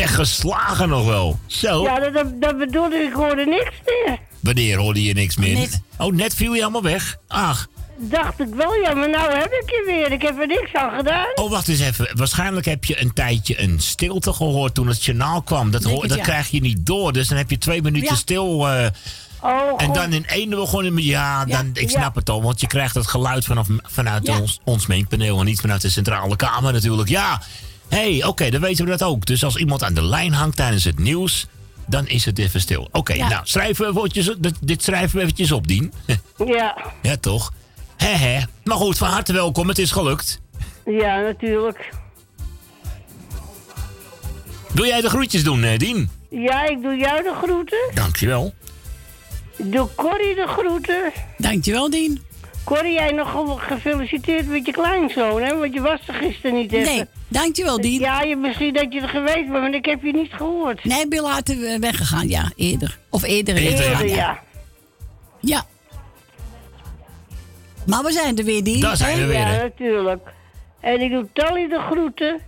Weggeslagen nog wel. Zo,
Ja, dat, dat, dat bedoelde ik. Ik hoorde niks meer.
wanneer hoorde je niks meer?
Net.
Oh, net viel je allemaal weg. Ach,
Dacht ik wel, ja, maar nou heb ik je weer. Ik heb er niks aan gedaan.
oh wacht eens even. Waarschijnlijk heb je een tijdje een stilte gehoord toen het journaal kwam. Dat,
Denk
hoor,
het,
dat
ja.
krijg je niet door, dus dan heb je twee minuten
Ja.
stil... eh,
Oh,
En dan in één begonnen, ja, dan, ik
ja.
snap het al, want je krijgt het geluid vanaf, vanuit
Ja.
ons, ons mengpaneel en niet vanuit de centrale kamer natuurlijk. Ja, hey, oké, dan weten we dat ook. Dus als iemand aan de lijn hangt tijdens het nieuws, dan is het even stil. Oké,
Ja.
nou, schrijven we woordjes, dit, schrijven we eventjes op, Dien.
Ja,
ja, toch? Hè. Maar goed, van harte welkom, het is gelukt.
ja, natuurlijk.
Wil jij de groetjes doen, eh, Dien?
Ja, ik doe jou de groeten.
Dankjewel.
Ik doe Corrie de groeten.
Dankjewel, Dien.
Corrie, jij nog ge- gefeliciteerd met je kleinzoon, hè? Want je was er gisteren niet even.
Nee, dankjewel, Dien.
Ja, je, misschien dat je er geweest bent, maar ik heb je niet gehoord.
Nee, ik ben later weggegaan, ja, eerder. Of eerder.
Eerder, ja.
Ja. Maar we zijn er weer, Dien.
Daar zijn we
hè?
weer,
Ja, natuurlijk. En ik doe Tally de groeten.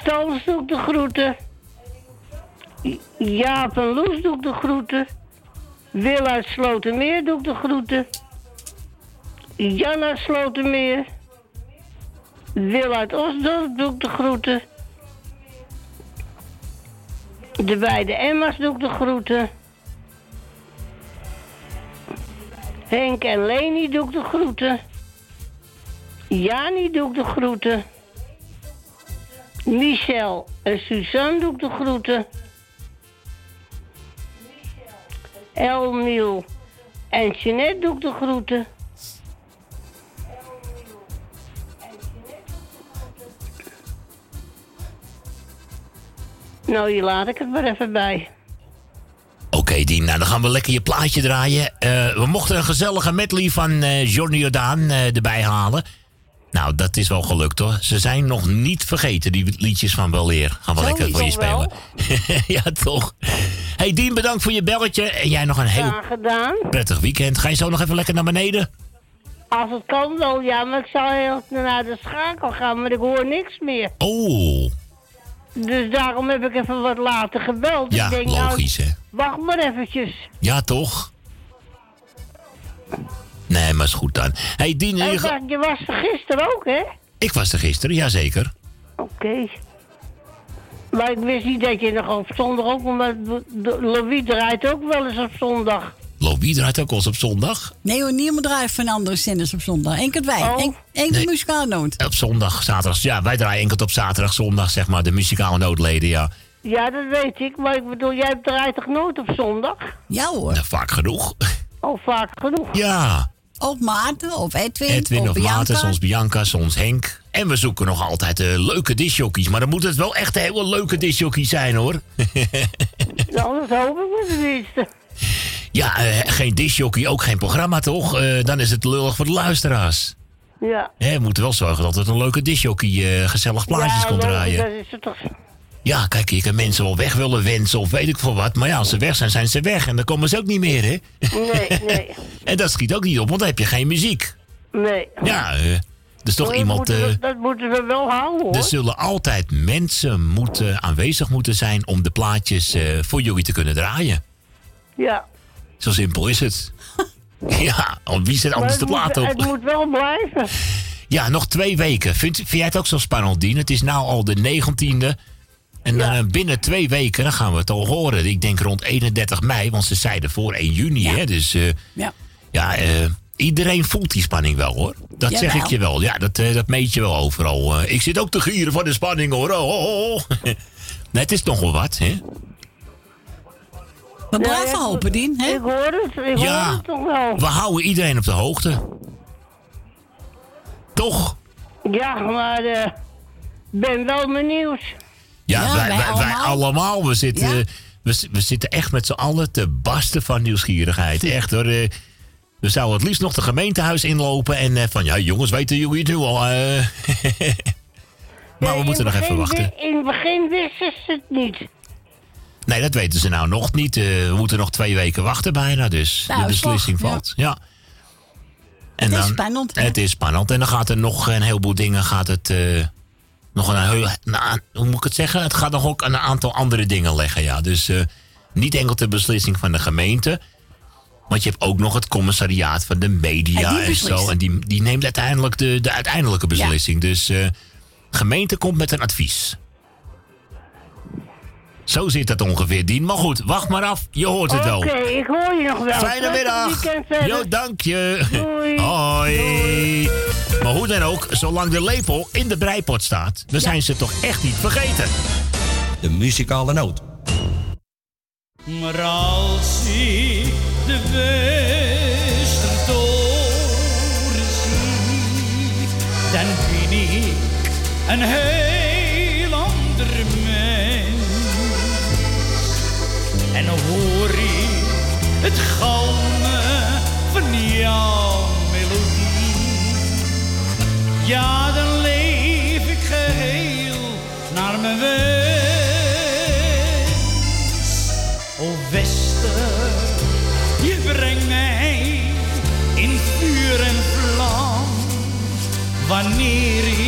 Stans doe ik de groeten. Jaap en Loes doe ik de groeten. Wil uit Slotermeer doe ik de groeten. Jan uit Slotermeer. Wil uit Osdorp doe ik de groeten. De beide Emma's doe ik de groeten. Henk en Leni doe ik de groeten. Jani doe ik de groeten. Michel en Suzanne doe ik de groeten. Elmiel en Jeanette doe ik de groeten. Nou, hier laat ik het maar even bij.
Oké, Dien, nou dan gaan we lekker je plaatje draaien. Eh, we mochten een gezellige medley van eh Johnny Jordaan eh, erbij halen. Nou, dat is wel gelukt hoor. Ze zijn nog niet vergeten, die liedjes van Weleer. Gaan we
Zo
lekker voor je spelen. ja, toch. Hey Dien, bedankt voor je belletje. En jij nog een heel
gedaan.
prettig weekend. Ga je zo nog even lekker naar beneden?
Als het kan wel, ja, maar ik zal heel naar de schakel gaan, maar ik hoor niks meer.
Oh,
Dus daarom heb ik even wat later gebeld.
Ja,
ik denk,
logisch,
nou,
hè.
Wacht maar eventjes.
ja toch? Nee, maar is goed dan. Hey Dien,
Hey, wacht, je was er gisteren ook, hè?
ik was er gisteren, jazeker.
Oké. Maar ik wist niet dat je nog op zondag ook, de- Louis draait ook wel eens op zondag.
Louis draait ook eens op zondag.
Nee hoor, niemand draait van andere zenders op zondag. Enkel wij.
Oh.
En, enkel
Nee.
noot.
Op zondag, zaterdag. Ja, wij draaien enkel op zaterdag, zondag, zeg maar. De muzikale noodleden, ja.
Ja, dat weet ik, maar ik bedoel, jij draait toch nooit op zondag?
Ja hoor.
Nou, vaak genoeg.
Al vaak genoeg.
Ja.
Of Maarten, of Edwin,
Edwin of
Bianca.
Maarten, soms Bianca, soms Henk. En we zoeken nog altijd eh, leuke disjockeys. Maar dan moet het wel echt hele leuke disjockeys zijn, hoor.
Nou, dat hoop ik wel tenminste.
Ja, eh, geen disjockey, ook geen programma, toch? Eh, dan is het lullig voor de luisteraars.
Ja.
Hè, we moeten wel zorgen dat het een leuke disjockey eh, gezellig plaatjes
ja,
komt draaien.
Dat is het toch.
Ja, kijk, je kan mensen wel weg willen wensen of weet ik veel wat. Maar ja, als ze weg zijn, zijn ze weg. En dan komen ze ook niet meer, hè?
Nee, nee,
en dat schiet ook niet op, want dan heb je geen muziek.
nee.
Ja, dus toch
dat
iemand...
Moeten we, dat moeten we wel houden, hoor.
er zullen altijd mensen moeten, aanwezig moeten zijn om de plaatjes voor jullie te kunnen draaien.
Ja.
Zo simpel is het. ja, wie
Maar
anders de plaat op?
Het moet wel blijven.
Ja, nog twee weken. Vind, vind jij het ook zo spannend, Dien? Het is nou al de 19e. En dan eh, binnen twee weken dan gaan we het al horen. Ik denk rond 31 mei, want ze zeiden voor 1 juni. Hè? Dus eh,
Ja.
ja, eh, iedereen voelt die spanning wel hoor. Dat zeg ik je wel. Ja, dat, dat meet je wel overal. Ik zit ook te gieren van de spanning hoor. Oh, oh, oh. nee, het is toch wel wat, hè?
We
Ja,
blijven
ik-
hopen, Dien. Hè?
Ik hoor het, ik
Ja.
hoor het toch wel.
We houden iedereen op de hoogte. Toch?
Ja, maar eh ben wel benieuwd.
Ja,
Ja,
wij,
wij
wij, wij
allemaal.
We zitten,
Ja.
we, we zitten echt met z'n allen te barsten van nieuwsgierigheid. Echt hoor. eh, We zouden het liefst nog de gemeentehuis inlopen en eh, van ja, jongens, weten jullie het nu al? eh? maar we moeten nog even wachten.
In het begin wisten ze het niet.
Nee, dat weten ze nou nog niet. Eh, we moeten nog twee weken wachten bijna, dus
Nou,
de
is
beslissing
toch,
valt. Ja. En
Het is spannend, hè?
Het is spannend. En dan gaat er nog een heleboel dingen. Gaat het, eh, nog een, heel- nou, hoe moet ik het zeggen? Het gaat nog ook een aantal andere dingen leggen. Ja. Dus eh, niet enkel de beslissing van de gemeente. Want je hebt ook nog het commissariaat van de media
En
zo. En die, die neemt uiteindelijk de, de uiteindelijke beslissing. Dus de gemeente komt met een advies. Zo zit dat ongeveer, Dien. Maar goed, wacht maar af. Je hoort het wel.
Oké, ik hoor je nog wel.
Fijne middag. Jo, dank je.
Doei.
Hoi. Maar hoe dan ook, zolang de lepel in de breipot staat, dan zijn ze toch echt niet vergeten.
De muzikale noot.
Maar als ik de Westertoren zie, dan ben ik een heel En hoor ik het galmen van jouw melodie, ja, dan leef ik geheel naar mijn wens. O Wester, je brengt mij in vuur en vlam. Wanneer ik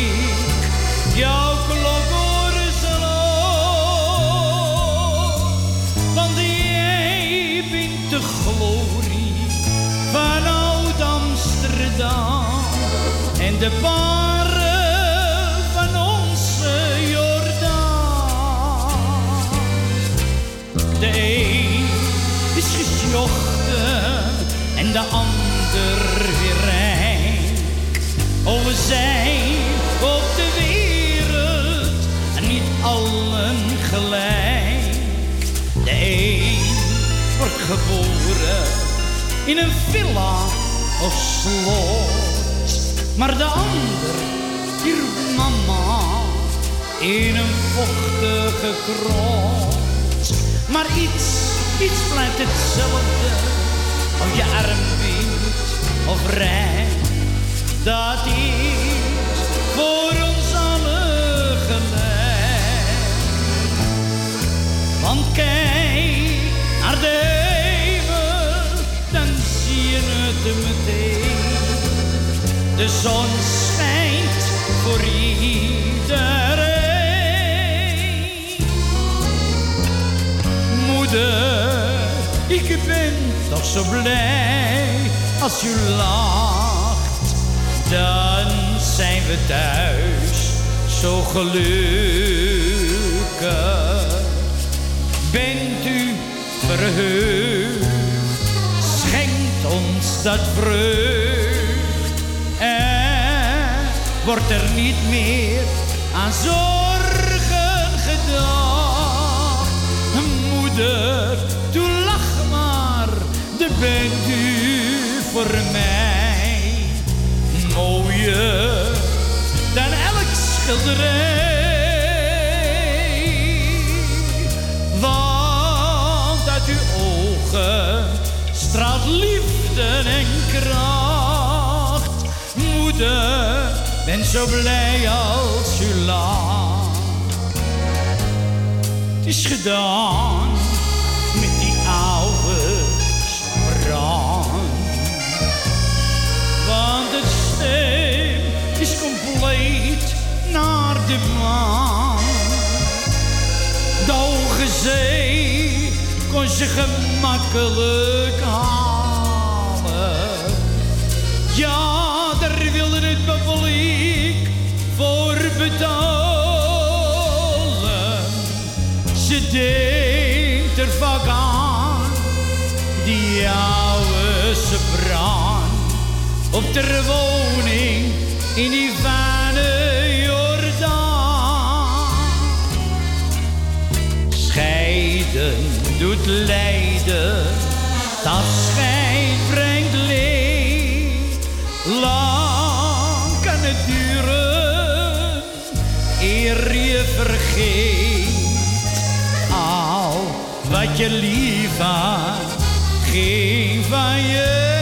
En de paren van onze Jordaan. De een is gesjochten en de ander weer rijk. Oh, we zijn op de wereld niet allen gelijk. De een wordt geboren in een villa of slot. Maar de ander, roept mama in een vochtige krot. Maar iets, iets blijft hetzelfde. Of je arm wint of rijk. Dat is voor ons allen gelijk. Want kijk naar de dan zie je het meteen. De zon schijnt voor iedereen. Moeder, ik ben toch zo blij als je lacht. Dan zijn we thuis zo gelukkig. Bent u verheugd, schenkt ons dat vreugd. Wordt er niet meer aan zorgen gedacht. Moeder, toe lach maar, de bent u voor mij. Mooier dan elk schilderij. Want uit uw ogen straalt liefde en kracht. Moeder, ben zo blij als u lacht. Het is gedaan met die oude brand. Want het steen is compleet naar de maan. De hoge zee kon ze gemakkelijk halen. Betalen. Ze denkt er aan, die oude brand op de woning in die fijne Jordaan. Scheiden doet lijden, dat schijn brengt leed. Je vergeet. Al wat je lief had, geen van je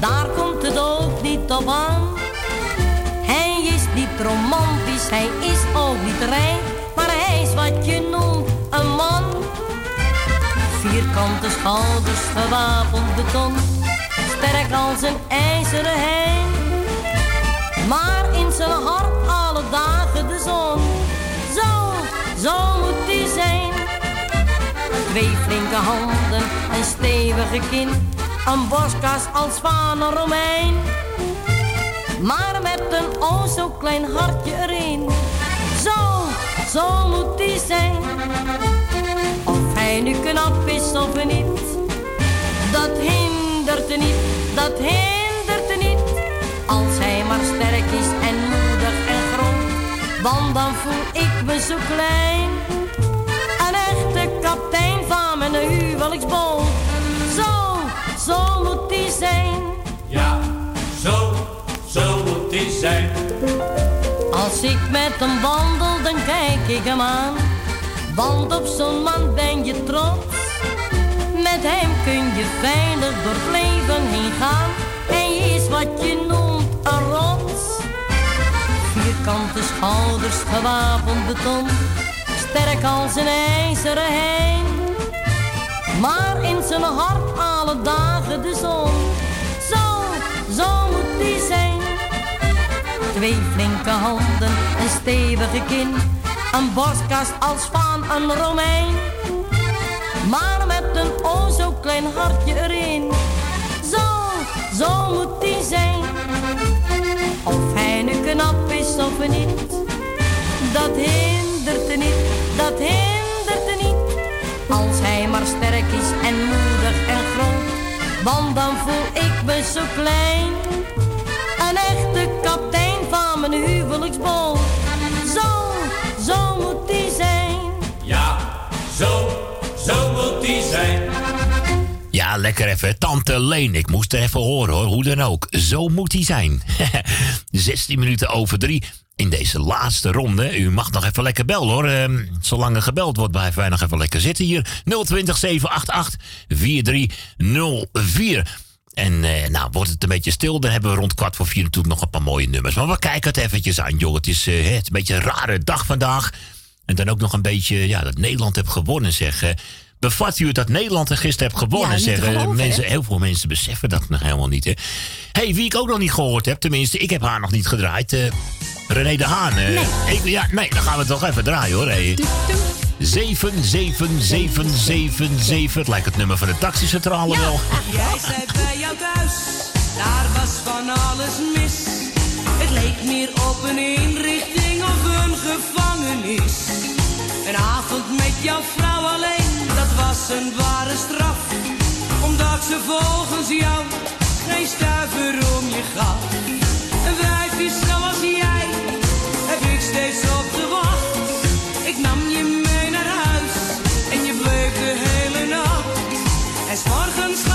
Daar komt het ook niet op aan. Hij is niet romantisch, hij is ook niet rijk. Maar hij is wat je noemt een man. Vierkante schouders, gewapend beton. Sterk als een ijzeren hein. Maar in zijn hart alle dagen de zon. Zo, zo moet hij zijn. Twee flinke handen, een stevige kin, een borstkas als van een Romein. Maar met een o zo klein hartje erin, zo, zo moet hij zijn. Of hij nu knap is of niet, dat hindert er niet, dat hindert er niet. Als hij maar sterk is en moedig en groot, want dan voel ik me zo klein. Een echte kapitein van mijn huwelijksboot. Als ik met hem wandel, dan kijk ik hem aan. Want op zo'n man ben je trots. Met hem kun je veilig door het leven heen gaan. Hij is wat je noemt een rots. Vierkante schouders, gewapend beton. Sterk als een ijzeren hein. Maar in zijn hart alle dagen de zon. Zo, zo moet hij zijn. Twee flinke handen, een stevige kin, een borstkast als van een Romein. Maar met een o zo klein hartje erin, zo, zo moet die zijn. Of hij nu knap is of niet, dat hindert er niet, dat hindert er niet. Als hij maar sterk is en moedig en groot, want dan voel ik me zo klein. Een echte Zo, zo moet die zijn.
Ja, zo, zo moet die zijn.
Ja, lekker even. Tante Leen, ik moest er even horen hoor. Hoe dan ook. Zo moet hij zijn. 16 minuten over drie. In deze laatste ronde. U mag nog even lekker bellen hoor. Ehm, zolang er gebeld wordt, blijven wij nog even lekker zitten hier. 020 788 4304. En eh, nou, wordt het een beetje stil, dan hebben we rond kwart voor vier natuurlijk nog een paar mooie nummers. Maar we kijken het eventjes aan, joh. Het is, eh, het is een beetje een rare dag vandaag. En dan ook nog een beetje, ja, dat Nederland heeft gewonnen, zeg. eh. Bevat u het dat Nederland er gisteren heeft gewonnen,
Ja,
zeg.
geloven,
mensen,
hè?
heel veel mensen beseffen dat nog helemaal niet, hè. hey, wie ik ook nog niet gehoord heb, tenminste, ik heb haar nog niet gedraaid. eh René de Haan. eh. Ik, ja, nee, dan gaan we het toch even draaien, hoor. Hey. 77777. Het lijkt het nummer van de taxicentrale wel.
Jij zei bij jou thuis, daar was van alles mis. Het leek meer op een inrichting of een gevangenis. Een avond met jouw vrouw alleen, dat was een ware straf. Omdat ze volgens jou geen stuiver om je gaf. Een wijfje zoals jij, heb ik steeds op gewacht. Ik Es morgens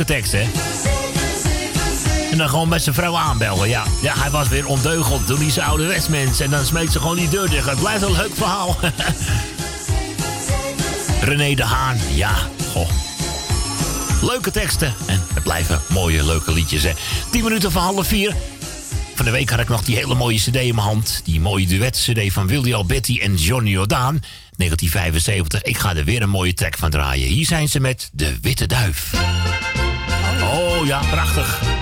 Leuke tekst? En dan gewoon met zijn vrouw aanbellen, ja. Ja, hij was weer ondeugend door die ouderwets mensen. En dan smeet ze gewoon die deur dicht. Het blijft een leuk verhaal. René de Haan, ja. Goh. Leuke teksten. En het blijven mooie, leuke liedjes, hè. 10 minuten voor half vier. Van de week had ik nog die hele mooie cd in mijn hand. Die mooie duet-cd van Willy Alberti en Johnny Jordaan. 1975. Ik ga er weer een mooie track van draaien. Hier zijn ze met De Witte Duif. Oh ja, prachtig.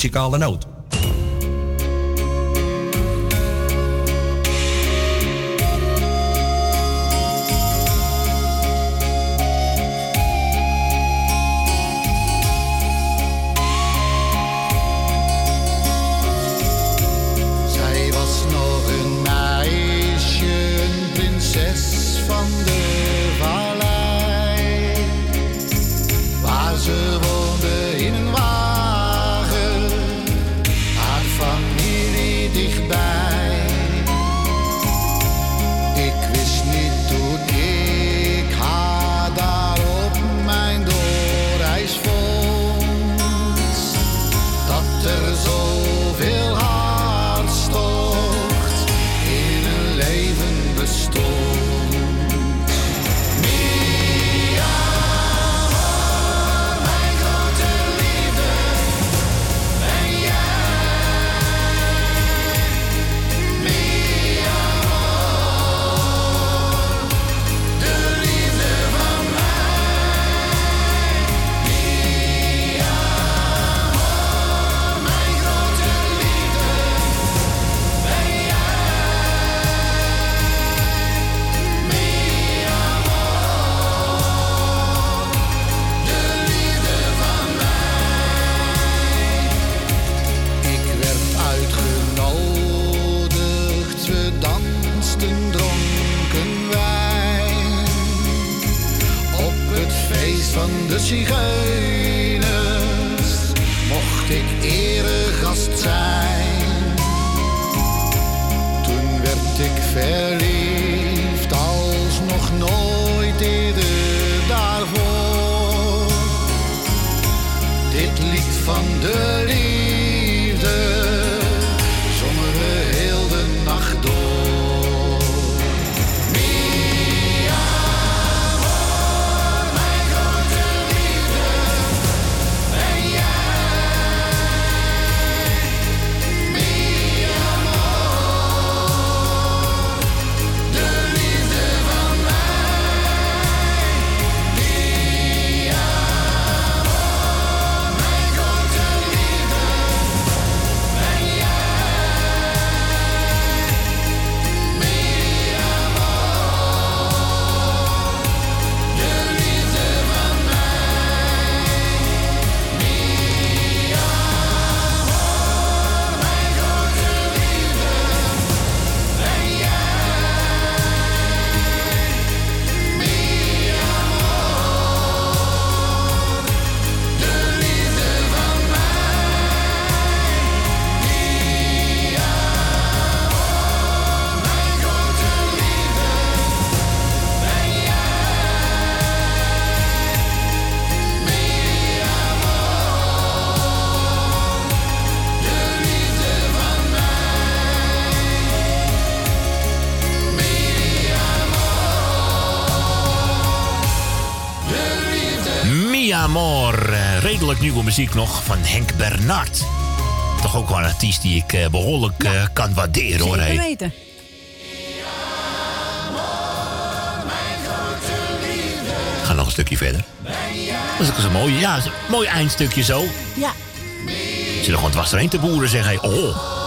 Muzikale noot.
Muziek nog van Henk Bernard. Toch ook wel een artiest die ik eh, behoorlijk eh, kan waarderen hoor.
Zeker weten.
Ga nog een stukje verder. Dat is ook zo mooi. Ja, een mooi eindstukje zo.
Ja.
Zit er gewoon dwars erheen te boeren, zeg hij. Oh.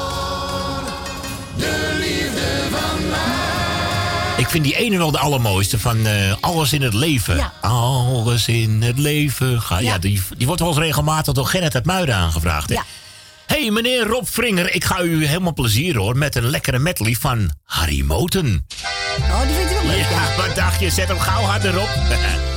Ik vind die ene wel de allermooiste van eh, Alles in het leven. Alles in het leven. Ga, ja. die, die wordt wel eens regelmatig door Gerrit uit Muiden aangevraagd. Hè? hey, meneer Rob Vringer, ik ga u helemaal plezier hoor met een lekkere medley van Harry Moten.
Oh, die vindt u wel leuk, ja.
Ja, wat dacht je? Zet hem gauw harder op.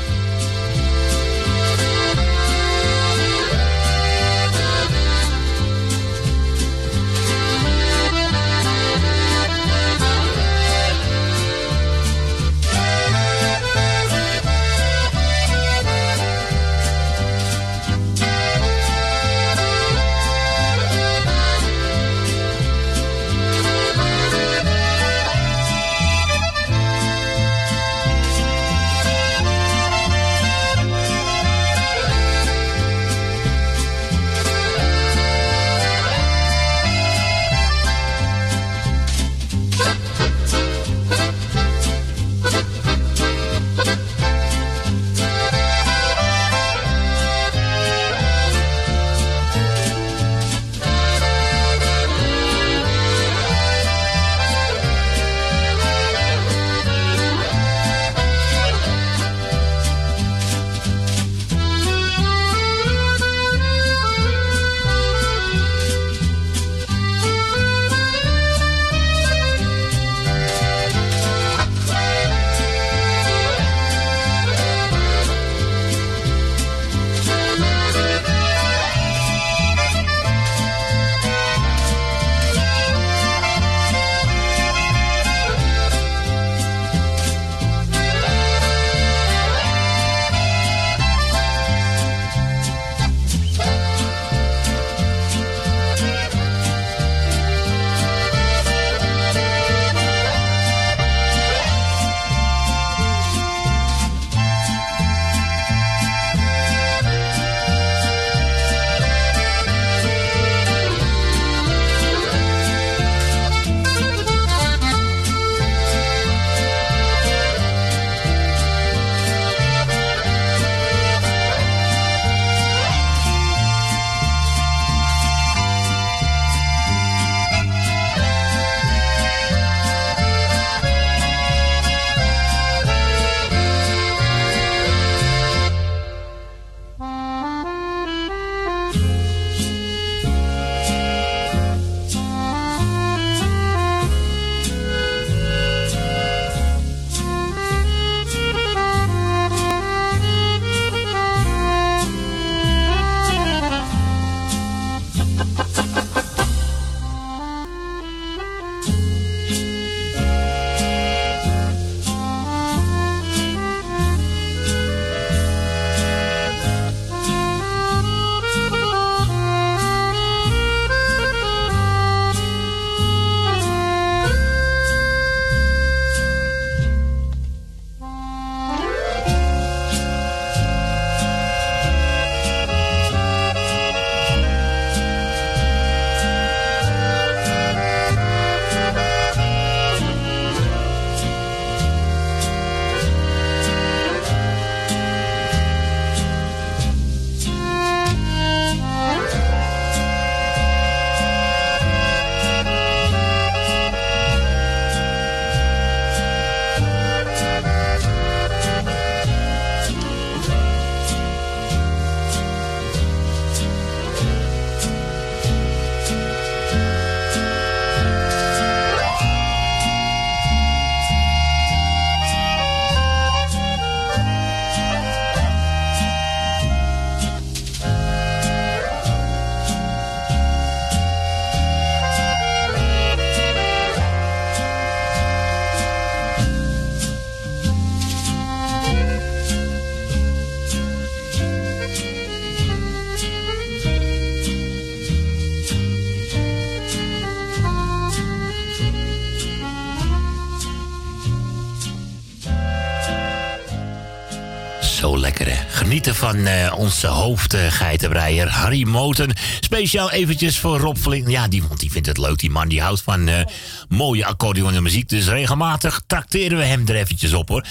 Genieten van eh, onze hoofdgeitenbreier Harry Moten. Speciaal eventjes voor Rob Flink. Ja, die, want die vindt het leuk. Die man die houdt van eh, mooie accordeon en muziek. Dus regelmatig trakteren we hem er eventjes op, hoor.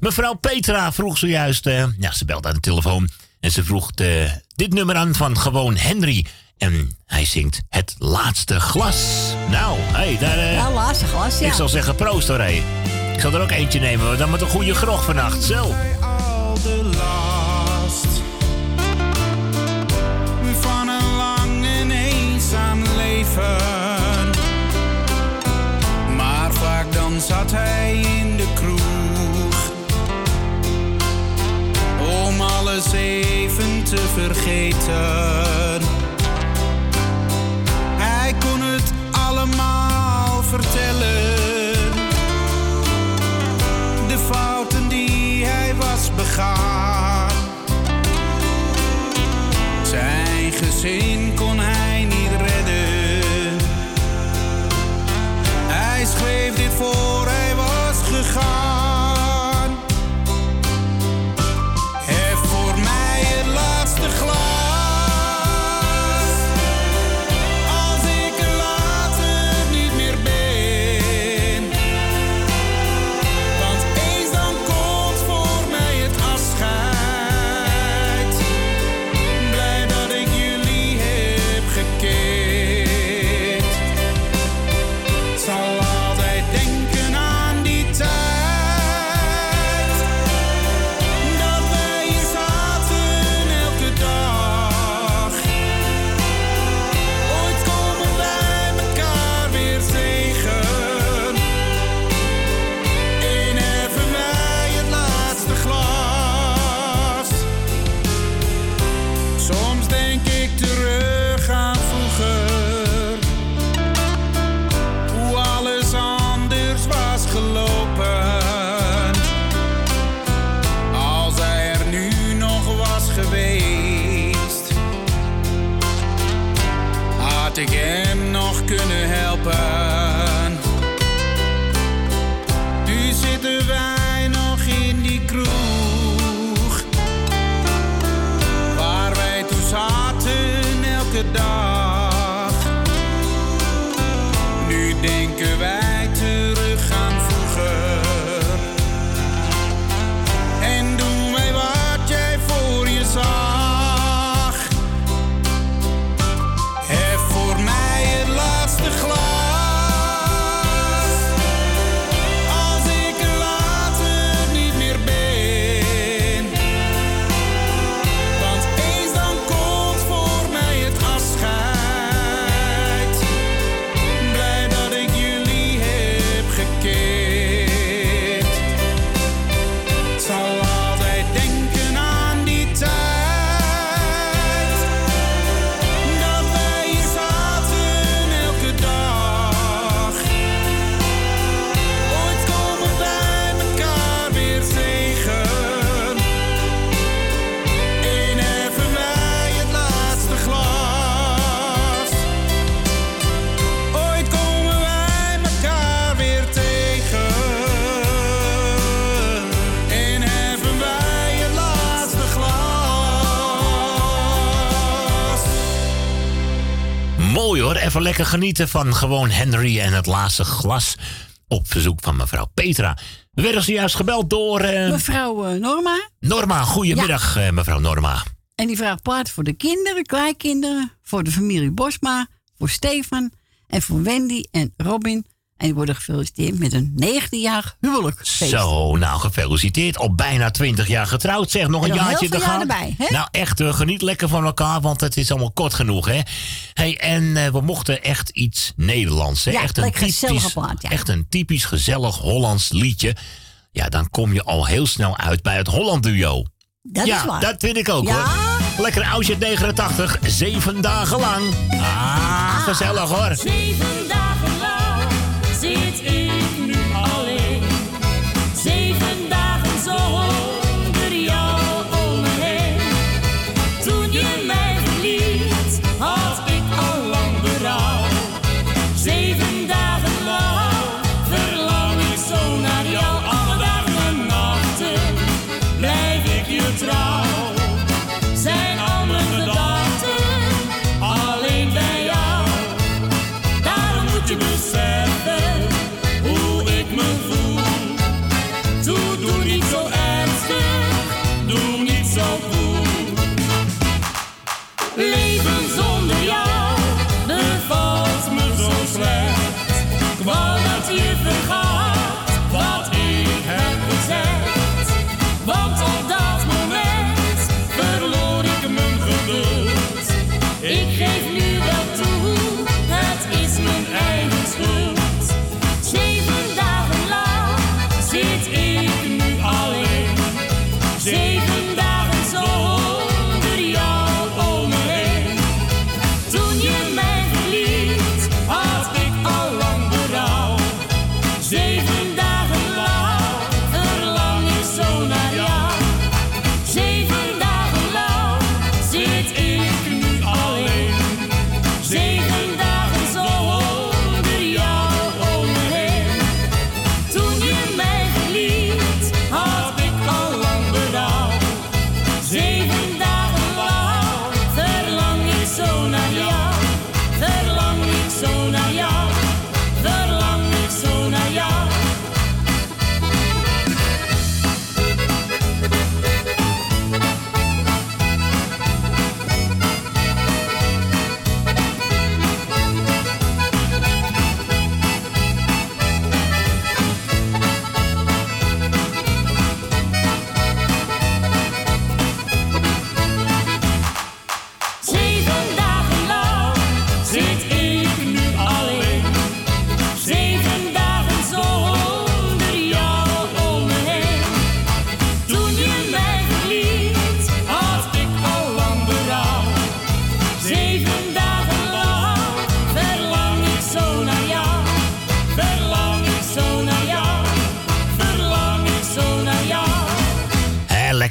Mevrouw Petra vroeg zojuist... eh, ja, ze belt aan de telefoon. En ze vroeg dit nummer aan van gewoon Henry. En hij zingt Het Laatste Glas. Nou, hé, hey, daar...
Ja, laatste glas, ja.
Ik zal zeggen proost hoor, hé. Ik zal er ook eentje nemen, dan met een goede grog vannacht. Zo.
Maar vaak dan zat hij in de kroeg om alles even te vergeten. Hij kon het allemaal vertellen de fouten die hij was begaan. Zijn gezin
even lekker genieten van gewoon Henry en het laatste glas. Op verzoek van mevrouw Petra. We werden zojuist gebeld door eh,
Mevrouw eh, Norma.
Norma. Goedemiddag, eh, mevrouw Norma.
En die vraagt plaats voor de kinderen, kleinkinderen, voor de familie Bosma, voor Stefan en voor Wendy en Robin. En die worden gefeliciteerd met een 19-jarig huwelijksfeest.
Zo, nou gefeliciteerd. Op bijna 20 jaar getrouwd. Zeg, nog een
nog
jaartje te gaan.
erbij, hè?
Nou echt, eh, geniet lekker van elkaar, want het is allemaal kort genoeg, hè? Hey, en eh, we mochten echt iets Nederlands, hè?
Ja,
echt een typisch,
plaat, ja.
Echt een typisch gezellig Hollands liedje. Ja, dan kom je al heel snel uit bij het Holland duo.
Dat
ja,
is waar.
dat vind ik ook,
Ja.
hoor. Lekker oudje 89, zeven dagen lang. Ah, gezellig, hoor.
Zeven dagen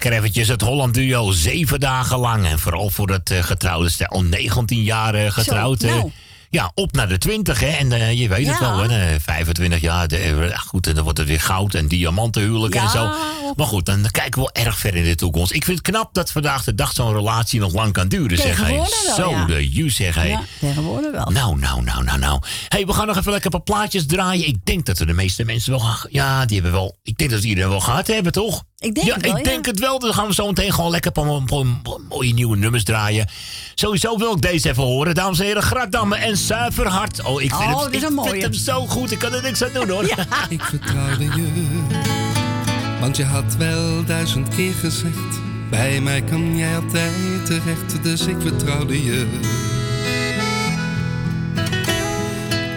lekker eventjes het Holland duo zeven dagen lang. En vooral voor het eh, getrouwde stel, al 19 jaar getrouwd.
Zo,
eh,
nou.
ja, op naar de 20, hè. En eh, je weet het wel, hè. eh, 25 jaar, de, goed, en dan wordt het weer goud en diamantenhuwelijk en
Ja,
zo. Maar goed, dan kijken we wel erg ver in de toekomst. Ik vind het knap dat vandaag de dag zo'n relatie nog lang kan duren, zeg hij.
Wel,
Zo,
ja.
de ju, zeg hij.
Ja, tegenwoordig wel.
Nou, nou, nou, nou, nou. hey, we gaan nog even lekker een paar plaatjes draaien. Ik denk dat we de meeste mensen wel gaan... Ja, die hebben wel... Ik denk dat iedereen wel gehad hebben, toch?
Ik denk
ja,
het wel,
ik
ja.
denk het wel. Dan gaan we zo meteen gewoon lekker mooie nieuwe nummers draaien. Sowieso wil ik deze even horen. Dames en heren, Gratdamme en Zuiverhart. Oh, ik vind,
Oh,
het, ik vind hem zo goed. Ik kan er niks aan doen, hoor.
Ik vertrouwde je, want je had wel duizend keer gezegd. Bij mij kan jij altijd terecht, dus ik vertrouwde je.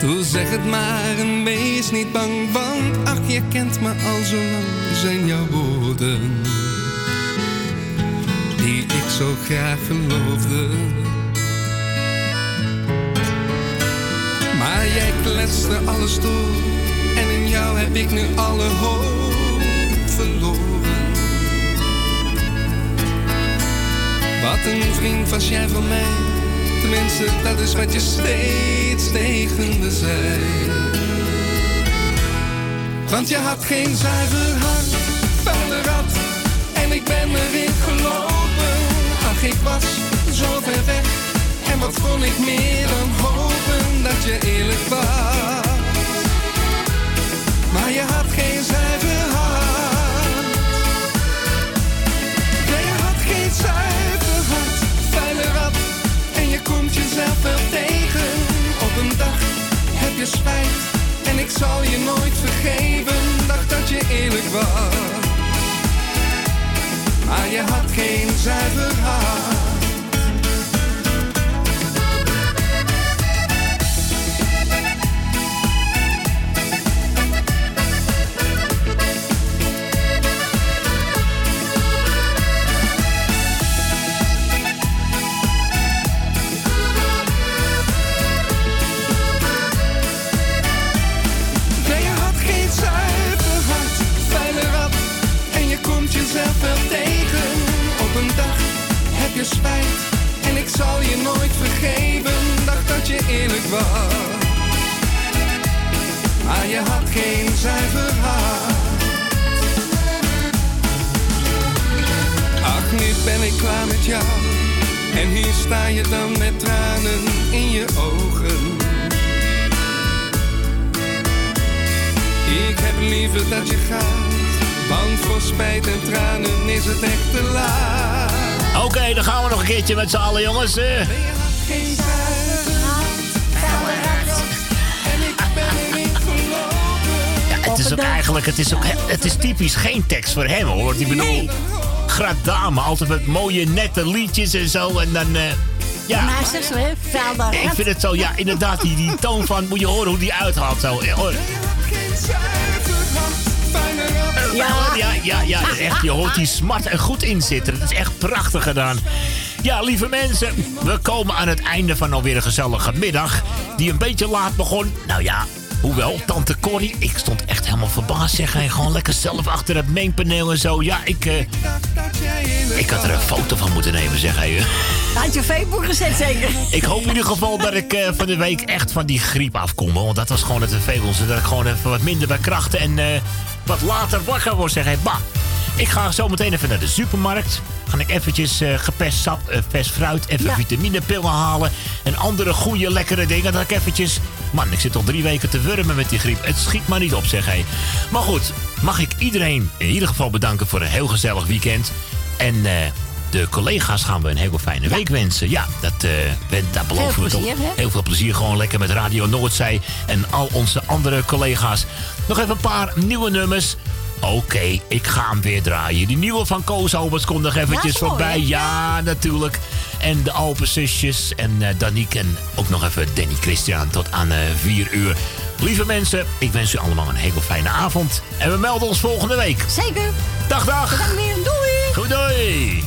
Doe zeg het maar en wees niet bang, want ach, je kent me al zo lang, zijn jouw woorden. Die ik zo graag geloofde. Maar jij kletste alles door en in jou heb ik nu alle hoop verloren. Wat een vriend was jij van mij, tenminste dat is wat je steeds tegen me zei. Want je had geen zuiver hart, vuile rat, en ik ben erin gelopen. Ach, ik was zo ver weg, en wat kon ik meer dan hopen dat je eerlijk was. Maar je had geen zuiver hart. Jezelf wel tegen. Op een dag heb je spijt. En ik zal je nooit vergeven. Dacht dat je eerlijk was. Maar je had geen zuiver hart. Spijt. En ik zal je nooit vergeven. Dacht dat je eerlijk was. Maar je had geen zuiver hart. Ach, nu ben ik klaar met jou. En hier sta je dan met tranen in je ogen. Ik heb liever dat je gaat, want voor spijt en tranen is het echt te laat.
Oké, dan gaan we nog een keertje met z'n allen, jongens. eh. Ja, het is ook eigenlijk, het is, ook, het is typisch geen tekst voor hem hoor. Ik bedoel, Gradame, altijd met mooie nette liedjes en zo. En dan, eh, ja.
Maar zeg zo, hè? Vuile
Ik vind het zo, ja, inderdaad, die, die toon van, moet je horen hoe die uithaalt zo. eh, hoor. Ja, ja, ja, ja, echt, je hoort die smart er goed in zitten. Het is echt prachtig gedaan. Ja, lieve mensen, we komen aan het einde van alweer een gezellige middag. Die een beetje laat begon. Nou ja, hoewel, tante Corrie, ik stond echt helemaal verbaasd. Zeg hij gewoon lekker zelf achter het mengpaneel en zo. Ja, ik, eh, ik had er een foto van moeten nemen, zeg hij.
Had je Facebook gezet zeker?
Ik hoop in ieder geval dat ik eh, van de week echt van die griep afkom. Want dat was gewoon het vervelendste. Dat ik gewoon even wat minder bij krachten en eh, wat later wakker word. Zeg hij, bah. Ik ga zo meteen even naar de supermarkt. Ga ik eventjes eh gepest sap, eh, vers fruit, even
Ja.
vitaminepillen halen. En andere goede, lekkere dingen. Dat ik eventjes... Man, ik zit al drie weken te wurmen met die griep. Het schiet maar niet op, zeg hij. Maar goed, mag ik iedereen in ieder geval bedanken voor een heel gezellig weekend. En eh, de collega's gaan we een hele fijne week wensen. Ja, dat, eh, we- daar beloven
Veel
we toch.
hè?
Heel veel plezier gewoon lekker met Radio Noordzee en al onze andere collega's. Nog even een paar nieuwe nummers. Oké, ik ga hem weer draaien. Die nieuwe van Koos Alberts komt nog eventjes
mooi,
voorbij.
hè?
Ja, natuurlijk. En de Alpenzusjes en eh Danique en ook nog even Danny Christian tot aan eh 4 uur. Lieve mensen, ik wens u allemaal een hele fijne avond. En we melden ons volgende week.
Zeker.
Dag, dag.
Dan weer. Doei.
Goed, doei.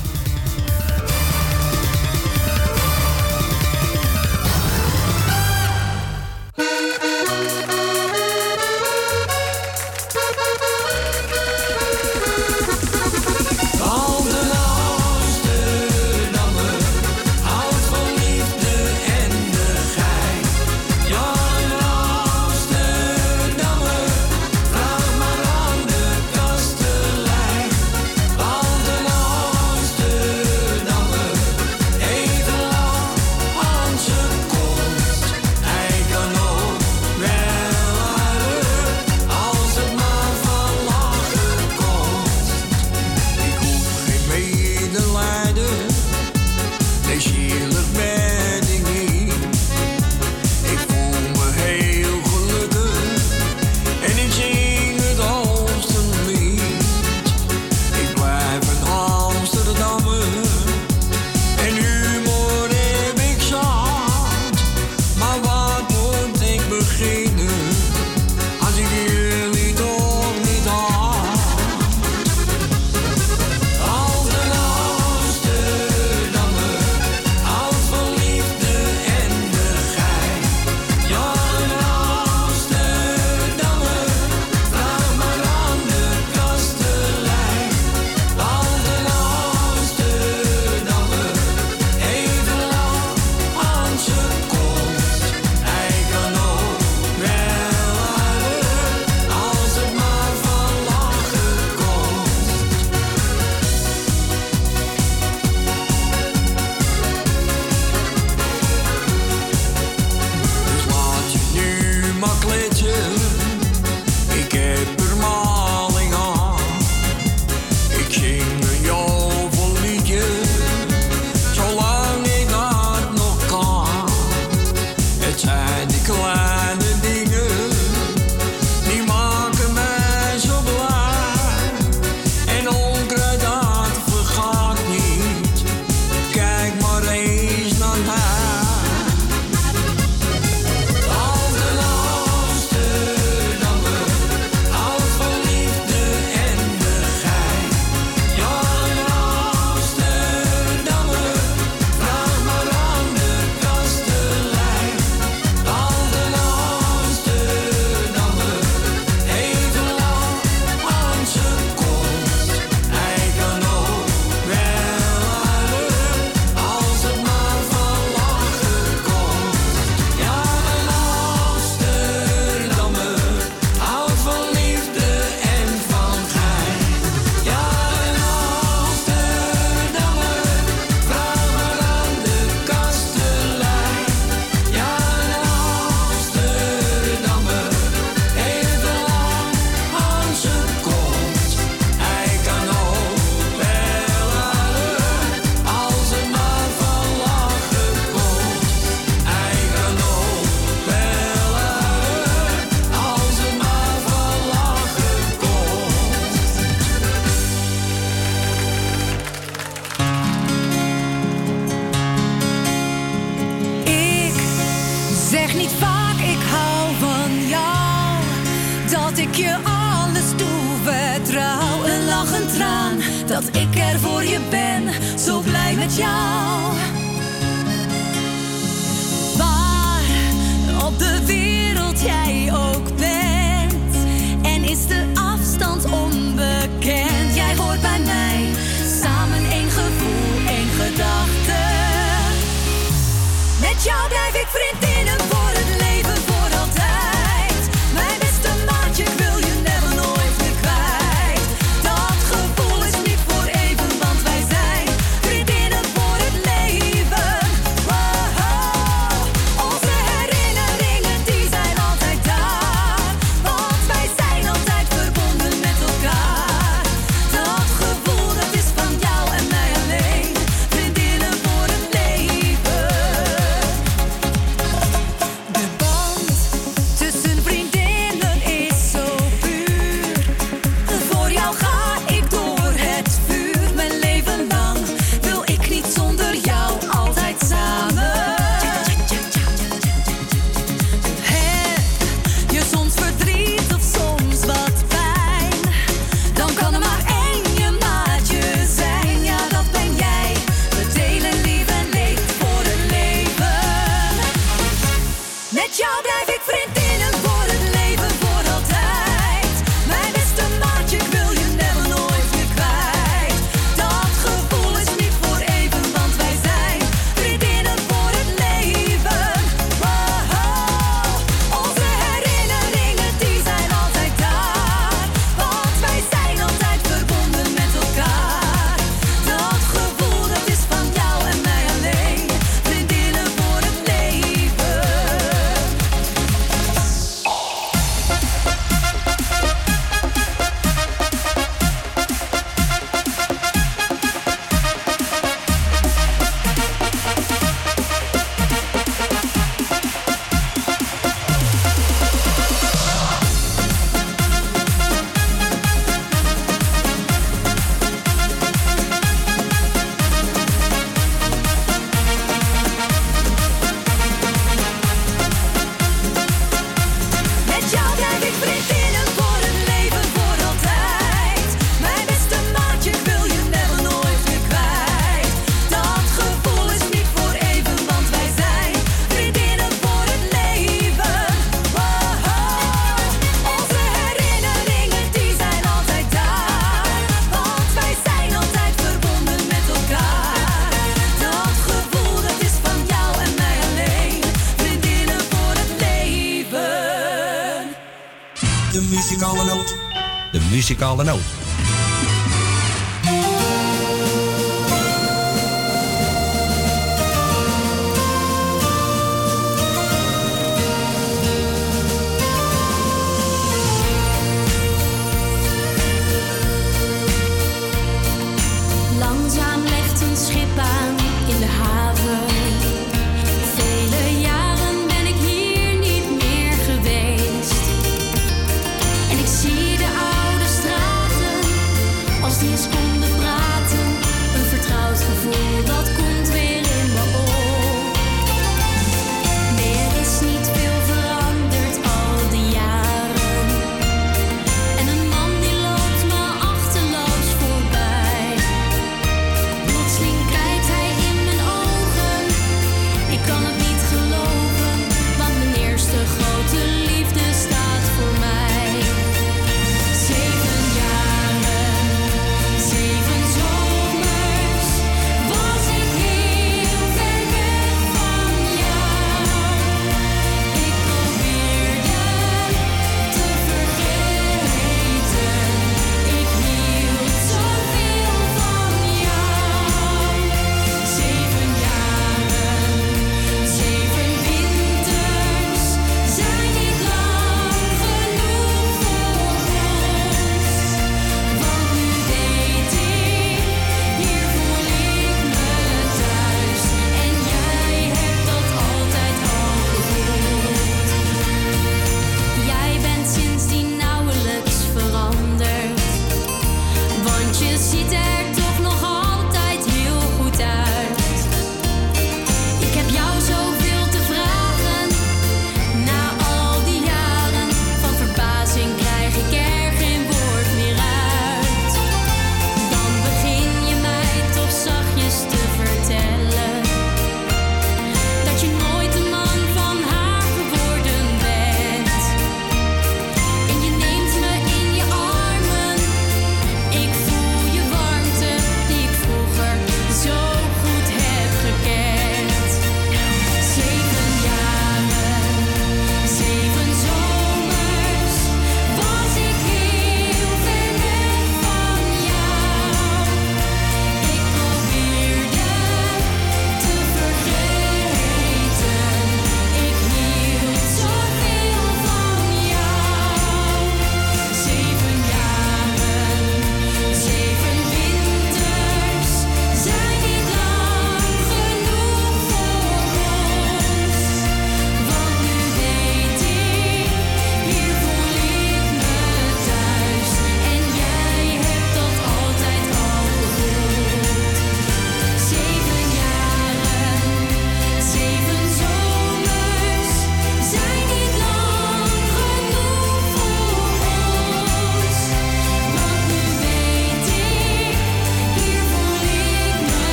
Muzikale noot.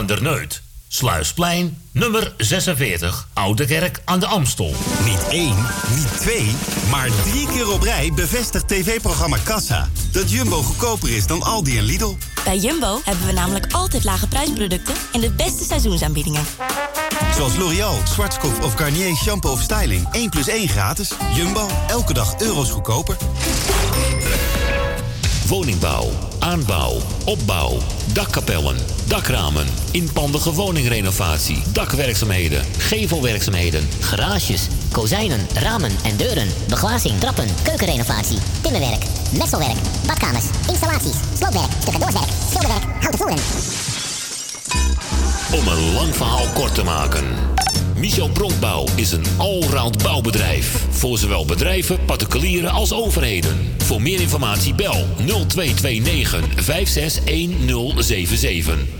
Van der Neut. Sluisplein, nummer 46, Oude Kerk aan de Amstel.
Niet één, niet twee, maar drie keer op rij bevestigt tv-programma Kassa... dat Jumbo goedkoper is dan Aldi en Lidl.
Bij Jumbo hebben we namelijk altijd lage prijsproducten en de beste seizoensaanbiedingen.
Zoals L'Oreal, Schwarzkopf of Garnier shampoo of styling. 1 plus 1 gratis. Jumbo, elke dag euro's goedkoper.
Woningbouw, aanbouw, opbouw, dakkapellen, dakramen, inpandige woningrenovatie, dakwerkzaamheden, gevelwerkzaamheden,
Garages, kozijnen, ramen en deuren. Beglazing, trappen, keukenrenovatie, timmerwerk, messelwerk, badkamers, installaties, sloopwerk, stucadoorswerk, schilderwerk, houten voeren.
Om een lang verhaal kort te maken. Michel Bronkbouw is een allround bouwbedrijf. Voor zowel bedrijven, particulieren als overheden. Voor meer informatie bel 0229 561077.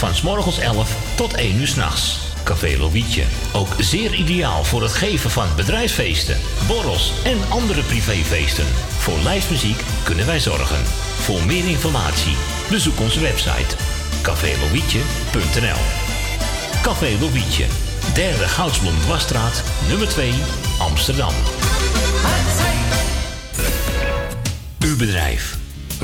van s morgens 11 tot 1 uur s'nachts. Café Lovietje. Ook zeer ideaal voor het geven van bedrijfsfeesten, borrels en andere privéfeesten. Voor lijstmuziek kunnen wij zorgen. Voor meer informatie bezoek onze website cafélovietje.nl Café Lovietje. Derde Goudsblom Dwarsstraat, nummer 2, Amsterdam. Uw bedrijf.